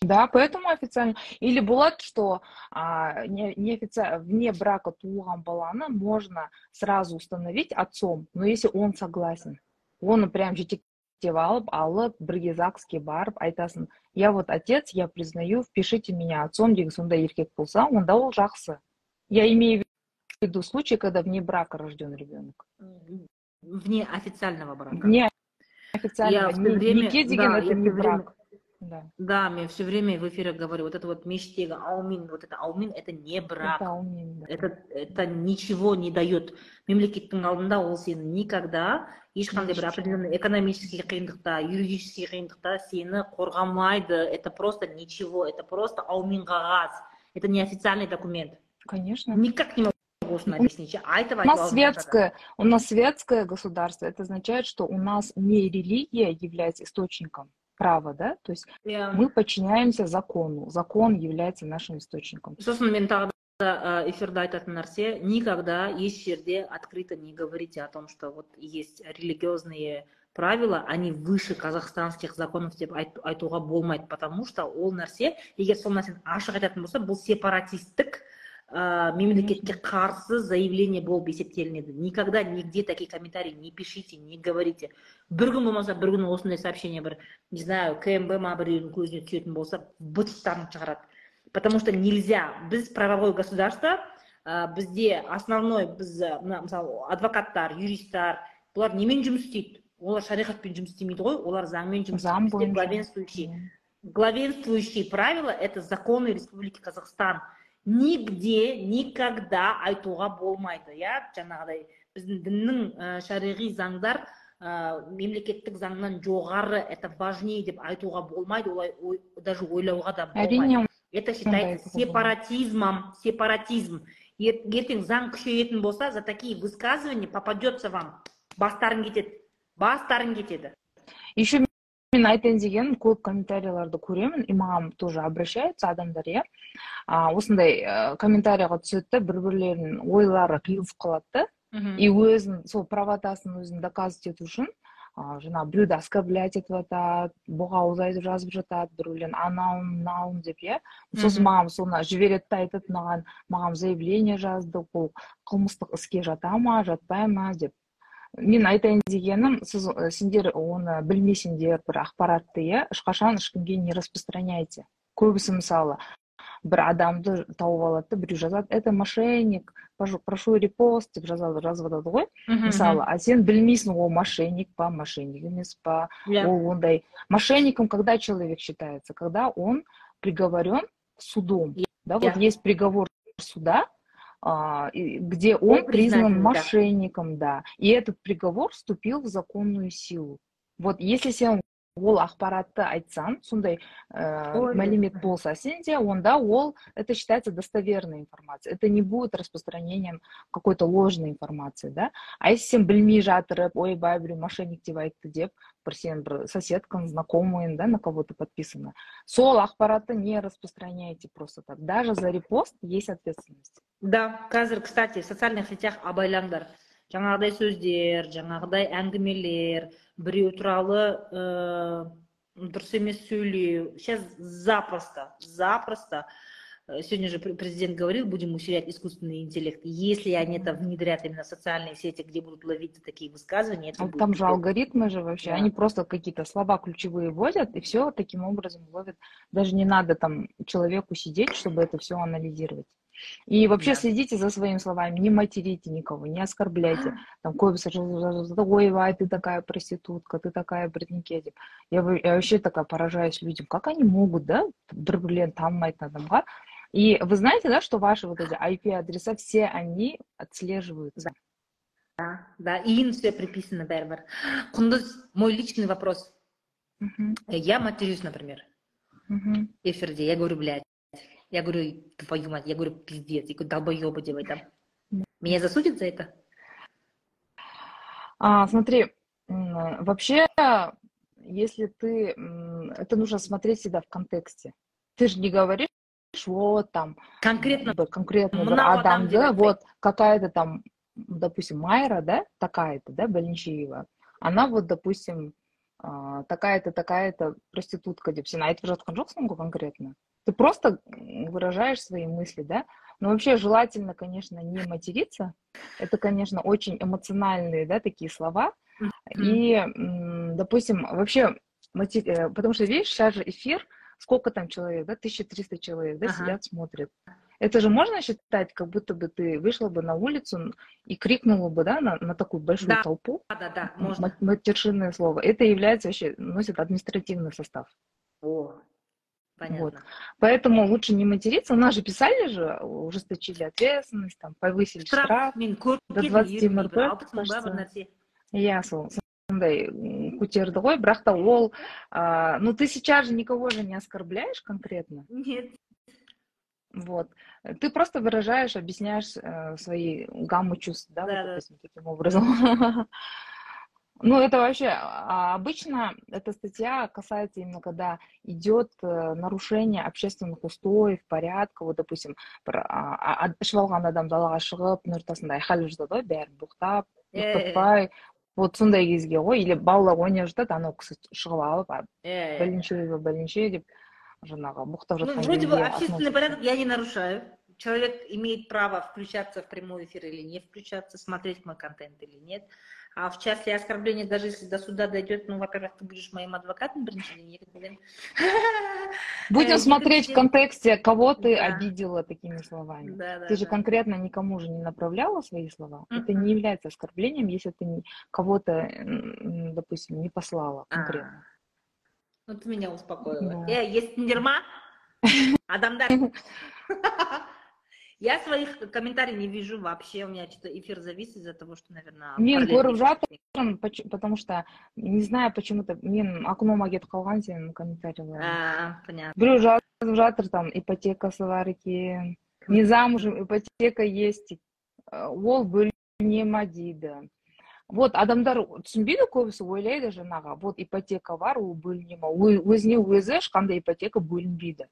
да, поэтому официально. Или болады, что а, не, не официально, вне брака туылған баланы можно сразу установить отцом, но если он согласен. Оны прям жетектеп алып, алып, бірге ЗАГСке барып, айтасың, я вот отец, я признаю, впишите меня отцом деген сондай еркек болса, онда ол жақсы. Я имею в виду случай, когда вне брака рожден ребенок. Вне официального брака. Вне официального. Я все время, Нике деген да, это не брак. Да. да, я все время в эфире говорю, вот это вот мечтега, аумин, вот это аумин, это не брак. Это аумин, да. Это, это ничего не дает. Мемлекеттің алдында ол сені никогда ешқандай бір определенный экономический қиындықта юридический қиындықта сені қорғамайды это просто ничего это просто аумин қағаз это не официальный документ конечно никак не могу объяснить айтып у нас светское у нас светское государство это означает что у нас не религия является источником права да? То есть yeah. мы подчиняемся закону. Закон является нашим источником. Сосын мен тағы да эфирде айтатын нәрсе никогда еш жерде открыто не говорите о том что вот есть религиозные правила они выше казахстанских законов деп айтуға болмайды потому что ол нәрсе егер сол нәрсені ашық айтатын болса бұл сепаратистік ә, мемлекетке қарсы заявление болып есептелінеді. Никогда нигде такие комментарии не пишите не говорите. Бір күн болмаса бір күн осындай сообщение бір не знаю кмб ма біреудің көзіне түсетін болса быттарын шығарады. Потому что нельзя. Біз правовое государство ә, бізде основной біз мына мысалы адвокаттар юристтар бұлар немен жұмыс істейді? Олар шариғатпен жұмыс істемейді ғой олар заңмен жұмыс істейді главенствующий главенствующие правила это законы республики казахстан. Нигде никогда айтуға болмайды. Иә жаңағыдай біздің діннің ә, шариғи заңдар ә, мемлекеттік заңнан жоғары. Это важнее деп айтуға болмайды. Олай ой, даже ойлауға да болмайды. Это считается сепаратизмом сепаратизм. Ертең заң күшейетін болса за такие высказывания попадется вам. Бастарың кетеді. Бастарың кетеді. Еще мен айтайын дегенім көп комментарийларды көремін. И маған тоже обращаются адамдар иә. Осындай ә, комментарийға түседі да бір бірлерінің ойлары қиылысып қалады да. И өзін сол правотасын өзін доказывать ету үшін ыыы жаңағы біреуді оскорблять етіп жатады боғауыз айтып жазып жатады біреулер анауын мынауын деп иә. Сосын маған соны жібереді да айтады маған маған заявление жазды ол қылмыстық іске жата ма жатпай ма? деп. мен айтайын дегенім сіз сендер оны білмесеңдер бір ақпаратты иә ешқашан ешкімге не распространяйте көбісі мысалы бір адамды тауып алады да біреу жазады это мошенник прошу репост деп жазады жазып жатады ғой мысалы а сен білмейсің ол мошенник па мошенник емес па yeah. Иә. ол ондай мошенником когда человек считается когда он приговорен судом yeah. да вот yeah. есть приговор суда а, где он признан мошенником, да. И этот приговор вступил в законную силу. Вот если сен ол ақпаратты айтсаң сондай ә, мәлімет болса сенде онда ол это считается достоверной информацией. Это не будет распространением какой то ложной информации да. А если сен білмей жатырып ойбай біреу мошенник деп айтты деп бір сен бір соседкаң знакомыйың да на кого то подписана сол ақпаратты не распространяйте просто так. Даже за репост есть ответственность. Да қазір кстати в социальных сетях абайлаңдар жаңағыдай сөздер жаңағыдай әңгімелер біреу туралы ә, дұрыс емес сөйлеу. Сейчас запросто запросто. Э, сегодня же президент говорил будем усилять искусственный интеллект. Если они это внедрят именно в социальные сети где будут ловить такие высказывания это а там же алгоритмы же вообще. Да. они просто какие-то слова ключевые вводят и все таким образом ловят. Даже не надо там человеку сидеть чтобы это все анализировать и вообще да. следите за своими словами, не материте никого, не оскорбляйте. Там көбісі ойбай, ты такая проститутка, ты такая бірдеңке деп. Я, я вообще такая поражаюсь людям, как они могут, да, бір бірлерін танымайтын адамға. И вы знаете, да, что ваши вот эти IP-адреса, все они отслеживаются. Да, да, и им все приписано бәрібір. Құндыз, мой личный вопрос. Угу. Я матерюсь, например, угу. эфирде, я говорю, блядь. Я говорю, твою мать, я говорю, пиздец, я говорю, долбоёбы делай там. Меня засудят за это? А, смотри, вообще, если ты... Это нужно смотреть всегда в контексте. Ты же не говоришь, вот там... Конкретно. Конкретно. Адам, да, вот какая-то там, допустим, Майра, да, такая-то, да, Больничиева. Она вот, допустим, а, такая-то, такая-то проститутка деп сен айтып жатқан жоқсың ғой конкретно ты просто выражаешь свои мысли да но вообще желательно конечно не материться это конечно очень эмоциональные да такие слова и допустим вообще матери... Э, потому что видишь сейчас же эфир сколько там человек да 1300 человек да ага. сидят смотрят Это же можно считать, как будто бы ты вышла бы на улицу и крикнула бы, да, на, на такую большую да, толпу. Да, да, да, можно. Матершинное слово. Это является вообще, носит административный состав. О, понятно. Вот. Поэтому лучше не материться. У нас же писали же, ужесточили ответственность, там, повысили штраф, штраф до 20 мрп. Я сондай көтерді ғой бірақ та ол а, ну ты сейчас же никого же не оскорбляешь конкретно нет вот. Ты просто выражаешь, объясняешь э, свои гамму чувств, да, да, вот, допустим, да. таким образом. Ну, это вообще а, обычно эта статья касается именно когда идет э, нарушение общественных устоев, порядка, вот, допустим, ішіп алған адам далаға шығып түн ортасында айқайлап жатады ғой бәрін боқтап ұйықтатпай вот сондай кезге ғой или балалар ойнап жатады анау кісі шығып алып бәленше бәленше деп жаңағы боқтап жатқан ну, вроде бы общественный порядок я не нарушаю человек имеет право включаться в прямой эфир или не включаться смотреть мой контент или нет а в части оскорбления даже если до суда дойдет ну во-первых ты будешь моим адвокатом біріншіден екіншіден будем э, смотреть в контексте кого ты обидела такими словами ты же конкретно никому же не направляла свои слова это не является оскорблением если ты кого-то допустим не послала конкретно ну, ты меня успокоила. Да. Э, есть тендерма? Адамдар. Я своих комментариев не вижу вообще. У меня что-то эфир завис из-за того, что, наверное... Мен көріп жатырмын, потому что не знаю почему-то мен окнома кетіп қалған сенің комментарийлерің. А, понятно. Біреу жазып жатыр там ипотекасы бар екен. Не замужем, ипотека есть. Ол бөліне ма дейді вот адамдар түсінбейді көбісі ойлайды жаңағы вот ипотека бар ол бөліне ма өзіне өзі ешқандай ипотека бөлінбейді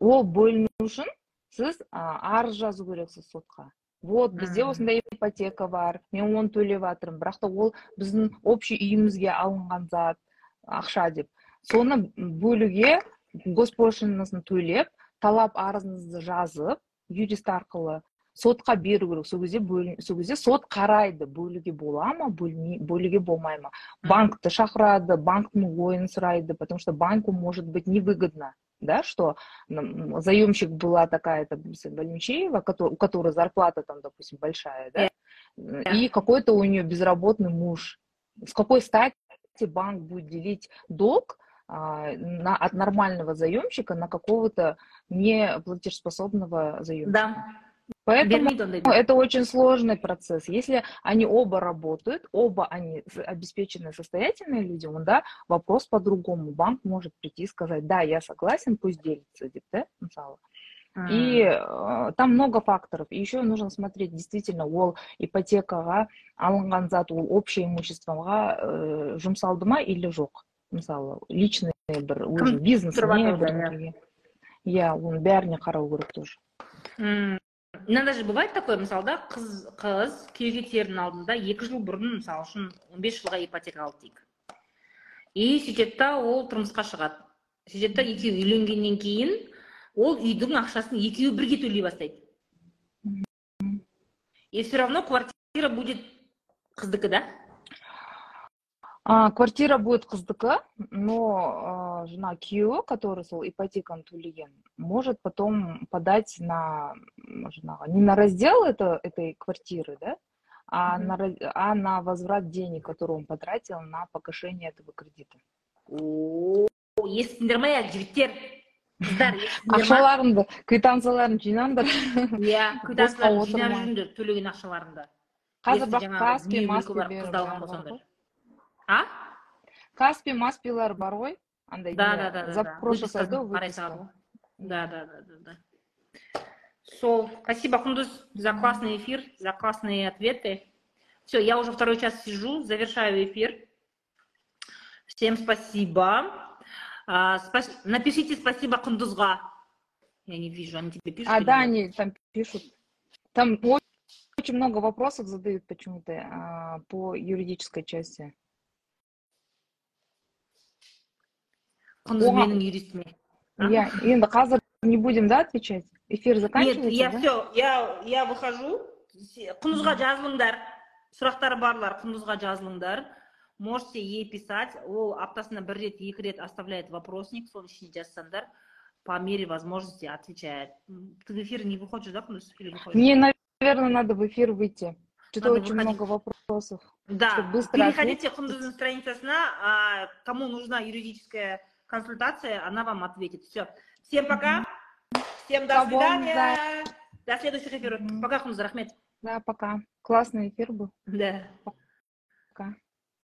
ол бөліну үшін сіз арыз жазу керексіз сотқа. Вот бізде осындай ипотека бар мен оны төлеп жатырмын бірақ та ол біздің общий үйімізге алынған зат ақша деп. Соны бөлуге госпошлинасын төлеп талап арызыңызды жазып юрист арқылы сотқа беру керек. Сол кезде сол кезде сот қарайды бөлуге бола ма бөлуге болмай ма. Банкті шақырады банктің ойын сұрайды потому что банку может быть невыгодно. Да, что заемщик была такая-то Больничеева, у которой зарплата там, допустим, большая, да, и какой-то у нее безработный муж. С какой стати банк будет делить долг а, на, от нормального заемщика на какого-то неплатежеспособного заемщика? Да. Поэтому это очень сложный процесс. Если они оба работают, оба они обеспеченные, состоятельные люди, да, вопрос по-другому. Банк может прийти и сказать, да, я согласен, пусть делится, да, мысалы. И э, там много факторов. И еще нужно смотреть, действительно, ол ипотекаға алынған зат ол общее имуществоға э, жұмсалды ма или жоқ мысалы личный бір өзі бизнесіне бір иә оның бәріне қарау керек тоже иногда же бывает такое мысалы да қыз қыз күйеуге тиердің алдында екі жыл бұрын мысалы үшін он бес жылға ипотека алды дейік. И сөйтеді да ол тұрмысқа шығады. Сөйтеді да екеуі үйленгеннен кейін ол үйдің ақшасын екеуі бірге төлей бастайды. И все равно квартира будет қыздікі да? А, квартира будет қыздікі но жена күйеуі который сол ипотеканы төлеген может потом подать на жаңағы не на раздел это, этой квартиры да а, на, а на возврат денег которые он потратил на погашение этого кредита естіңдер ма жігіттер қыздар ақшаларыңды квитанцияларын жинаңдар иә квитанцияларын жинап жүріңдер төлеген ақшаларыңды қазір бірақ каспи маспи а каспи маспилар бар ғой андай да да да запрос жасайды да да да да да сол спасибо кундуз за классный эфир за классные ответы. Все я уже второй час сижу завершаю эфир. Всем спасибо. А, спас... напишите спасибо кундузга я не вижу они тебе пишут а да они там пишут. Там очень много вопросов задают почему-то а, по юридической части құндыз менің юристіме иә енді қазір не будем да отвечать эфир заканчивается нет я все я я выхожу құндызға жазылыңдар сұрақтары барлар құндызға жазылыңдар можете ей писать ол аптасына бір рет екі рет оставляет вопросник соның ішіне жазсаңдар по мере возможности отвечает. Ты в эфир не выходишь, да, Кундуз? Или выходишь? Мне, наверное, надо в эфир выйти. Что-то очень выходить. много вопросов. Да, быстро переходите к страницасына, а, кому нужна юридическая консультация, она вам ответит. Все. Всем пока. Всем до свидания. До следующих эфиров. Пока, Хунза Рахмет. Да, пока. Классный эфир был. Да. Пока.